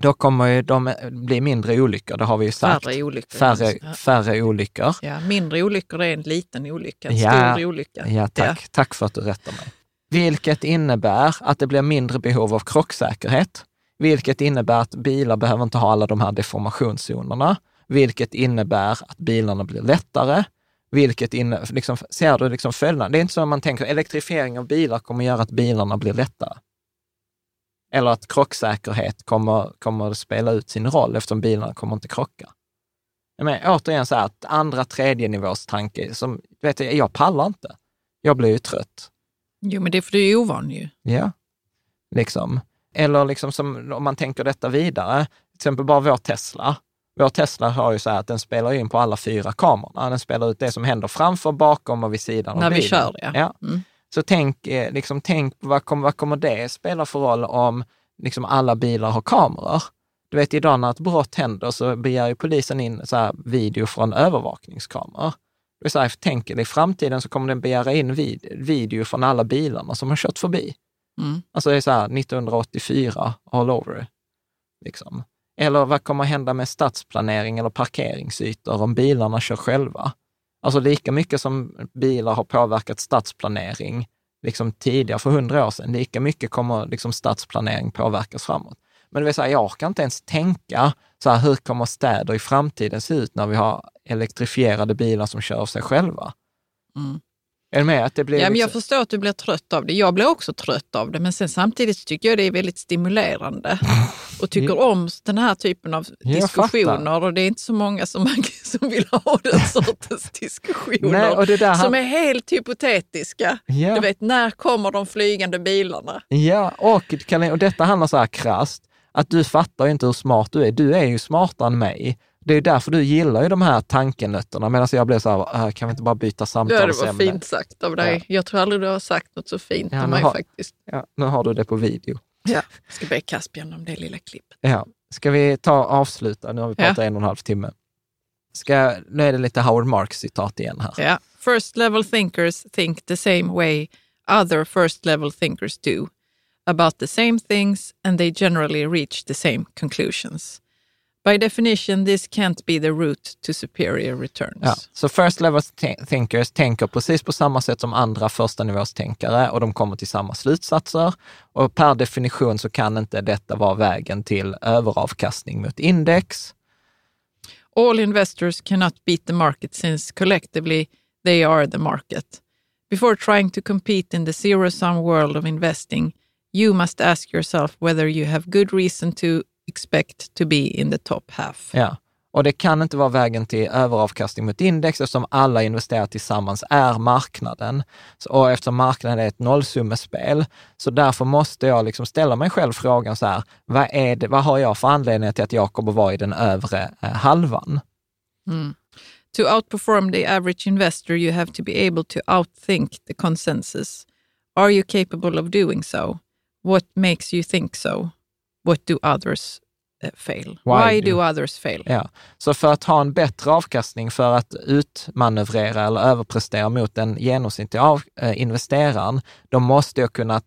[SPEAKER 1] då kommer ju de eh, bli mindre olyckor, det har vi ju sagt.
[SPEAKER 2] Färre olyckor.
[SPEAKER 1] Färre,
[SPEAKER 2] Ja.
[SPEAKER 1] färre olyckor.
[SPEAKER 2] Ja, mindre olyckor är en liten olycka, en
[SPEAKER 1] Ja,
[SPEAKER 2] stor olycka.
[SPEAKER 1] Ja, tack. Tack för att du rättar mig. Vilket innebär att det blir mindre behov av krocksäkerhet, vilket innebär att bilar behöver inte ha alla de här deformationszonerna, vilket innebär att bilarna blir lättare, vilket inne, liksom, ser du liksom följderna? Det är inte så att man tänker elektrifiering av bilar kommer göra att bilarna blir lättare. Eller att krocksäkerhet kommer, kommer att spela ut sin roll eftersom bilarna kommer inte krocka. Men återigen så här, att andra, tredje nivås tanke, som, vet jag, jag pallar inte. Jag blir ju trött.
[SPEAKER 2] Jo, men det är för du är ovan ju.
[SPEAKER 1] Ja, liksom. Eller liksom som, om man tänker detta vidare, till exempel bara vår Tesla. Vår Tesla har ju så här att den spelar in på alla fyra kamerorna. Den spelar ut det som händer framför, bakom och vid sidan
[SPEAKER 2] När
[SPEAKER 1] av
[SPEAKER 2] vi
[SPEAKER 1] bilen.
[SPEAKER 2] kör det, ja.
[SPEAKER 1] ja.
[SPEAKER 2] Mm.
[SPEAKER 1] Så tänk, eh, liksom, tänk vad, kommer, vad kommer det spela för roll om liksom, alla bilar har kameror? Du vet idag när ett brott händer så begär ju polisen in så här, video från övervakningskameror. Det är så här, tänk i framtiden så kommer den begära in vid, video från alla bilarna som har kört förbi.
[SPEAKER 2] Mm.
[SPEAKER 1] Alltså det är så här 1984 all over. Liksom. Eller vad kommer hända med stadsplanering eller parkeringsytor om bilarna kör själva? Alltså lika mycket som bilar har påverkat stadsplanering liksom tidigare, för hundra år sedan, lika mycket kommer liksom stadsplanering påverkas framåt. Men det vill säga, jag orkar inte ens tänka så här, hur kommer städer i framtiden se ut när vi har elektrifierade bilar som kör av sig själva?
[SPEAKER 2] Mm.
[SPEAKER 1] Är du med? Att det blir
[SPEAKER 2] Ja, men jag
[SPEAKER 1] liksom-
[SPEAKER 2] förstår att du blir trött av det. Jag blir också trött av det, men sen samtidigt tycker jag det är väldigt stimulerande och tycker om den här typen av diskussioner. Och det är inte så många som, som vill ha den sortens diskussioner
[SPEAKER 1] Nej, och det där
[SPEAKER 2] som är helt hypotetiska.
[SPEAKER 1] Ja.
[SPEAKER 2] Du vet, när kommer de flygande bilarna?
[SPEAKER 1] Ja, och, och detta handlar så här krasst, att du fattar inte hur smart du är. Du är ju smartare än mig. Det är därför du gillar ju de här tankenötterna, medan jag blev så här, "Äh, kan vi inte bara byta
[SPEAKER 2] Ja, det
[SPEAKER 1] samtalsämne?
[SPEAKER 2] var fint sagt av dig. Jag tror aldrig du har sagt något så fint
[SPEAKER 1] Ja,
[SPEAKER 2] om mig
[SPEAKER 1] har-
[SPEAKER 2] faktiskt.
[SPEAKER 1] Ja, nu har du det på video.
[SPEAKER 2] Ja. Jag ska be Caspian om det lilla klippet.
[SPEAKER 1] Ja. Ska vi ta avsluta? Nu har vi pratat
[SPEAKER 2] Ja.
[SPEAKER 1] en och en halv timme. Ska, nu är det lite Howard Marks citat igen här.
[SPEAKER 2] Ja. First level thinkers think the same way other first level thinkers do about the same things and they generally reach the same conclusions. By definition, this can't be the route to superior returns.
[SPEAKER 1] Ja, så first level th- thinkers tänker precis på samma sätt som andra första nivåstänkare och de kommer till samma slutsatser. Och per definition så kan inte detta vara vägen till överavkastning mot index.
[SPEAKER 2] All investors cannot beat the market since collectively they are the market. Before trying to compete in the zero sum world of investing, you must ask yourself whether you have good reason to expect to be in the top half.
[SPEAKER 1] Ja. Och det kan inte vara vägen till överavkastning mot index eftersom alla investerar tillsammans är marknaden. Så, och eftersom marknaden är ett nollsummespel, så därför måste jag liksom ställa mig själv frågan så här, vad, är det, vad har jag för anledning till att jag kommer vara i den övre eh, halvan?
[SPEAKER 2] To outperform the average investor, you have to be able to outthink the consensus. Are you capable of doing so? What makes you think so? What do others fail?
[SPEAKER 1] Why
[SPEAKER 2] Why,
[SPEAKER 1] do-
[SPEAKER 2] do others fail?
[SPEAKER 1] Ja. Så för att ha en bättre avkastning, för att utmanövrera eller överprestera mot den genomsnittliga eh, investeraren, då måste jag kunna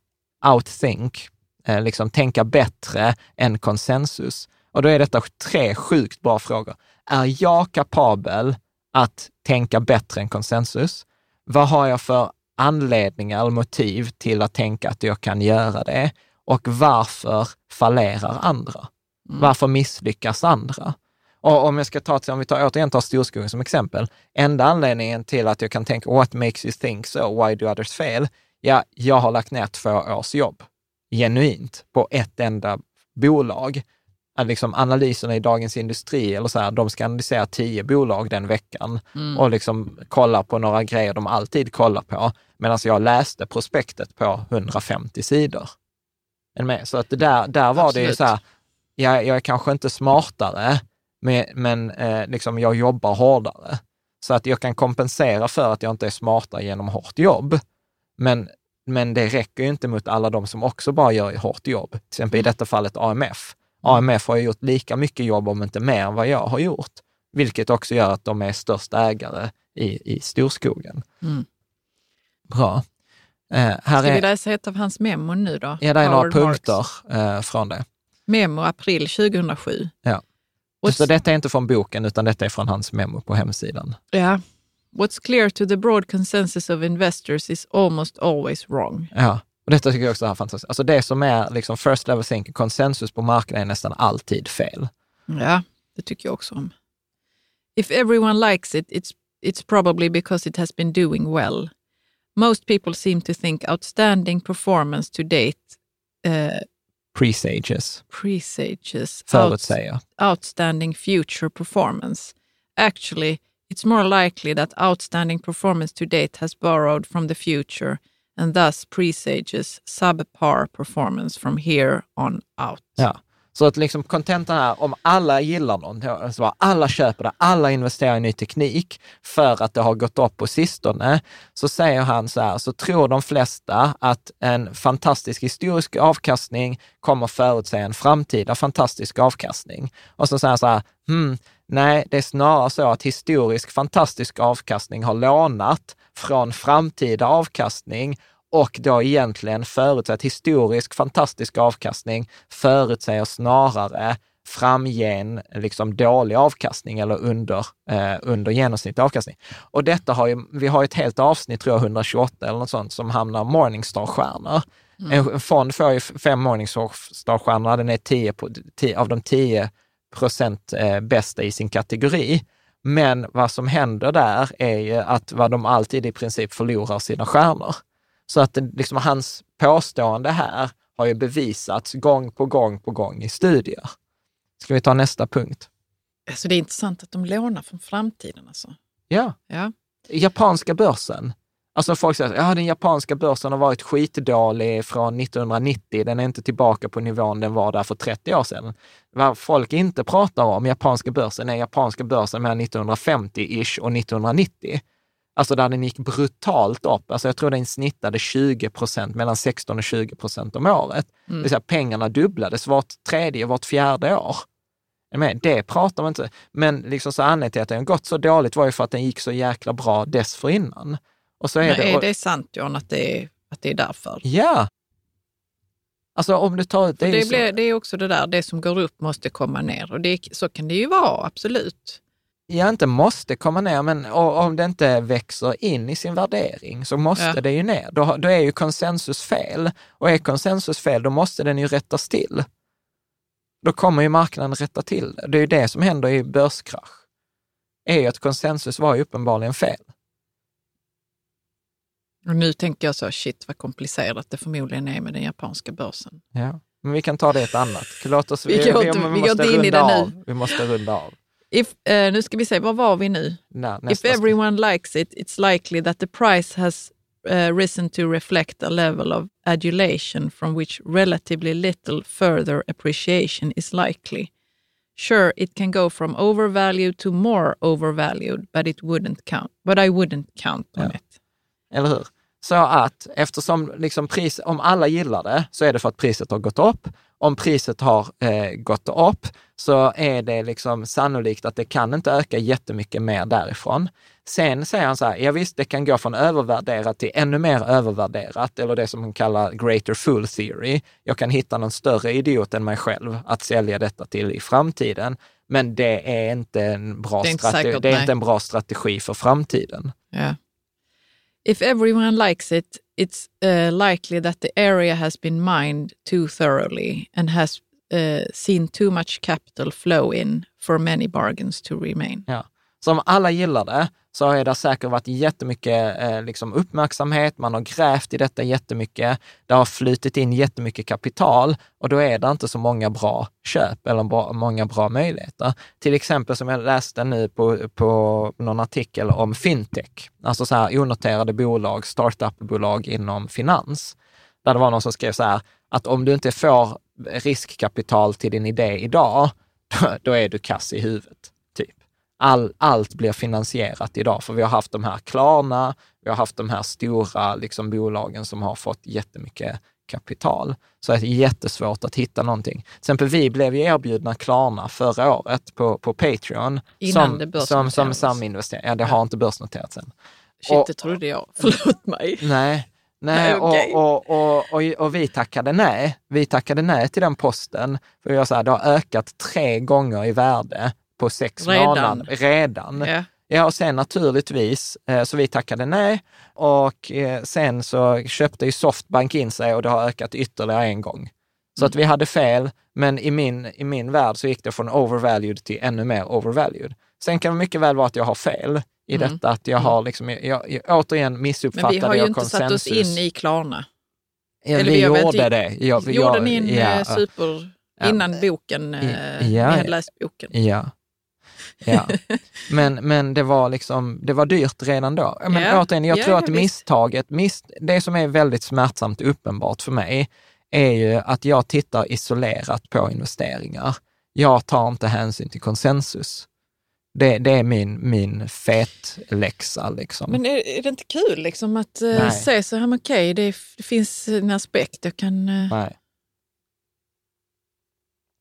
[SPEAKER 1] outthink, eh, liksom tänka bättre än konsensus. Och då är detta tre sjukt bra frågor. Är jag kapabel att tänka bättre än konsensus? Vad har jag för anledningar eller motiv till att tänka att jag kan göra det? Och varför fallerar andra? Varför misslyckas andra? Och om jag ska ta, om vi tar, återigen tar storskogen som exempel, enda anledningen till att jag kan tänka what makes you think so, why do others fail? Ja, jag har lagt ner två års jobb, genuint, på ett enda bolag. liksom analyserna i Dagens Industri, eller så här, de ska analysera tio bolag den veckan mm. och liksom kolla på några grejer de alltid kollar på, medan jag läste prospektet på 150 sidor. Så att där, där var Absolut. det ju så här, jag, jag är kanske inte smartare, men, men eh, liksom jag jobbar hårdare. Så att jag kan kompensera för att jag inte är smartare genom hårt jobb. Men, men det räcker ju inte mot alla de som också bara gör hårt jobb. Till exempel i detta fallet AMF. AMF har gjort lika mycket jobb, om inte mer, än vad jag har gjort. Vilket också gör att de är störst ägare i, i storskogen. Mm. Bra.
[SPEAKER 2] Eh, här Ska är, vi läsa ett av hans memon nu då?
[SPEAKER 1] Ja, det är några punkter eh, från det.
[SPEAKER 2] Memo april 2007.
[SPEAKER 1] Ja. Så detta är inte från boken, utan detta är från hans memo på hemsidan.
[SPEAKER 2] Ja. What's clear to the broad consensus of investors is almost always wrong.
[SPEAKER 1] Ja, och detta tycker jag också är fantastiskt. Alltså det som är liksom first level thinking, konsensus på marknaden är nästan alltid fel.
[SPEAKER 2] Ja, det tycker jag också om. If everyone likes it, it's, it's probably because it has been doing well. Most people seem to think outstanding performance to date uh,
[SPEAKER 1] presages.
[SPEAKER 2] Presages.
[SPEAKER 1] Förutsäger. Out,
[SPEAKER 2] outstanding future performance. Actually, it's more likely that outstanding performance to date has borrowed from the future and thus presages subpar performance from here on out.
[SPEAKER 1] Ja. Så att liksom kontentan är, om alla gillar någon, så alla köper det, alla investerar i ny teknik för att det har gått upp på sistone, så säger han så här, så tror de flesta att en fantastisk historisk avkastning kommer förutse en framtida fantastisk avkastning. Och så säger han så här, hmm, nej, det är snarare så att historisk fantastisk avkastning har lånat från framtida avkastning och då egentligen förutsett historisk fantastisk avkastning förutsäger snarare framgen liksom dålig avkastning eller under, eh, under genomsnittlig avkastning. Och detta har ju, vi har ett helt avsnitt, tror jag, 128 eller något sånt, som hamnar Morningstar-stjärnor. Mm. En, en fond får ju fem Morningstar-stjärnor, den är 10, på, 10 av de 10 procent eh, bästa i sin kategori. Men vad som händer där är ju att vad de alltid i princip förlorar sina stjärnor. Så att liksom, hans påstående här har ju bevisats gång på gång på gång i studier. Ska vi ta nästa punkt?
[SPEAKER 2] Alltså det är intressant att de lånar från framtiden. Alltså.
[SPEAKER 1] Ja.
[SPEAKER 2] ja.
[SPEAKER 1] Japanska börsen. Alltså folk säger att ja, den japanska börsen har varit skitdålig från 1990. Den är inte tillbaka på nivån den var där för 30 år sedan. Vad folk inte pratar om japanska börsen är japanska börsen mellan 1950-ish och 1990. Alltså där den gick brutalt upp. Alltså jag tror den snittade 20 procent, mellan 16 och 20 procent om året. Mm. Det vill säga pengarna dubblades vart tredje, vart fjärde år. Det pratar man inte Men liksom så anledningen till att den gått så dåligt var ju för att den gick så jäkla bra dessförinnan.
[SPEAKER 2] Och så är, Men det, är det sant John, att det är, att det är därför?
[SPEAKER 1] Ja. Alltså om du tar...
[SPEAKER 2] Det, är, det, blir, det är också det där, det som går upp måste komma ner. Och det, så kan det ju vara, absolut
[SPEAKER 1] jag inte måste komma ner, men om det inte växer in i sin värdering så måste ja. det ju ner. Då, då är ju konsensus fel. Och är konsensus fel, då måste den ju rättas till. Då kommer ju marknaden rätta till det. Det är ju det som händer i börskrasch. är ju att konsensus var ju uppenbarligen fel.
[SPEAKER 2] Och nu tänker jag så, shit vad komplicerat det förmodligen är med den japanska börsen.
[SPEAKER 1] Ja, men vi kan ta det ett annat. Låt oss, vi, vi, vi, vi, vi måste runda av. Vi måste runda av.
[SPEAKER 2] If, uh, nu ska vi se, var var vi nu? If everyone likes it, it's likely that the price has uh, risen to reflect a level of adulation from which relatively little further appreciation is likely. Sure, it can go from overvalued to more overvalued, but it wouldn't count. But I wouldn't count on ja. it.
[SPEAKER 1] Eller hur? Så att eftersom liksom pris, om alla gillar det så är det för att priset har gått upp om priset har eh, gått upp så är det liksom sannolikt att det kan inte öka jättemycket mer därifrån. Sen säger han så här, ja visst, det kan gå från övervärderat till ännu mer övervärderat, eller det som han kallar greater fool theory. Jag kan hitta någon större idiot än mig själv att sälja detta till i framtiden. Men det är inte en bra, det är inte, säkert, det är inte en bra strategi för framtiden.
[SPEAKER 2] Ja. If everyone likes it, it's uh, likely that the area has been mined too thoroughly and has uh, seen too much capital flow in for many bargains to remain.
[SPEAKER 1] Ja. Så om alla gillar det så har det säkert varit jättemycket eh, liksom uppmärksamhet, man har grävt i detta jättemycket, det har flutit in jättemycket kapital och då är det inte så många bra köp eller bra, många bra möjligheter. Till exempel som jag läste nu på, på någon artikel om fintech, alltså så här onoterade bolag, startupbolag inom finans. Där det var någon som skrev så här, att om du inte får riskkapital till din idé idag, då, då är du kass i huvudet. All, allt blir finansierat idag, för vi har haft de här Klarna, vi har haft de här stora liksom, bolagen som har fått jättemycket kapital. Så det är jättesvårt att hitta någonting. Till exempel vi blev ju erbjudna Klarna förra året på, på Patreon.
[SPEAKER 2] Innan
[SPEAKER 1] som,
[SPEAKER 2] det börsnoterades.
[SPEAKER 1] som, som saminvestering. Ja, det har inte börsnoterats än.
[SPEAKER 2] Shit,
[SPEAKER 1] Och-
[SPEAKER 2] det trodde jag. Förlåt mig.
[SPEAKER 1] Nej, nej,
[SPEAKER 2] Nej,
[SPEAKER 1] och, och, och, och, och vi tackade nej. Vi tackade nej till den posten. För jag sa, det har ökat tre gånger i värde på sex
[SPEAKER 2] Redan.
[SPEAKER 1] månader. Redan.
[SPEAKER 2] Ja.
[SPEAKER 1] Ja, och sen naturligtvis, eh, så vi tackade nej. Och eh, sen så köpte ju Softbank in sig och det har ökat ytterligare en gång. Så att vi hade fel, men i min, i min värld så gick det från overvalued till ännu mer overvalued. Sen kan det mycket väl vara att jag har fel i
[SPEAKER 2] Mm.
[SPEAKER 1] detta, att jag har liksom, jag, jag, återigen
[SPEAKER 2] Men
[SPEAKER 1] missuppfattade
[SPEAKER 2] vi har ju
[SPEAKER 1] jag
[SPEAKER 2] inte satt oss
[SPEAKER 1] konsensus.
[SPEAKER 2] in i Klarna.
[SPEAKER 1] Ja,
[SPEAKER 2] eller
[SPEAKER 1] vi
[SPEAKER 2] vi
[SPEAKER 1] gjorde
[SPEAKER 2] inte-
[SPEAKER 1] det. Jag,
[SPEAKER 2] Gjorde
[SPEAKER 1] jag,
[SPEAKER 2] ni en
[SPEAKER 1] ja,
[SPEAKER 2] eh, super... Innan boken,
[SPEAKER 1] Ja,
[SPEAKER 2] ni hade läst boken.
[SPEAKER 1] Ja. Ja. Men, men det var liksom, det var dyrt redan då. Men
[SPEAKER 2] Ja.
[SPEAKER 1] återigen, jag
[SPEAKER 2] Ja,
[SPEAKER 1] tror att misstaget, miss, det som är väldigt smärtsamt uppenbart för mig, är ju att jag tittar isolerat på investeringar. Jag tar inte hänsyn till konsensus. Det, det är min, min fetläxa liksom.
[SPEAKER 2] Men är, är det inte kul liksom att eh,
[SPEAKER 1] Nej.
[SPEAKER 2] se så här, okej, det, det finns en aspekt jag kan... eh,
[SPEAKER 1] Nej.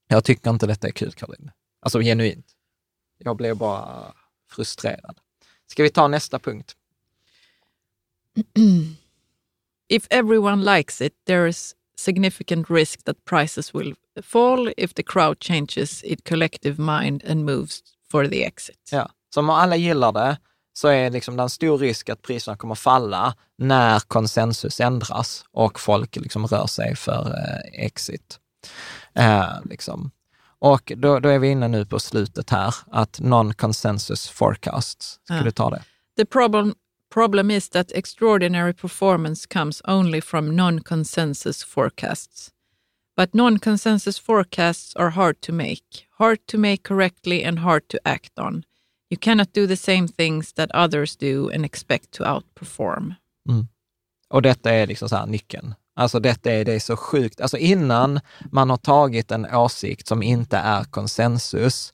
[SPEAKER 1] Jag tycker inte detta är kul, Caroline. Alltså genuint. Jag blev bara frustrerad. Ska vi ta nästa punkt?
[SPEAKER 2] If everyone likes it, there is significant risk that prices will fall if the crowd changes its collective mind and moves for the exit.
[SPEAKER 1] Ja. Så om alla gillar det så är liksom det en stor risk att priserna kommer falla när konsensus ändras och folk liksom rör sig för eh, exit. Eh, liksom. Och då, då är vi inne nu på slutet här, att non-consensus forecasts. Ska
[SPEAKER 2] Ja.
[SPEAKER 1] du ta det?
[SPEAKER 2] The problem, problem is that extraordinary performance comes only from non-consensus forecasts. But non-consensus forecasts are hard to make, hard to make correctly and hard to act on. You cannot do the same things that others do and expect to outperform.
[SPEAKER 1] Och detta är liksom så här nyckeln. Alltså detta är, det är så sjukt. Alltså innan man har tagit en åsikt som inte är konsensus,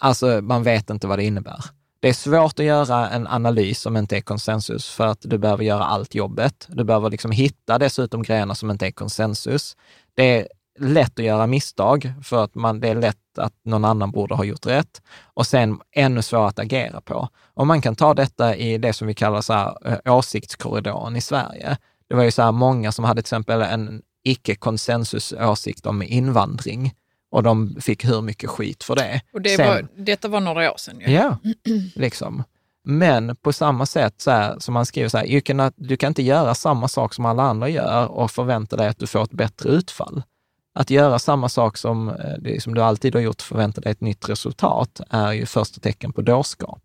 [SPEAKER 1] alltså man vet inte vad det innebär. Det är svårt att göra en analys som inte är konsensus för att du behöver göra allt jobbet. Du behöver liksom hitta dessutom grejerna som inte är konsensus. Det är lätt att göra misstag för att man, det är lätt att någon annan borde ha gjort rätt. Och sen ännu svårare att agera på. Och man kan ta detta i det som vi kallar så här, eh, åsiktskorridoren i Sverige. Det var ju så här många som hade till exempel en icke-konsensusåsikt om invandring och de fick hur mycket skit för det.
[SPEAKER 2] Och det
[SPEAKER 1] Sen-
[SPEAKER 2] var, detta var några år sedan. ju.
[SPEAKER 1] Ja, liksom. Men på samma sätt så här, som man skriver så här, cannot, du kan inte göra samma sak som alla andra gör och förvänta dig att du får ett bättre utfall. Att göra samma sak som, eh, det, som du alltid har gjort och förvänta dig ett nytt resultat är ju första tecken på dårskap.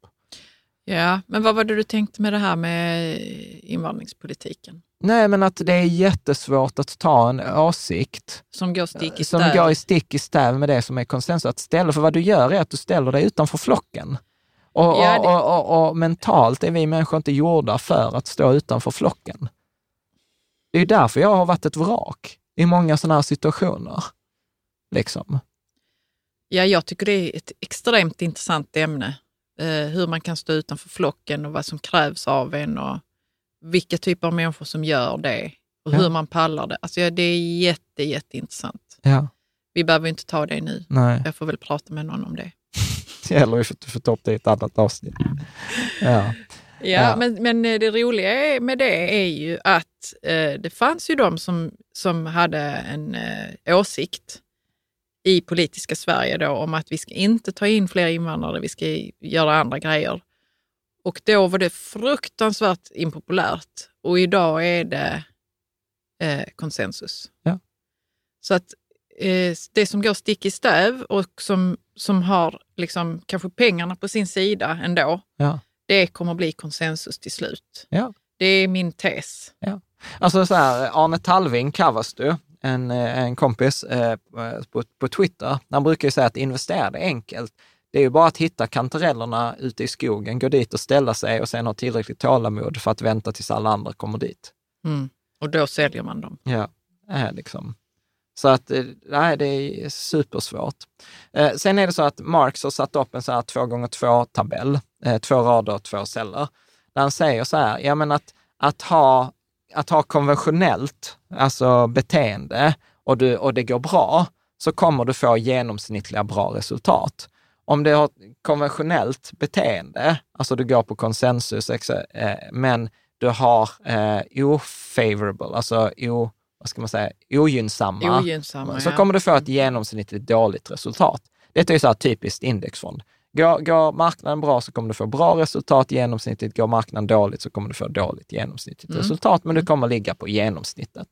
[SPEAKER 2] Ja, men vad var det du tänkte med det här med invandringspolitiken?
[SPEAKER 1] Nej, men att det är jättesvårt att ta en åsikt
[SPEAKER 2] Som går stick i
[SPEAKER 1] som
[SPEAKER 2] stäv.
[SPEAKER 1] går i stick i stäv med det som är konsensus. Att ställa, för vad du gör är att du ställer dig utanför flocken. Och,
[SPEAKER 2] Ja, det-
[SPEAKER 1] och, och, och, mentalt är vi människor inte gjorda för att stå utanför flocken. Det är därför jag har varit ett vrak i många sådana här situationer. Liksom.
[SPEAKER 2] Ja, jag tycker det är ett extremt intressant ämne. Eh, hur man kan stå utanför flocken och vad som krävs av en och vilka typer av människor som gör det och
[SPEAKER 1] Ja.
[SPEAKER 2] hur man pallar det. Alltså, ja, det är jätte, jätteintressant.
[SPEAKER 1] Ja,
[SPEAKER 2] Vi behöver inte ta det nu.
[SPEAKER 1] nej.
[SPEAKER 2] Jag får väl prata med någon om det.
[SPEAKER 1] Eller vi får, får ta upp det i ett annat avsnitt. Ja.
[SPEAKER 2] Ja,
[SPEAKER 1] Ja.
[SPEAKER 2] Men, men eh, det roliga med det är ju att eh, det fanns ju de som, som hade en eh, åsikt i politiska Sverige då om att vi ska inte ta in fler invandrare, vi ska göra andra grejer. Och då var det fruktansvärt impopulärt och idag är det eh, konsensus.
[SPEAKER 1] Ja.
[SPEAKER 2] Så att eh, det som går stick i stäv och som, som har liksom kanske pengarna på sin sida ändå,
[SPEAKER 1] Ja.
[SPEAKER 2] det kommer bli konsensus till slut.
[SPEAKER 1] Ja.
[SPEAKER 2] Det är min tes.
[SPEAKER 1] Ja. Alltså så här, Arne Talving, Kavastu, en, en kompis eh, på, på Twitter, han brukar ju säga att investera är enkelt. Det är ju bara att hitta kantarellerna ute i skogen, gå dit och ställa sig och sen ha tillräckligt tålamod för att vänta tills alla andra kommer dit.
[SPEAKER 2] Mm. Och då säljer man dem.
[SPEAKER 1] Ja, äh, liksom. Så att eh, nej, det är supersvårt. Eh, sen är det så att Marx har satt upp en så här två gånger två tabell, eh, två rader och två celler, där han säger så här, ja men att, att, ha, att ha konventionellt, alltså beteende, och, du, och det går bra, så kommer du få genomsnittliga bra resultat. Om du har konventionellt beteende, alltså du går på konsensus, eh, men du har eh, ofavorable, alltså o, vad ska man säga, ogynnsamma,
[SPEAKER 2] Ogynnsamma
[SPEAKER 1] så
[SPEAKER 2] ja.
[SPEAKER 1] kommer du få ett genomsnittligt dåligt resultat. Detta är så här typiskt indexfond. Går, går marknaden bra så kommer du få bra resultat genomsnittligt. Går marknaden dåligt så kommer du få dåligt genomsnittligt
[SPEAKER 2] Mm.
[SPEAKER 1] resultat, men du kommer ligga på genomsnittet.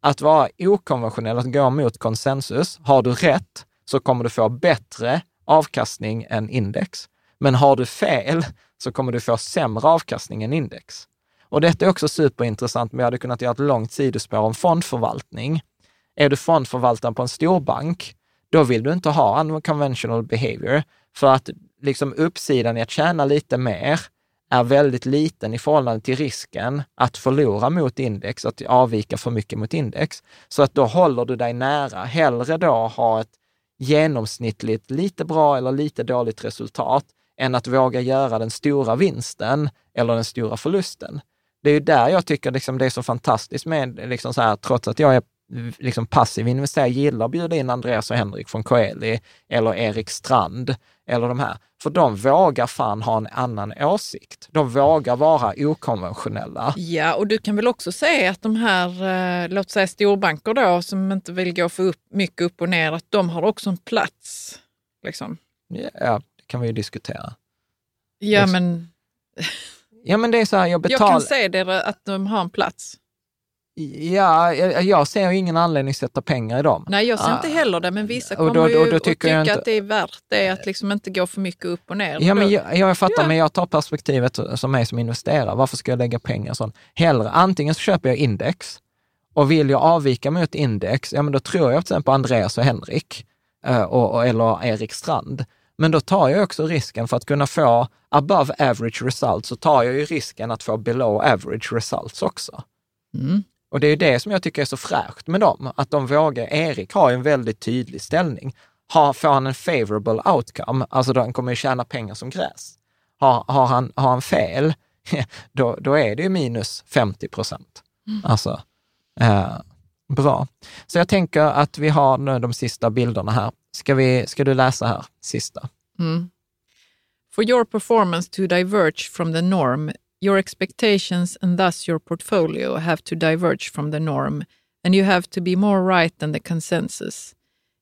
[SPEAKER 1] Att vara okonventionell, att gå mot konsensus, har du rätt så kommer du få bättre avkastning än index. Men har du fel så kommer du få sämre avkastning än index. Och detta är också superintressant, men jag hade kunnat göra ett långt sidospår om fondförvaltning. Är du fondförvaltare på en storbank, då vill du inte ha unconventional behavior, för att liksom uppsidan i att tjäna lite mer är väldigt liten i förhållande till risken att förlora mot index, att avvika för mycket mot index. Så att då håller du dig nära. Hellre då ha ett genomsnittligt lite bra eller lite dåligt resultat än att våga göra den stora vinsten eller den stora förlusten. Det är ju där jag tycker liksom det är så fantastiskt med, liksom så här, trots att jag är liksom passiv investerare, gillar att bjuda in Andreas och Henrik från Coeli eller Erik Strand eller de här. För de vågar fan ha en annan åsikt. De vågar vara okonventionella.
[SPEAKER 2] Ja, och du kan väl också säga att de här, eh, låt säga storbanker då, som inte vill gå för upp, mycket upp och ner, att de har också en plats. Liksom.
[SPEAKER 1] Ja, det kan vi ju diskutera.
[SPEAKER 2] Ja,
[SPEAKER 1] Liksom.
[SPEAKER 2] men
[SPEAKER 1] Ja, men det är så här, jag
[SPEAKER 2] jag
[SPEAKER 1] betalar...
[SPEAKER 2] kan säga det att de har en plats.
[SPEAKER 1] Ja, jag, jag ser ju ingen anledning att sätta pengar i dem.
[SPEAKER 2] Nej, jag ser
[SPEAKER 1] Ah.
[SPEAKER 2] inte heller det, men vissa
[SPEAKER 1] Och
[SPEAKER 2] kommer
[SPEAKER 1] då-
[SPEAKER 2] ju
[SPEAKER 1] då- då
[SPEAKER 2] att
[SPEAKER 1] tycker
[SPEAKER 2] tycka
[SPEAKER 1] jag inte-
[SPEAKER 2] att det är värt det, att liksom inte gå för mycket upp och ner.
[SPEAKER 1] Ja, men
[SPEAKER 2] Då-
[SPEAKER 1] jag, jag fattar,
[SPEAKER 2] Ja.
[SPEAKER 1] men jag tar perspektivet som mig som investerare. Varför ska jag lägga pengar sånt? Hellre, antingen så köper jag index och vill jag avvika mot index, ja men då tror jag till exempel på Andreas och Henrik eh, och, och, eller Erik Strand. Men då tar jag också risken för att kunna få above average results, så tar jag ju risken att få below average results också.
[SPEAKER 2] Mm.
[SPEAKER 1] Och det är det som jag tycker är så fräscht med dem, att de vågar. Erik har ju en väldigt tydlig ställning. Har, får han en favorable outcome, alltså då han kommer tjäna pengar som gräs. Har, har, han, har han fel, då, då är det ju minus 50 procent. Alltså, eh, bra. Så jag tänker att vi har nu de sista bilderna här. Ska, vi, ska du läsa här, sista?
[SPEAKER 2] Mm. For your performance to diverge from the norm, your expectations and thus your portfolio have to diverge from the norm, and you have to be more right than the consensus.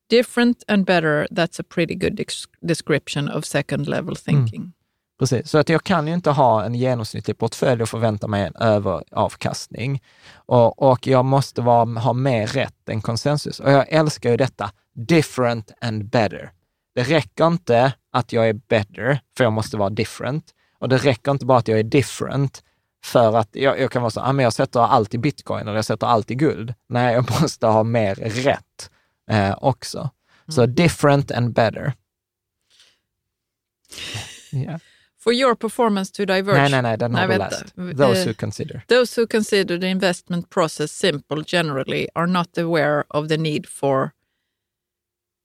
[SPEAKER 2] Different and better, that's a pretty good description of second level thinking.
[SPEAKER 1] Precis, så att jag kan ju inte ha en genomsnittlig portfölj och förvänta mig en överavkastning. Och, och jag måste vara, ha mer rätt än konsensus. Och jag älskar ju detta, different and better. Det räcker inte att jag är better, för jag måste vara different. Och det räcker inte bara att jag är different, för att jag, jag kan vara så, ah, men jag sätter allt i bitcoin eller jag sätter allt i guld. Nej, jag måste ha mer rätt eh, också. Så different and better. Ja.
[SPEAKER 2] For your performance to diverge...
[SPEAKER 1] Nej, nej, nej, den har
[SPEAKER 2] Nej,
[SPEAKER 1] du läst. Those
[SPEAKER 2] Eh,
[SPEAKER 1] who consider.
[SPEAKER 2] Those who consider the investment process simple generally are not aware of the need for...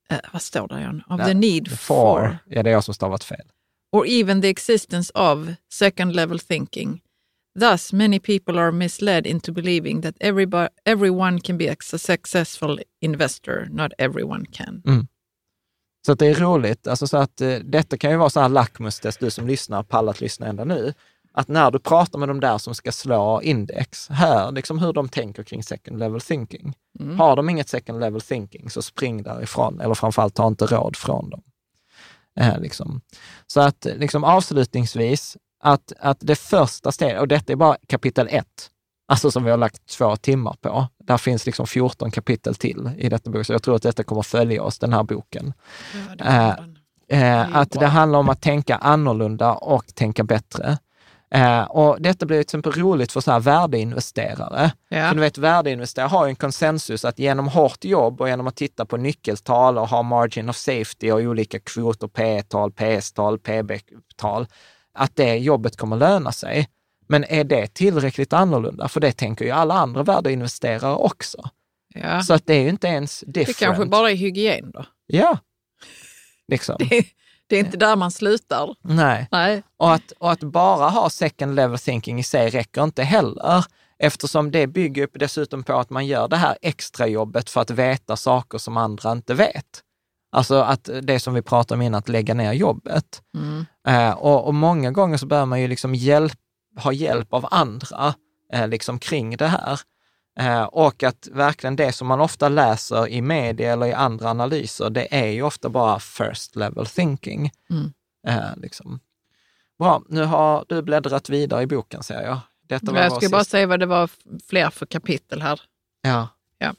[SPEAKER 2] eh, vad står det igen? Of the need for,
[SPEAKER 1] For. Ja, det är jag som stavat fel.
[SPEAKER 2] Or even the existence of second level thinking. Thus, many people are misled into believing that everybo- everyone can be a successful investor. Not everyone can.
[SPEAKER 1] Så att det är roligt. Alltså så att, eh, detta kan ju vara så här lackmustest, du som lyssnar, pallat lyssna ända nu. Att när du pratar med de där som ska slå index, hör liksom hur de tänker kring second level thinking. Har de inget second level thinking, så spring därifrån. Eller framförallt, ta inte råd från dem. Eh, liksom. Så att liksom, avslutningsvis, att, att det första steget, och detta är bara kapitel ett, alltså som vi har lagt två timmar på. Där finns liksom 14 kapitel till i detta bok, så jag tror att detta kommer följa oss, den här boken.
[SPEAKER 2] Ja, det
[SPEAKER 1] Eh. Eh, att det handlar om att tänka annorlunda och tänka bättre. Eh, och detta blir till exempel roligt för så här värdeinvesterare.
[SPEAKER 2] Ja.
[SPEAKER 1] För du vet, värdeinvesterare har ju en konsensus att genom hårt jobb och genom att titta på nyckeltal och ha margin of safety och olika kvoter, P-tal, PS-tal, PB-tal, att det jobbet kommer löna sig. Men är det tillräckligt annorlunda? För det tänker ju alla andra värdeinvesterare också.
[SPEAKER 2] Ja.
[SPEAKER 1] Så att det är ju inte ens different.
[SPEAKER 2] Det kanske bara är hygien då.
[SPEAKER 1] Ja, liksom.
[SPEAKER 2] Det, det är inte där man slutar.
[SPEAKER 1] Nej.
[SPEAKER 2] Nej.
[SPEAKER 1] Och att, och att bara ha second level thinking i sig räcker inte heller, eftersom det bygger upp dessutom på att man gör det här extra jobbet för att veta saker som andra inte vet. Alltså att det som vi pratade om innan, att lägga ner jobbet.
[SPEAKER 2] Mm.
[SPEAKER 1] Eh, och, och många gånger så behöver man ju liksom hjälp, ha hjälp av andra eh, liksom kring det här. Eh, och att verkligen det som man ofta läser i media eller i andra analyser, det är ju ofta bara first level thinking.
[SPEAKER 2] Mm.
[SPEAKER 1] Eh, liksom. Bra, nu har du bläddrat vidare i boken ser jag. Detta var
[SPEAKER 2] Jag ska bara säga vad det var fler för kapitel här.
[SPEAKER 1] Ja.
[SPEAKER 2] Ja.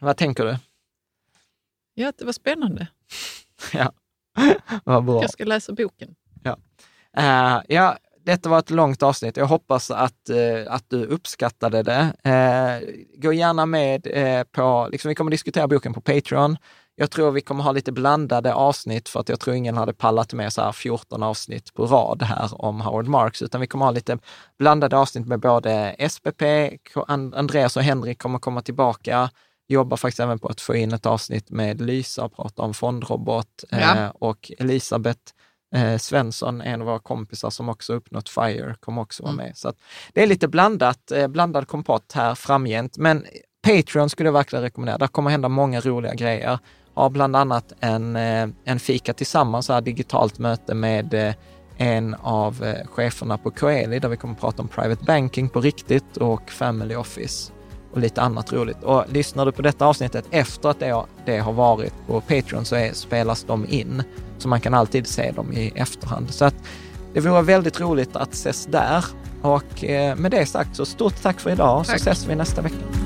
[SPEAKER 1] Vad tänker du?
[SPEAKER 2] Ja, det var spännande.
[SPEAKER 1] Ja, vad bra.
[SPEAKER 2] Jag ska läsa boken.
[SPEAKER 1] Eh, ja, detta var ett långt avsnitt. Jag hoppas att, eh, att du uppskattade det. Eh, gå gärna med eh, på, liksom, vi kommer diskutera boken på Patreon. Jag tror vi kommer ha lite blandade avsnitt för att jag tror ingen hade pallat med så här 14 avsnitt på rad här om Howard Marks, utan vi kommer ha lite blandade avsnitt med både SPP, Andreas och Henrik kommer komma tillbaka, jobbar faktiskt även på att få in ett avsnitt med Lysa och prata om fondrobot
[SPEAKER 2] Ja.
[SPEAKER 1] eh, och Elisabeth eh, Svensson, en av våra kompisar som också uppnått FIRE, kommer också vara med. Så att det är lite blandat, eh, blandad kompott här framgent. Men Patreon skulle jag verkligen rekommendera. Där kommer hända många roliga grejer. Har bland annat en, eh, en fika tillsammans, så här digitalt möte med eh, en av cheferna på Coeli där vi kommer att prata om private banking på riktigt och family office och lite annat roligt. Och lyssnar du på detta avsnittet efter att det, det har varit på Patreon så är, spelas de in. Så man kan alltid se dem i efterhand. Så att det vore väldigt roligt att ses där. Och eh, med det sagt så stort tack för idag så
[SPEAKER 2] Tack.
[SPEAKER 1] ses vi nästa vecka.